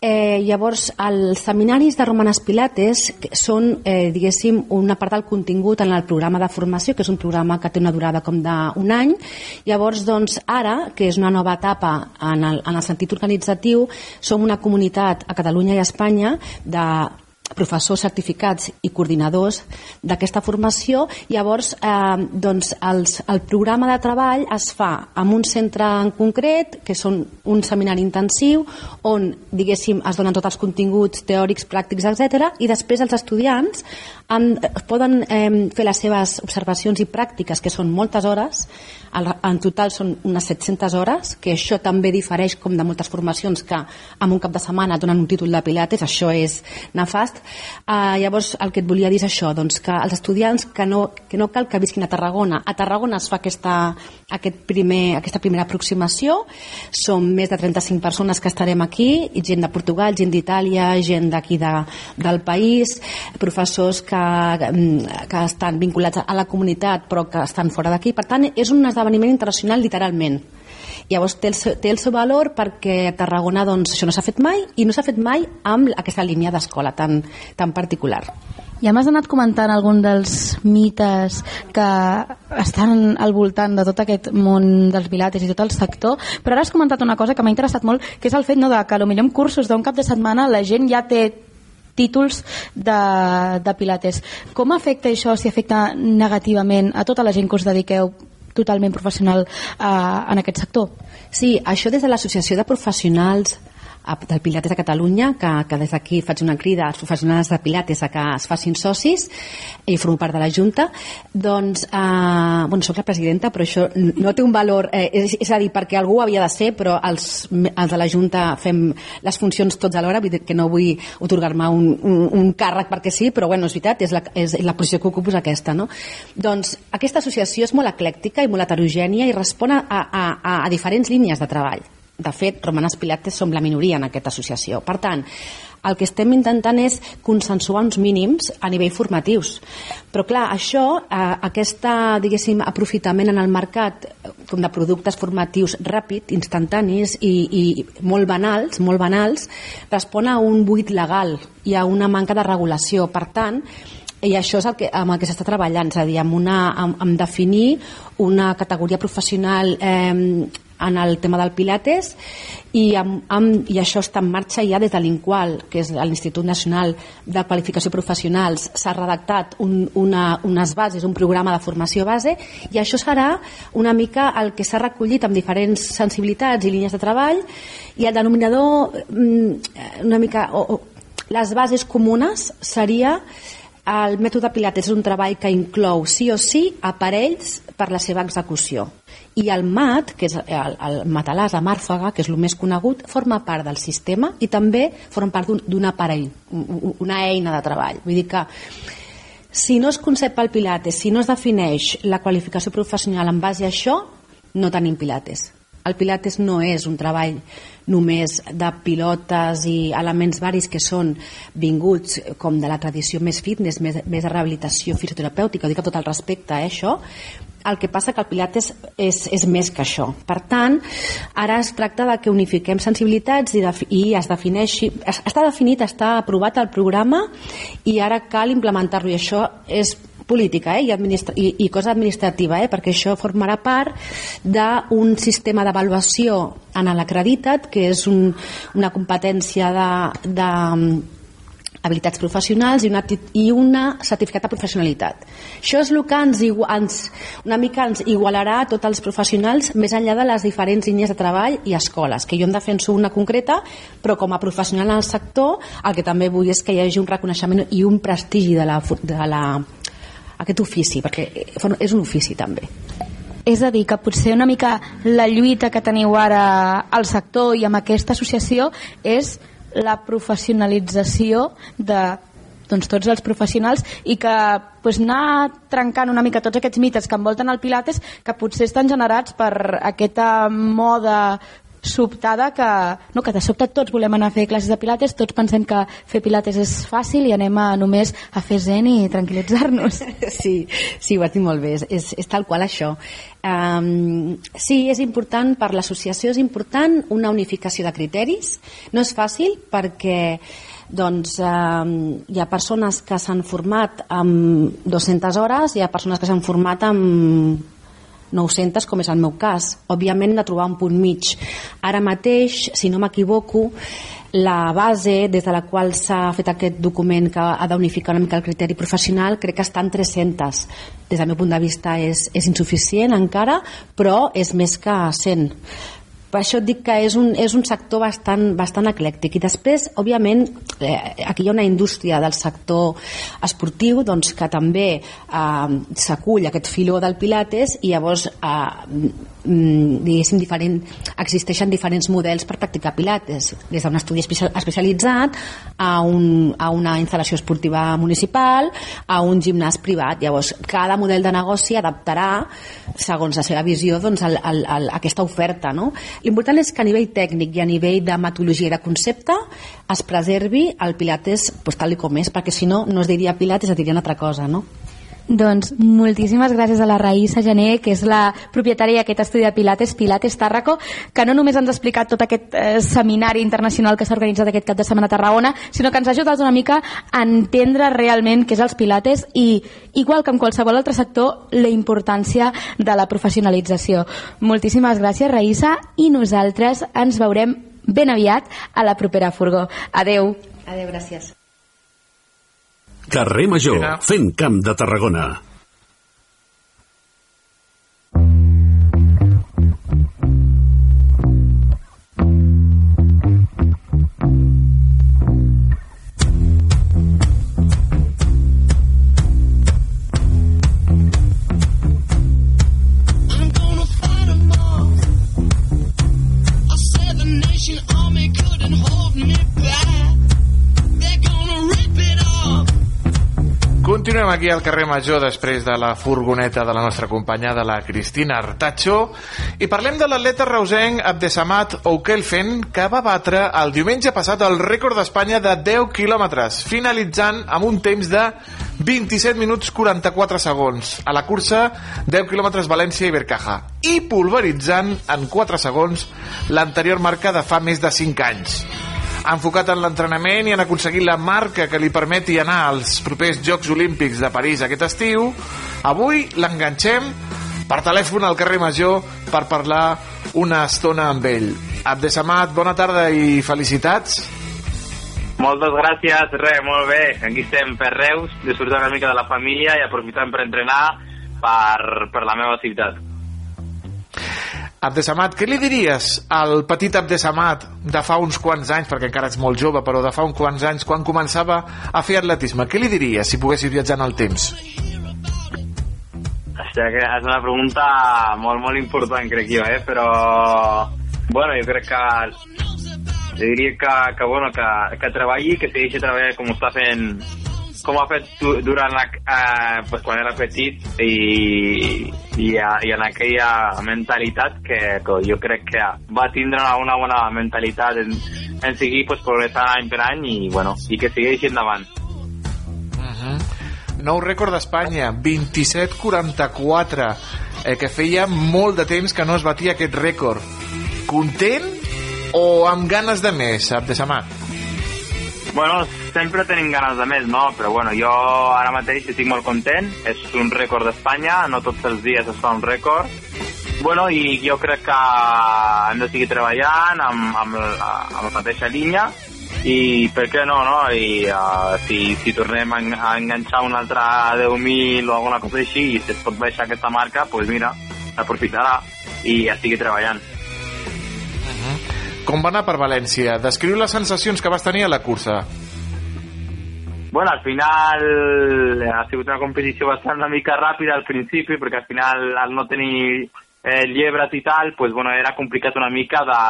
Eh, llavors, els seminaris de Romanes Pilates són, eh, diguéssim, una part del contingut en el programa de formació, que és un programa que té una durada com d'un any. Llavors, doncs, ara, que és una nova etapa en el, en el sentit organitzatiu, som una comunitat a Catalunya i a Espanya de professors certificats i coordinadors d'aquesta formació. Llavors, eh, doncs els, el programa de treball es fa en un centre en concret, que són un seminari intensiu, on, diguéssim, es donen tots els continguts teòrics, pràctics, etc. i després els estudiants han, poden eh, fer les seves observacions i pràctiques, que són moltes hores, en total són unes 700 hores, que això també difereix com de moltes formacions que en un cap de setmana donen un títol de pilates, això és nefast. Uh, llavors, el que et volia dir és això, doncs, que els estudiants que no, que no cal que visquin a Tarragona, a Tarragona es fa aquesta, aquest primer, aquesta primera aproximació, som més de 35 persones que estarem aquí, gent de Portugal, gent d'Itàlia, gent d'aquí de, del país, professors que, que estan vinculats a la comunitat però que estan fora d'aquí, per tant és un esdeveniment internacional literalment. Llavors té el, seu, té el seu valor perquè a Tarragona doncs, això no s'ha fet mai i no s'ha fet mai amb aquesta línia d'escola tan, tan particular. Ja m'has anat comentant algun dels mites que estan al voltant de tot aquest món dels pilates i tot el sector, però ara has comentat una cosa que m'ha interessat molt, que és el fet no, de que potser en cursos d'un cap de setmana la gent ja té títols de, de pilates. Com afecta això, si afecta negativament a tota la gent que us dediqueu totalment professional eh, en aquest sector? Sí, això des de l'Associació de Professionals del Pilates a Catalunya, que, que des d'aquí faig una crida als professionals de Pilates a que es facin socis i formo part de la Junta, doncs, eh, bueno, soc la presidenta, però això no té un valor, eh, és, és a dir, perquè algú havia de ser, però els, els de la Junta fem les funcions tots alhora, vull dir que no vull otorgar-me un, un, un càrrec perquè sí, però bueno, és veritat, és la, és la posició que ocupo és aquesta, no? Doncs aquesta associació és molt eclèctica i molt heterogènia i respon a, a, a, a diferents línies de treball de fet, Romanes Pilates som la minoria en aquesta associació. Per tant, el que estem intentant és consensuar uns mínims a nivell formatius. Però clar, això, eh, aquesta, diguéssim, aprofitament en el mercat eh, com de productes formatius ràpid, instantanis i, i molt banals, molt banals, respon a un buit legal i a una manca de regulació. Per tant, i això és el que, amb el que s'està treballant, és a dir, amb, una, amb, amb definir una categoria professional eh, en el tema del Pilates i, amb, amb, i això està en marxa ja des de l'INQUAL, que és l'Institut Nacional de Qualificació Professionals. S'ha redactat un, una, unes bases, un programa de formació base i això serà una mica el que s'ha recollit amb diferents sensibilitats i línies de treball i el denominador mm, una mica o, o, les bases comunes seria el mètode Pilates és un treball que inclou sí o sí aparells per la seva execució i el MAT, que és el, el matalàs, la màrfaga, que és el més conegut, forma part del sistema i també forma part d'un aparell, un, una eina de treball. Vull dir que si no es concep el Pilates, si no es defineix la qualificació professional en base a això, no tenim Pilates. El Pilates no és un treball només de pilotes i elements varis que són vinguts com de la tradició més fitness, més, més de rehabilitació fisioterapèutica, ho dic a tot el respecte, eh, això, el que passa que el Pilates és, és més que això. Per tant, ara es tracta de que unifiquem sensibilitats i, de, i es defineixi... Està definit, està aprovat el programa i ara cal implementar-lo. I això és política eh, i, administra i, i cosa administrativa, eh, perquè això formarà part d'un sistema d'avaluació en l'acreditat, que és un, una competència de, de habilitats professionals i una, i una certificat de professionalitat. Això és el que ens, ens, una mica ens igualarà a tots els professionals més enllà de les diferents línies de treball i escoles, que jo en defenso una concreta, però com a professional en el sector el que també vull és que hi hagi un reconeixement i un prestigi de la, de la, aquest ofici, perquè és un ofici també. És a dir, que potser una mica la lluita que teniu ara al sector i amb aquesta associació és la professionalització de doncs, tots els professionals i que pues, anar trencant una mica tots aquests mites que envolten el Pilates que potser estan generats per aquesta moda sobtada que, no, que de sobte tots volem anar a fer classes de pilates, tots pensem que fer pilates és fàcil i anem a només a fer zen i tranquil·litzar-nos. Sí, sí, ho has dit molt bé, és, és, tal qual això. Um, sí, és important per l'associació, és important una unificació de criteris. No és fàcil perquè doncs eh, hi ha persones que s'han format amb 200 hores, hi ha persones que s'han format amb 900, com és el meu cas. Òbviament hem de trobar un punt mig. Ara mateix, si no m'equivoco, la base des de la qual s'ha fet aquest document que ha d'unificar una mica el criteri professional crec que està en 300 des del meu punt de vista és, és insuficient encara però és més que 100 per això et dic que és un, és un sector bastant, bastant eclèctic. I després, òbviament eh, aquí hi ha una indústria del sector esportiu doncs, que també eh, s'acull aquest filó del Pilates i llavors eh, diguéssim diferent, existeixen diferents models per practicar Pilates. Des d'un estudi especialitzat a, un, a una instal·lació esportiva municipal a un gimnàs privat. Llavors cada model de negoci adaptarà segons la seva visió doncs, el, el, el, aquesta oferta no? L'important és que a nivell tècnic i a nivell de metodologia i de concepte es preservi el Pilates pues, tal com és, perquè si no, no es diria Pilates, es diria una altra cosa, no? Doncs moltíssimes gràcies a la Raïssa Gené, que és la propietària d'aquest estudi de Pilates, Pilates Tàrraco, que no només ens ha explicat tot aquest eh, seminari internacional que s'ha organitzat aquest cap de setmana a Tarragona, sinó que ens ha ajudat una mica a entendre realment què és els Pilates i, igual que en qualsevol altre sector, la importància de la professionalització. Moltíssimes gràcies, Raïssa, i nosaltres ens veurem ben aviat a la propera furgó. Adeu. Adeu, gràcies. Carrer Major, fent camp de Tarragona. Continuem aquí al carrer Major després de la furgoneta de la nostra companya de la Cristina Artacho i parlem de l'atleta reusenc Abdesamat Oukelfen que va batre el diumenge passat el rècord d'Espanya de 10 quilòmetres finalitzant amb un temps de 27 minuts 44 segons a la cursa 10 quilòmetres València i Bercaja i pulveritzant en 4 segons l'anterior marca de fa més de 5 anys enfocat en l'entrenament i en aconseguir la marca que li permeti anar als propers Jocs Olímpics de París aquest estiu, avui l'enganxem per telèfon al carrer Major per parlar una estona amb ell. Abdesamat, bona tarda i felicitats. Moltes gràcies, res, molt bé. Aquí estem per Reus, disfrutant una mica de la família i aprofitant per entrenar per, per la meva ciutat. Abdesamat, què li diries al petit Abdesamat de fa uns quants anys, perquè encara ets molt jove, però de fa uns quants anys, quan començava a fer atletisme? Què li diries si poguessis viatjar en el temps? Hòstia, que és una pregunta molt, molt important, crec jo, eh? Però, bueno, jo crec que jo diria que, que, bueno, que, que treballi, que segueixi treballant com està fent com ha fet du- durant la, eh, pues, quan era petit i, i, i en aquella mentalitat que, que jo crec que va tindre una, bona mentalitat en, en seguir pues, progressant any per any i, bueno, i que segueixi endavant. Nou rècord d'Espanya, 27-44, eh, que feia molt de temps que no es batia aquest rècord. Content o amb ganes de més, Abdesamat? Bueno, sempre tenim ganes de més, no? Però bueno, jo ara mateix estic molt content. És un rècord d'Espanya, no tots els dies es fa un rècord. Bueno, i jo crec que hem de seguir treballant amb, amb, la, amb la mateixa línia i per què no, no? I uh, si, si tornem a, en- a enganxar un altre 10.000 o alguna cosa així i si es pot baixar aquesta marca, doncs pues mira, aprofitarà i ja estigui treballant. Com va anar per València? Descriu les sensacions que vas tenir a la cursa. Bueno, al final ha sigut una competició bastant una mica ràpida al principi, perquè al final al no tenir eh, llebres i tal, pues, bueno, era complicat una mica de,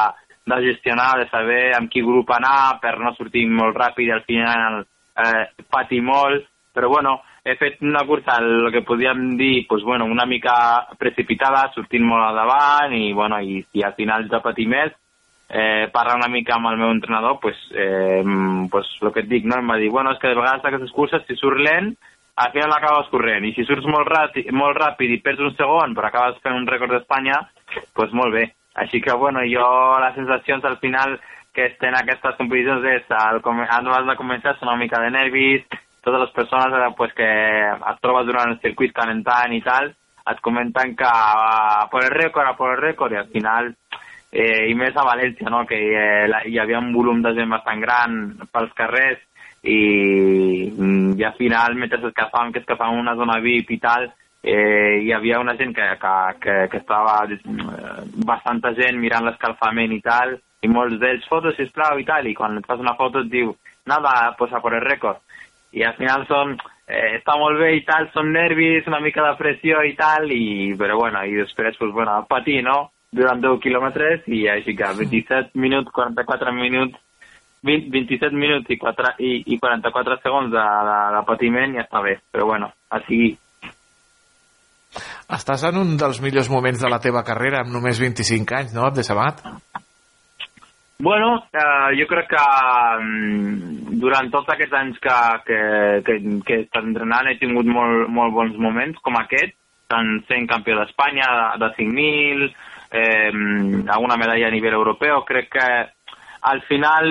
de gestionar, de saber amb qui grup anar per no sortir molt ràpid al final eh, patir molt, però bueno, he fet una cursa, el que podíem dir, pues, bueno, una mica precipitada, sortint molt al davant i, bueno, i si al final ja patir més, eh, parlar una mica amb el meu entrenador, pues, eh, pues, el que et dic, no? em va dir, bueno, és que de vegades aquestes curses, si surt lent, al final acabes corrent, i si surts molt ràpid, molt ràpid i perds un segon, però acabes fent un rècord d'Espanya, pues molt bé. Així que, bueno, jo les sensacions al final que estem en aquestes competicions és, al, abans de començar, són una mica de nervis, totes les persones eh, pues, que et trobes durant el circuit calentant i tal, et comenten que uh, por el rècord, a por el rècord, i al final, eh, i més a València, no? que eh, la, hi havia un volum de gent bastant gran pels carrers, i, i al final, mentre es escapàvem, que escapàvem una zona VIP i tal, eh, hi havia una gent que, que, que, que estava eh, bastanta gent mirant l'escalfament i tal, i molts d'ells, fotos, sisplau, i tal, i quan et fas una foto et diu, nada, pues a por el rècord. I al final són, eh, està molt bé i tal, són nervis, una mica de pressió i tal, i, però bueno, i després, pues bueno, patir, no?, durant 10 quilòmetres, i així que 27 minuts, 44 minuts, 20, 27 minuts i, 4, i, i 44 segons de, de, de patiment ja està bé, però bueno, a seguir. Estàs en un dels millors moments de la teva carrera amb només 25 anys, no, Abdesamat? Bueno, eh, jo crec que um, durant tots aquests anys que, que, que, que he estat entrenant he tingut molt, molt bons moments com aquest, tant sent campió d'Espanya de, de 5.000, eh, alguna medalla a nivell europeu, crec que al final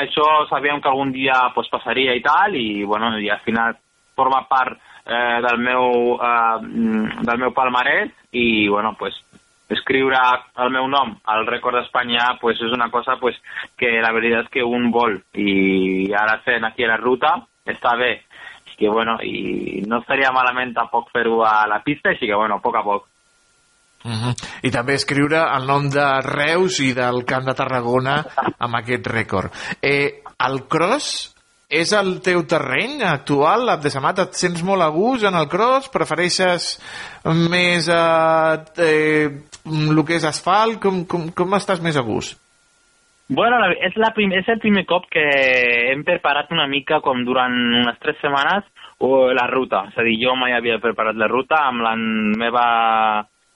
això sabíem que algun dia pues, passaria i tal, i, bueno, i al final forma part eh, del, meu, eh, del meu palmarès i bueno, pues, escriure el meu nom al rècord d'Espanya pues, és una cosa pues, que la veritat és que un vol. I ara fent aquí la ruta està bé. Que bueno, i no estaria malament tampoc fer-ho a la pista, així que bueno, a poc a poc. Uh -huh. I també escriure el nom de Reus i del Camp de Tarragona amb aquest rècord. Eh, el cross és el teu terreny actual, Abdesamat? Et sents molt a gust en el cross? Prefereixes més eh, eh, el que és asfalt? Com, com, com estàs més a gust? Bueno, és, la prim, és el primer cop que hem preparat una mica com durant unes tres setmanes la ruta. És a dir, jo mai havia preparat la ruta amb la meva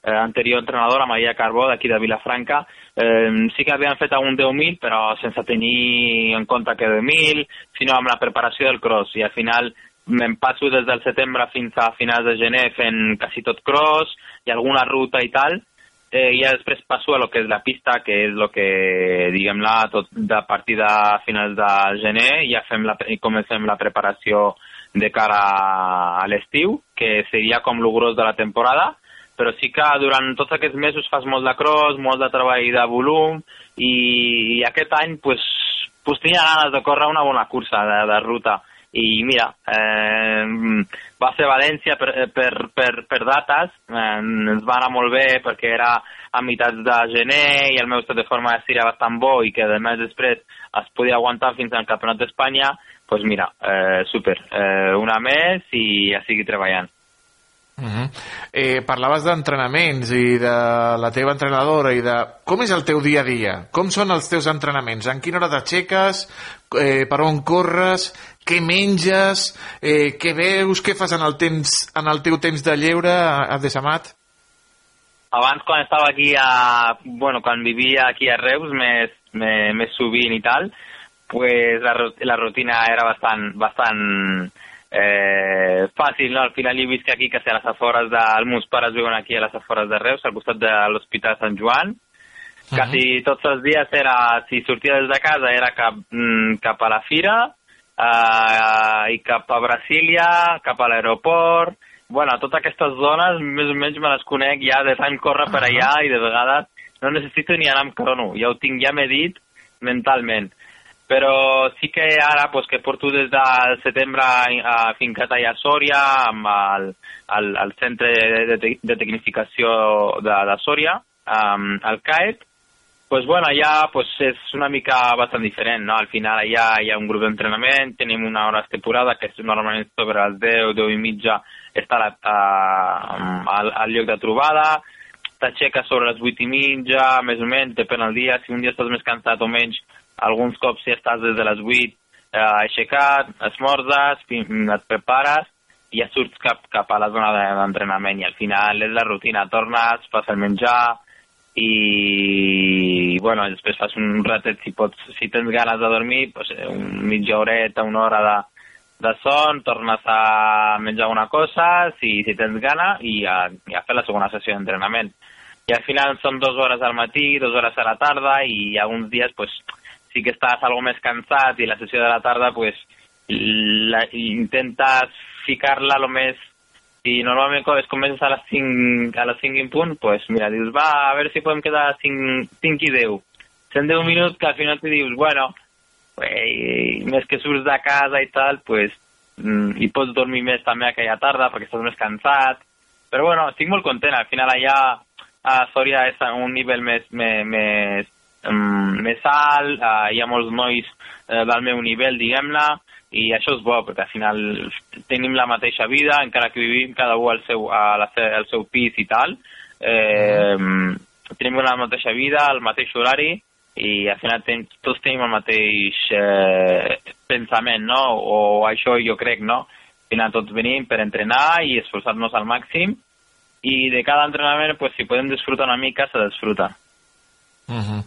eh, anterior entrenadora, Maria Carbó, d'aquí de Vilafranca, eh, sí que havien fet algun 10.000, però sense tenir en compte que 10.000, sinó amb la preparació del cross. I al final me'n passo des del setembre fins a finals de gener fent quasi tot cross i alguna ruta i tal, eh, i ja després passo a lo que és la pista, que és el que, diguem-la, tot de partir de finals de gener, ja fem la, comencem la preparació de cara a l'estiu, que seria com el gros de la temporada, però sí que durant tots aquests mesos fas molt de cross, molt de treball de volum i, i aquest any pues, pues tenia ganes de córrer una bona cursa de, de ruta i mira, eh, va ser València per, per, per, per dates, eh, ens va anar molt bé perquè era a meitats de gener i el meu estat de forma de era bastant bo i que a més després es podia aguantar fins al Campionat d'Espanya, doncs pues mira, eh, super, eh, una més i ja sigui treballant. Uh -huh. eh, parlaves d'entrenaments i de la teva entrenadora i de com és el teu dia a dia? Com són els teus entrenaments? En quina hora t'aixeques? Eh, per on corres? Què menges? Eh, què veus? Què fas en el, temps, en el teu temps de lleure a, a Desamat? Abans, quan estava aquí a... Bueno, quan vivia aquí a Reus, més, més, més sovint i tal, pues la, la rutina era bastant, bastant eh, fàcil, no? Al final hi visc aquí, que sé, a les afores de... Els meus pares viuen aquí a les afores de Reus, al costat de l'Hospital Sant Joan. Uh -huh. Quasi tots els dies era, si sortia des de casa, era cap, mm, cap a la fira eh, i cap a Brasília, cap a l'aeroport. Bueno, totes aquestes zones més o menys me les conec ja de tant córrer per allà i de vegades no necessito ni anar amb crono, ja ho tinc ja medit mentalment però sí que ara pues, que porto des del setembre a fincat allà a Sòria amb el, el, el centre de, de, de tecnificació de, de Sòria, um, el CAET, pues bueno, allà pues, és una mica bastant diferent, no? Al final allà hi ha un grup d'entrenament, tenim una hora estipulada que és normalment sobre les 10, 10 i mitja està la, uh, al, al lloc de trobada, t'aixeques sobre les 8 i mitja, més o menys, depèn del dia, si un dia estàs més cansat o menys, alguns cops ja estàs des de les 8 eh, aixecat, esmorzes, fi- et prepares i ja surts cap, cap a la zona de- d'entrenament i al final és la rutina, tornes, fas el menjar i bueno, després fas un ratet si, pots, si tens ganes de dormir, pues, eh, un mitja horeta, una hora de, de son, tornes a menjar una cosa, si, si tens gana, i a, i a fer la segona sessió d'entrenament. I al final són dues hores al matí, dues hores a la tarda, i alguns dies pues, sí que estàs algo més cansat i la sessió de la tarda pues, la, intentes ficar-la lo més i normalment quan es comences a les 5, a les 5 en punt, pues mira, dius, va, a veure si podem quedar a 5, 5 i 10. Són 10 minuts que al final te dius, bueno, pues, més que surts de casa i tal, pues, mm, i pots dormir més també aquella tarda perquè estàs més cansat. Però bueno, estic molt content, al final allà a Sòria és un nivell més, més, més, um, més alt, uh, hi ha molts nois uh, del meu nivell, diguem-ne, i això és bo, perquè al final tenim la mateixa vida, encara que vivim cada un al seu, a la, se- al seu pis i tal, eh, tenim la mateixa vida, el mateix horari, i al final ten, tots tenim el mateix eh, pensament, no? O això jo crec, no? Al final tots venim per entrenar i esforçar-nos al màxim, i de cada entrenament, pues, si podem disfrutar una mica, se disfruta. Uh -huh.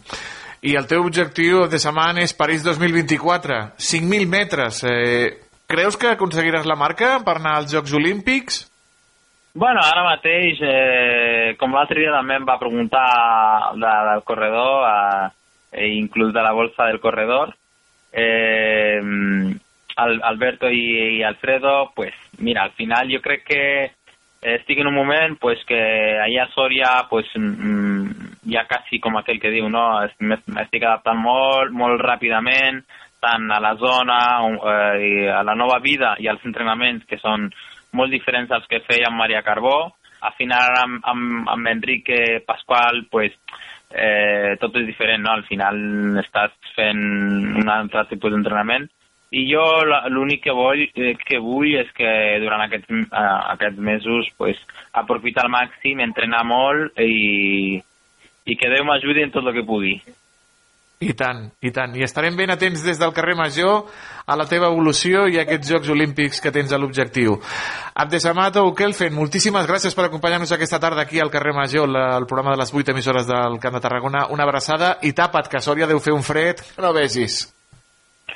I el teu objectiu de setmana és París 2024, 5.000 metres. Eh, creus que aconseguiràs la marca per anar als Jocs Olímpics? Bueno, ara mateix, eh, com l'altre dia també em va preguntar de, del corredor, eh, e inclús de la bolsa del corredor, eh, Al- Alberto y, y Alfredo, pues mira, al final yo creo que estic en un moment pues, que allà a Sòria pues, mm, ja quasi com aquell que diu, no? Es- m'es- m'estic adaptant molt, molt ràpidament, tant a la zona, eh, i a la nova vida i als entrenaments que són molt diferents als que feia amb Maria Carbó. Al final amb, amb, amb Enrique Pasqual pues, eh, tot és diferent, no? Al final estàs fent un altre tipus d'entrenament i jo l'únic que vull, eh, que vull és que durant aquests, eh, aquests mesos pues, aprofitar al màxim, entrenar molt i, i que Déu m'ajudi en tot el que pugui. I tant, i tant. I estarem ben atents des del carrer Major a la teva evolució i a aquests Jocs Olímpics que tens a l'objectiu. Abdesamato Ukelfen, moltíssimes gràcies per acompanyar-nos aquesta tarda aquí al carrer Major, la, el programa de les 8 emissores del Camp de Tarragona. Una abraçada i tapa't, que a Sòria deu fer un fred que no vegis.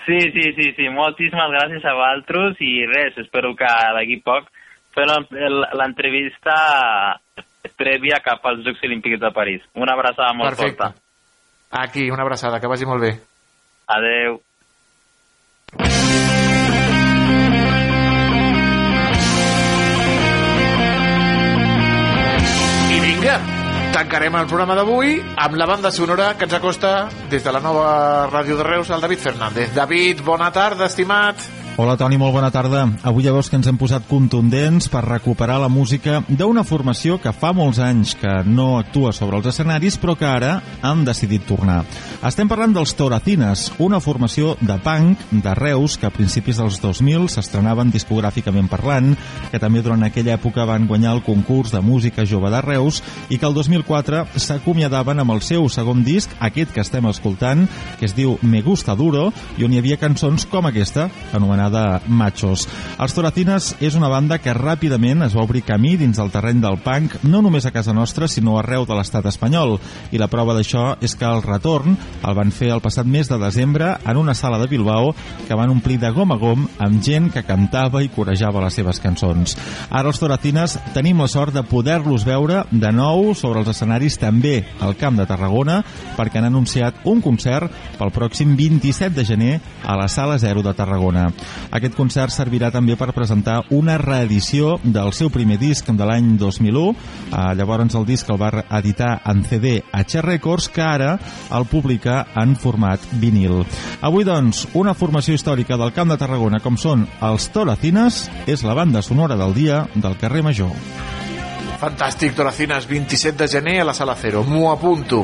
Sí, sí, sí, sí, moltíssimes gràcies a vosaltres i res, espero que d'aquí poc fer la- l'entrevista prèvia cap als Jocs Olímpics de París. Una abraçada molt Perfecte. forta. Aquí, una abraçada, que vagi molt bé. Adeu. I vinga, tancarem el programa d'avui amb la banda sonora que ens acosta des de la nova ràdio de Reus, el David Fernández. David, bona tarda, estimat. Hola Toni, molt bona tarda. Avui ja veus que ens hem posat contundents per recuperar la música d'una formació que fa molts anys que no actua sobre els escenaris però que ara han decidit tornar. Estem parlant dels Toracines, una formació de punk de Reus que a principis dels 2000 s'estrenaven discogràficament parlant, que també durant aquella època van guanyar el concurs de música jove de Reus i que el 2004 s'acomiadaven amb el seu segon disc, aquest que estem escoltant, que es diu Me Gusta Duro, i on hi havia cançons com aquesta, anomenada Machos. Els Toracines és una banda que ràpidament es va obrir camí dins el terreny del punk, no només a casa nostra, sinó arreu de l'estat espanyol. I la prova d'això és que el retorn el van fer el passat mes de desembre en una sala de Bilbao que van omplir de gom a gom amb gent que cantava i corejava les seves cançons. Ara els Toracines tenim la sort de poder-los veure de nou sobre els escenaris també al Camp de Tarragona perquè han anunciat un concert pel pròxim 27 de gener a la Sala Zero de Tarragona. Aquest concert servirà també per presentar una reedició del seu primer disc de l'any 2001. Eh, llavors el disc el va editar en CD a Che Records, que ara el publica en format vinil. Avui, doncs, una formació històrica del Camp de Tarragona com són els Toracines és la banda sonora del dia del carrer Major. Fantàstic, Toracines, 27 de gener a la Sala Cero. M'ho apunto.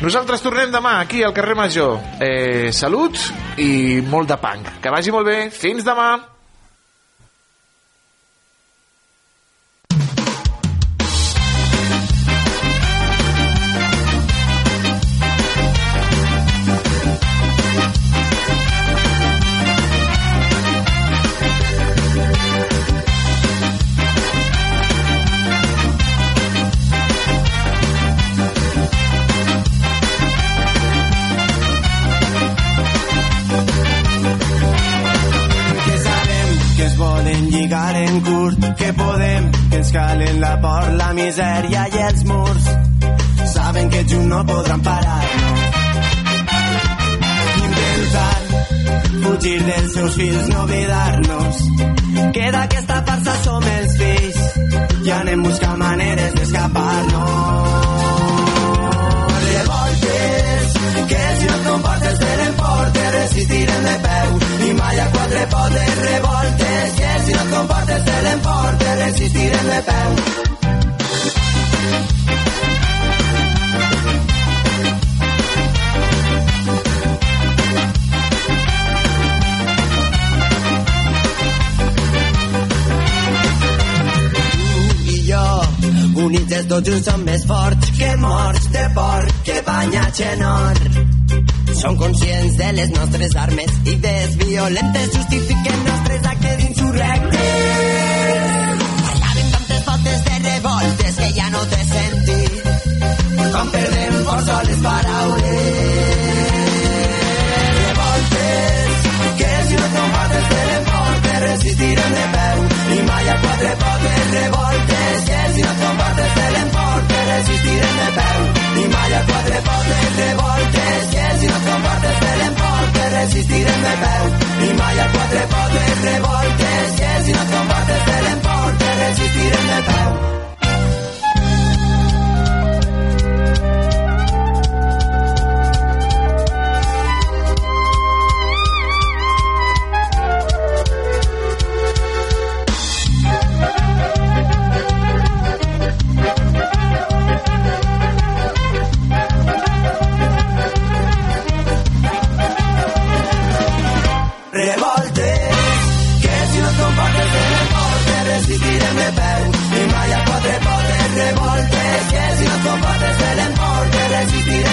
Nosaltres tornem demà aquí al carrer Major. Eh, salut i molt de punk. Que vagi molt bé. Fins demà. Garen curt, que podem, que ens calen la por, la misèria i els murs. Saben que junts no podran parar, no. Intentar fugir dels seus fills, no oblidar-nos que d'aquesta farsa som els fills i anem buscant maneres d'escapar-nos. L'emportes, resistirem de peu i mai a quatre potes. Revoltes, que si no et comportes te l'emportes, resistirem de peu. units els dos junts som més forts que morts de porc que banya xenor. Som conscients de les nostres armes i des violentes justifiquen nostres actes insurrectes. Parlaven tantes voltes de revoltes que ja no té sentit. Com perdem força les paraules. Revoltes, que si no combates te l'emportes, resistirem de peu i mai a quatre potes. Revoltes, que si no combates te l'emportes, resistirem de peu i mai a quatre potes. Revoltes, que si no combates te l'emportes, resistirem de peu i mai a quatre potes. Revoltes, que si no combates te l'emportes, resistirem de peu.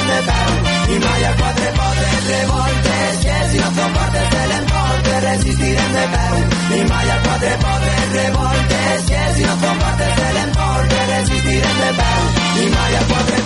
Resistirem de peu i mai a quatre potes revoltes que si no combates te l'emportes resistirem de peu i mai a quatre potes revoltes que si no combates te l'emportes resistirem de peu i mai a quatre